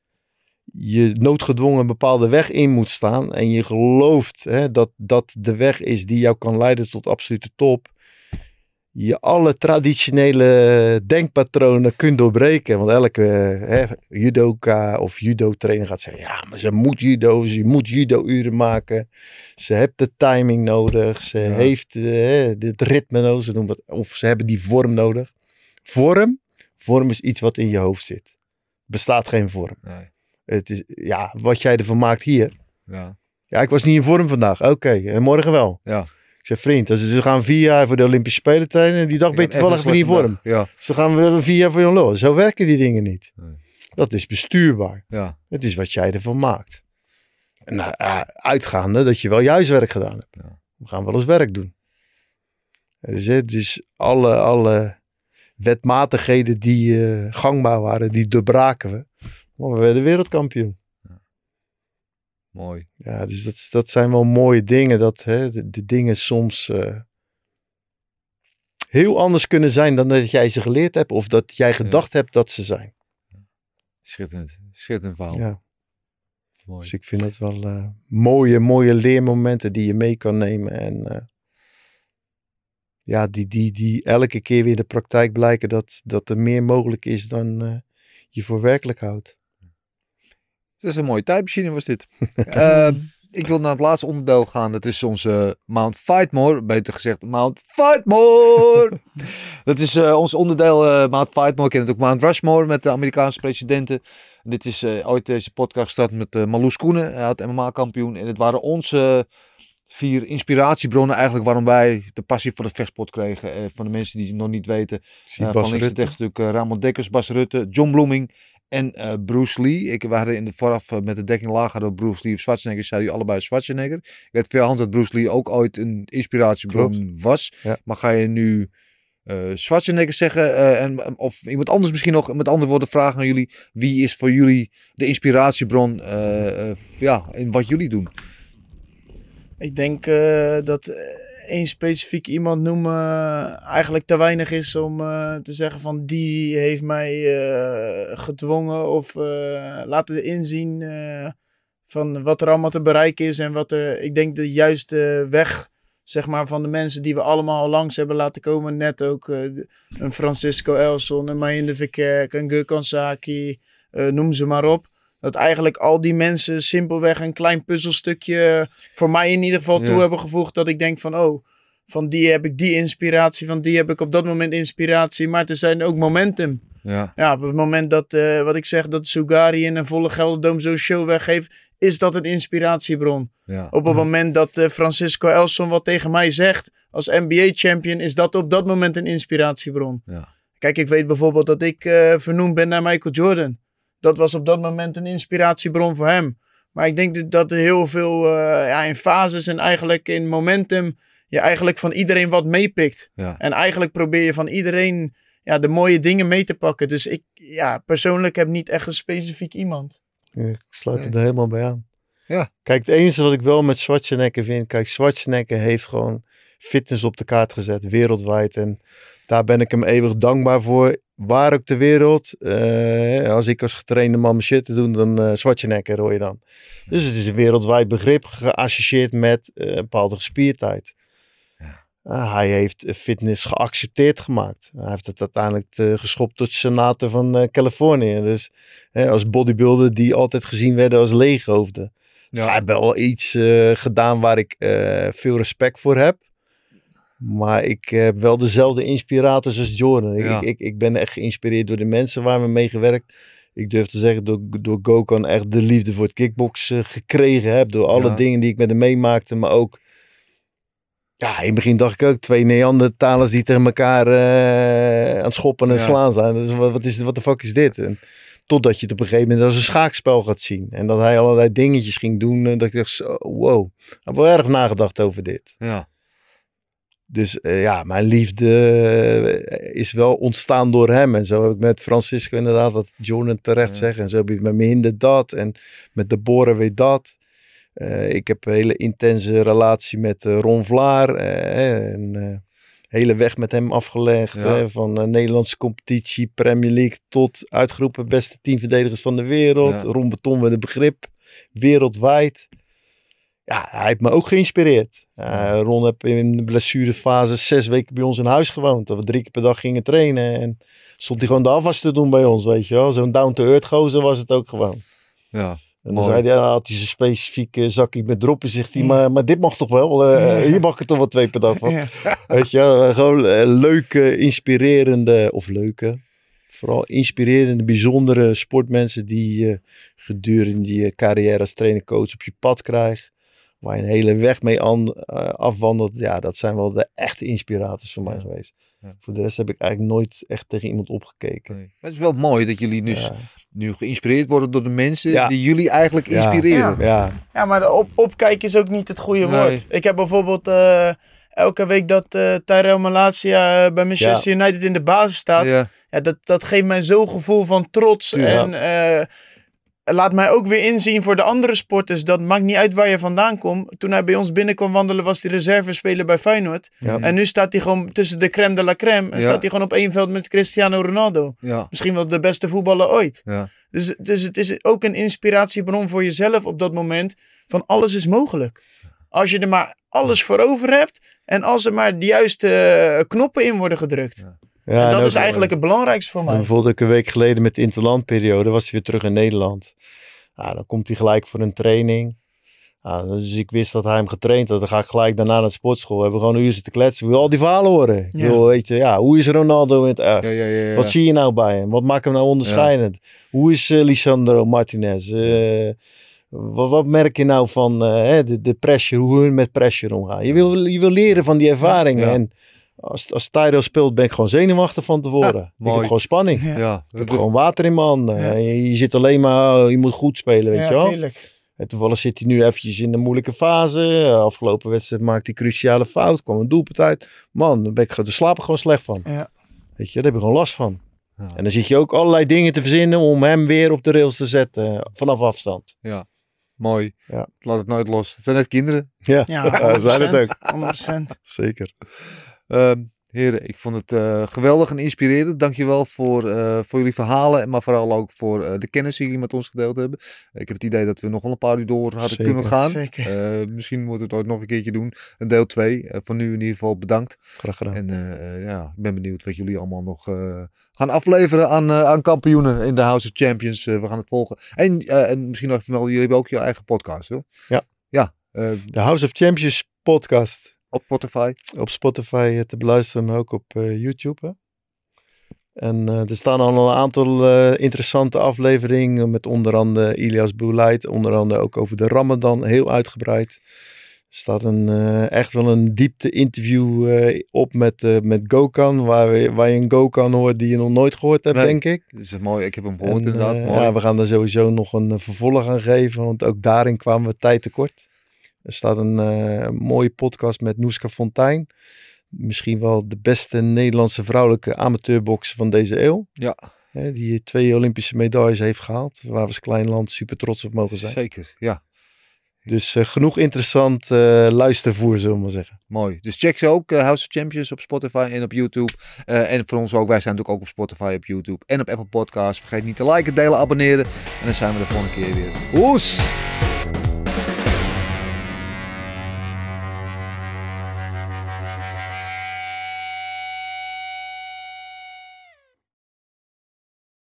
E: je noodgedwongen een bepaalde weg in moet staan. En je gelooft hè, dat dat de weg is die jou kan leiden tot absolute top. Je alle traditionele denkpatronen kunt doorbreken. Want elke hè, judoka of judo-trainer gaat zeggen: ja, maar ze moet judo, ze moet judo-uren maken. Ze heeft de timing nodig, ze
C: Ja.
E: heeft eh, het ritme nodig, ze noemen dat, of ze hebben die vorm nodig. Vorm, vorm is iets wat in je hoofd zit. Bestaat geen vorm.
C: Nee.
E: Het is, ja, wat jij ervan maakt hier.
C: Ja.
E: Ja, ik was niet in vorm vandaag. Oké, en morgen wel.
C: Ja.
E: Zeg, vriend, ze gaan vier jaar voor de Olympische Spelen trainen. Die dag ben je toevallig weer niet in vorm.
C: Ja.
E: Dus dan gaan we vier jaar voor lol. Zo werken die dingen niet.
C: Nee.
E: Dat is bestuurbaar.
C: Ja.
E: Het is wat jij ervan maakt. En nou, eh, uitgaande dat je wel je huiswerk gedaan hebt.
C: Ja.
E: We gaan wel eens werk doen. Dus, hè, dus alle, alle wetmatigheden die eh, gangbaar waren, die doorbraken we. Maar we werden wereldkampioen.
C: Mooi.
E: Ja, dus dat, dat zijn wel mooie dingen. Dat hè, de, de dingen soms eh, heel anders kunnen zijn dan dat jij ze geleerd hebt. Of dat jij gedacht hebt dat ze zijn.
C: Schitterend. Schitterend verhaal.
E: Ja,
C: Mooi.
E: dus ik vind dat wel eh, mooie, mooie leermomenten die je mee kan nemen. En eh, ja, die, die, die elke keer weer in de praktijk blijken dat, dat er meer mogelijk is dan je voor werkelijk houdt.
C: Dat is een mooie tijdmachine was dit. (laughs) Ehm, ik wil naar het laatste onderdeel gaan. Dat is onze Mount Fightmore. Beter gezegd Mount Fightmore. (laughs) dat is eh, ons onderdeel eh, Mount Fightmore. Ken het ook Mount Rushmore met de Amerikaanse presidenten. Dit is eh, ooit deze podcast gestart met Marloes Koenen. Hij had MMA-kampioen. En het waren onze vier inspiratiebronnen eigenlijk waarom wij de passie voor de vechtsport kregen. Van de mensen die het nog niet weten. Uh, van links rechts natuurlijk uh, Ramon Dekkers, Bas Rutte, John Bloeming en uh, Bruce Lee. Ik, we hadden in de vooraf uh, met de dekking hadden we Bruce Lee of Schwarzenegger. Zei u allebei Schwarzenegger. Ik weet veel hand dat Bruce Lee ook ooit een inspiratiebron was.
E: Ja.
C: Maar ga je nu uh, Schwarzenegger zeggen? en, of iemand anders misschien nog met andere woorden vragen aan jullie. Wie is voor jullie de inspiratiebron ja, in wat jullie doen?
D: Ik denk uh, dat één specifiek iemand noemen eigenlijk te weinig is om te zeggen van die heeft mij gedwongen of laten inzien van wat er allemaal te bereiken is en wat er, ik denk de juiste weg zeg maar van de mensen die we allemaal langs hebben laten komen. Net ook een Francisco Elson, een Maïnde Verkerk, een Gökhan Saki, noem ze maar op dat eigenlijk al die mensen simpelweg een klein puzzelstukje voor mij in ieder geval ja. toe hebben gevoegd. Dat ik denk van, oh, van die heb ik die inspiratie, van die heb ik op dat moment inspiratie. Maar er zijn ook momentum.
C: Ja,
D: ja op het moment dat, uh, wat ik zeg, dat Sugari in een volle Gelderdoom zo'n show weggeeft, is dat een inspiratiebron.
C: Ja.
D: Op het moment dat uh, Francisco Elson wat tegen mij zegt als NBA-champion, is dat op dat moment een inspiratiebron.
C: Ja.
D: Kijk, ik weet bijvoorbeeld dat ik uh, vernoemd ben naar Michael Jordan dat was op dat moment een inspiratiebron voor hem. Maar ik denk dat er heel veel uh, ja, in fases en eigenlijk in momentum je eigenlijk van iedereen wat meepikt.
C: Ja.
D: En eigenlijk probeer je van iedereen ja, de mooie dingen mee te pakken. Dus ik ja, persoonlijk heb niet echt een specifiek iemand.
E: Ja, ik sluit nee. er helemaal bij aan.
C: Ja.
E: Kijk, het enige wat ik wel met Schwarzenegger vind. Kijk, Schwarzenegger heeft gewoon fitness op de kaart gezet, wereldwijd. En daar ben ik hem eeuwig dankbaar voor waar ook ter wereld. Uh, als ik als getrainde man mijn shit te doen, dan uh, Schwarzenegger hoor je dan. Dus het is een wereldwijd begrip geassocieerd met uh, een bepaalde gespierdheid.
C: Ja.
E: Ah, hij heeft eh, fitness geaccepteerd gemaakt. Hij heeft het uiteindelijk eh, geschopt tot senator van eh, Californië. Dus als bodybuilder die altijd gezien werden als leeghoofden. Hij heeft wel iets eh, gedaan waar ik eh, veel respect voor heb. Maar ik heb wel dezelfde inspirators als Jordan. Ik,
C: Ja.
E: ik, ik, ben echt geïnspireerd door de mensen waar we mee gewerkt. Ik durf te zeggen door, door Gokhan echt de liefde voor het kickbox eh, gekregen heb. Door alle
C: Ja.
E: dingen die ik met hem meemaakte. Maar ook, ja, in het begin dacht ik ook twee Neandertalers die tegen elkaar eh, aan het schoppen en
C: Ja.
E: slaan zijn. Dus wat, wat, is, wat de fuck is dit? En, totdat je het op een gegeven moment als een schaakspel gaat zien. En dat hij allerlei dingetjes ging doen. En dat ik dacht, zo, wow. Ik heb wel erg nagedacht over dit.
C: Ja.
E: Dus eh, ja, mijn liefde eh, is wel ontstaan door hem. En zo heb ik met Francisco inderdaad, wat Jordan terecht
C: Ja.
E: zegt. En zo heb ik met Minder dat. En met Deborah weer dat. Eh, ik heb een hele intense relatie met Ron Vlaar. en hele weg met hem afgelegd.
C: Ja.
E: hè, van Nederlandse competitie, Premier League tot uitgeroepen beste teamverdedigers van de wereld.
C: Ja.
E: Ron Beton met een begrip. Wereldwijd. Ja, hij heeft me ook geïnspireerd. Eh, Ron heb in de blessurefase zes weken bij ons in huis gewoond. Dat we drie keer per dag gingen trainen. En stond hij gewoon de afwas te doen bij ons, weet je wel. Zo'n down-to-earth gozer was het ook gewoon.
C: Ja.
E: En dan zei hij, ja, had hij zijn specifieke zakje met droppen. Zegt hij, maar, maar dit mag toch wel? Eh, Hier mag ik er toch wel twee per dag van.
D: Ja. (laughs)
E: Weet je, wel, gewoon eh, leuke, inspirerende, of leuke, vooral inspirerende, bijzondere sportmensen die je gedurende je carrière als trainer-coach op je pad krijgt. Waar je een hele weg mee aan, eh, afwandelt. Ja, dat zijn wel de echte inspirators voor mij
C: Ja.
E: geweest.
C: Ja.
E: Voor de rest heb ik eigenlijk nooit echt tegen iemand opgekeken.
C: Nee. Maar het is wel mooi dat jullie dus
E: Ja.
C: nu geïnspireerd worden door de mensen
E: Ja.
C: die jullie eigenlijk
E: Ja.
C: inspireren.
E: Ja,
D: Ja, maar de op opkijken is ook niet het goede
C: Nee.
D: woord. Ik heb bijvoorbeeld eh, elke week dat eh Tyrell Malasia eh, bij Manchester United in de basis staat. Ja.
C: Ja.
D: dat, dat geeft mij zo'n gevoel van trots. En eh, laat mij ook weer inzien voor de andere sporters. Dat maakt niet uit waar je vandaan komt. Toen hij bij ons binnenkwam wandelen was hij reservespeler bij Feyenoord.
E: ja.
D: En nu staat hij gewoon tussen de crème de la crème. En
C: Ja.
D: staat hij gewoon op één veld met Cristiano Ronaldo.
C: Ja.
D: Misschien wel de beste voetballer ooit.
C: Ja.
D: Dus, dus het is ook een inspiratiebron voor jezelf op dat moment. Van alles is mogelijk. Als je er maar alles voor over hebt. En als er maar de juiste eh, knoppen in worden gedrukt.
E: Ja,
D: en
E: en
D: dat is eigenlijk het belangrijkste voor mij.
E: bijvoorbeeld ook een week geleden met de interlandperiode was hij weer terug in Nederland. Ja, dan komt hij gelijk voor een training. Ja, dus ik wist dat hij hem getraind had. Dan ga ik gelijk daarna naar de sportschool. We hebben gewoon een uur zitten kletsen. Wil al die verhalen horen. Ik
D: Ja.
E: wil weten, ja, hoe is Ronaldo in het echt?
C: Ja, ja, ja, ja.
E: Wat zie je nou bij hem? Wat maakt hem nou onderscheidend? Hoe is eh, Lisandro Martinez? Eh, wat, wat merk je nou van eh, hè, de, de pressure, hoe hun met pressure omgaan? Je wil, je wil leren van die ervaringen. En als, als Tyrell speelt, ben ik gewoon zenuwachtig van tevoren. ik
C: mooi.
E: heb gewoon spanning.
D: Ja,
C: Ja,
E: Ik heb gewoon water in mijn handen.
D: Ja.
E: Je, je zit alleen maar, oh, je moet goed spelen, weet
D: ja
E: je wel.
D: tuurlijk.
E: En toevallig zit hij nu eventjes in de moeilijke fase. Afgelopen wedstrijd maakte hij cruciale fout, kwam een doelpunt uit. Man, daar, ben ik, daar slaap ik gewoon slecht van.
D: Ja.
E: Weet je, daar heb ik gewoon last van.
C: Ja.
E: En dan zit je ook allerlei dingen te verzinnen om hem weer op de rails te zetten eh, vanaf afstand.
C: mooi.
E: Ja.
C: Laat het nooit los. Het zijn net kinderen.
E: Ja,
D: Ja, (laughs)
E: zijn het ook.
D: 100%.
E: Zeker.
C: Ehm, heren, ik vond het eh, geweldig en inspirerend. Dankjewel voor, eh, voor jullie verhalen. Maar vooral ook voor eh, de kennis die jullie met ons gedeeld hebben. Ik heb het idee dat we nog wel een paar uur door hadden
E: Zeker.
C: kunnen gaan.
D: Zeker.
C: Misschien moeten we het ooit nog een keertje doen. Een deel 2. voor nu in ieder geval bedankt.
E: Graag gedaan.
C: En ja, ik ben benieuwd wat jullie allemaal nog gaan afleveren aan, aan kampioenen in de House of Champions. We gaan het volgen. En, en misschien nog even melden, jullie hebben ook je eigen podcast, hoor.
E: Ja.
C: Ja,
E: De House of Champions podcast
C: op Spotify.
E: op Spotify eh, te beluisteren en ook op eh, YouTube. Hè? En eh, er staan al een aantal interessante afleveringen met onder andere Ilias Boulait, onder andere ook over de Ramadan, heel uitgebreid. Er staat een, echt wel een diepte interview op met, eh, met Gokhan, waar, we- waar je een Gokhan hoort die je nog nooit gehoord hebt,
C: Nee.
E: denk ik.
C: Dat is mooi. Ik heb hem gehoord
E: En,
C: inderdaad. mooi.
E: ja, we gaan er sowieso nog een vervolg aan geven, want ook daarin kwamen we tijd tekort. Er staat een eh, mooie podcast met Noeska Fontijn. Misschien wel de beste Nederlandse vrouwelijke amateurbokser van deze eeuw.
C: Ja.
E: Hè, die twee Olympische medailles heeft gehaald. Waar we als klein land super trots op mogen zijn.
C: Zeker, ja.
E: Dus eh, genoeg interessant eh, luistervoer, zullen we maar zeggen.
C: Mooi. Dus check ze ook, House of Champions op Spotify en op YouTube. En voor ons ook, wij zijn natuurlijk ook op Spotify, op YouTube en op Apple Podcasts. Vergeet niet te liken, delen, abonneren. En dan zijn we de volgende keer weer. Oes!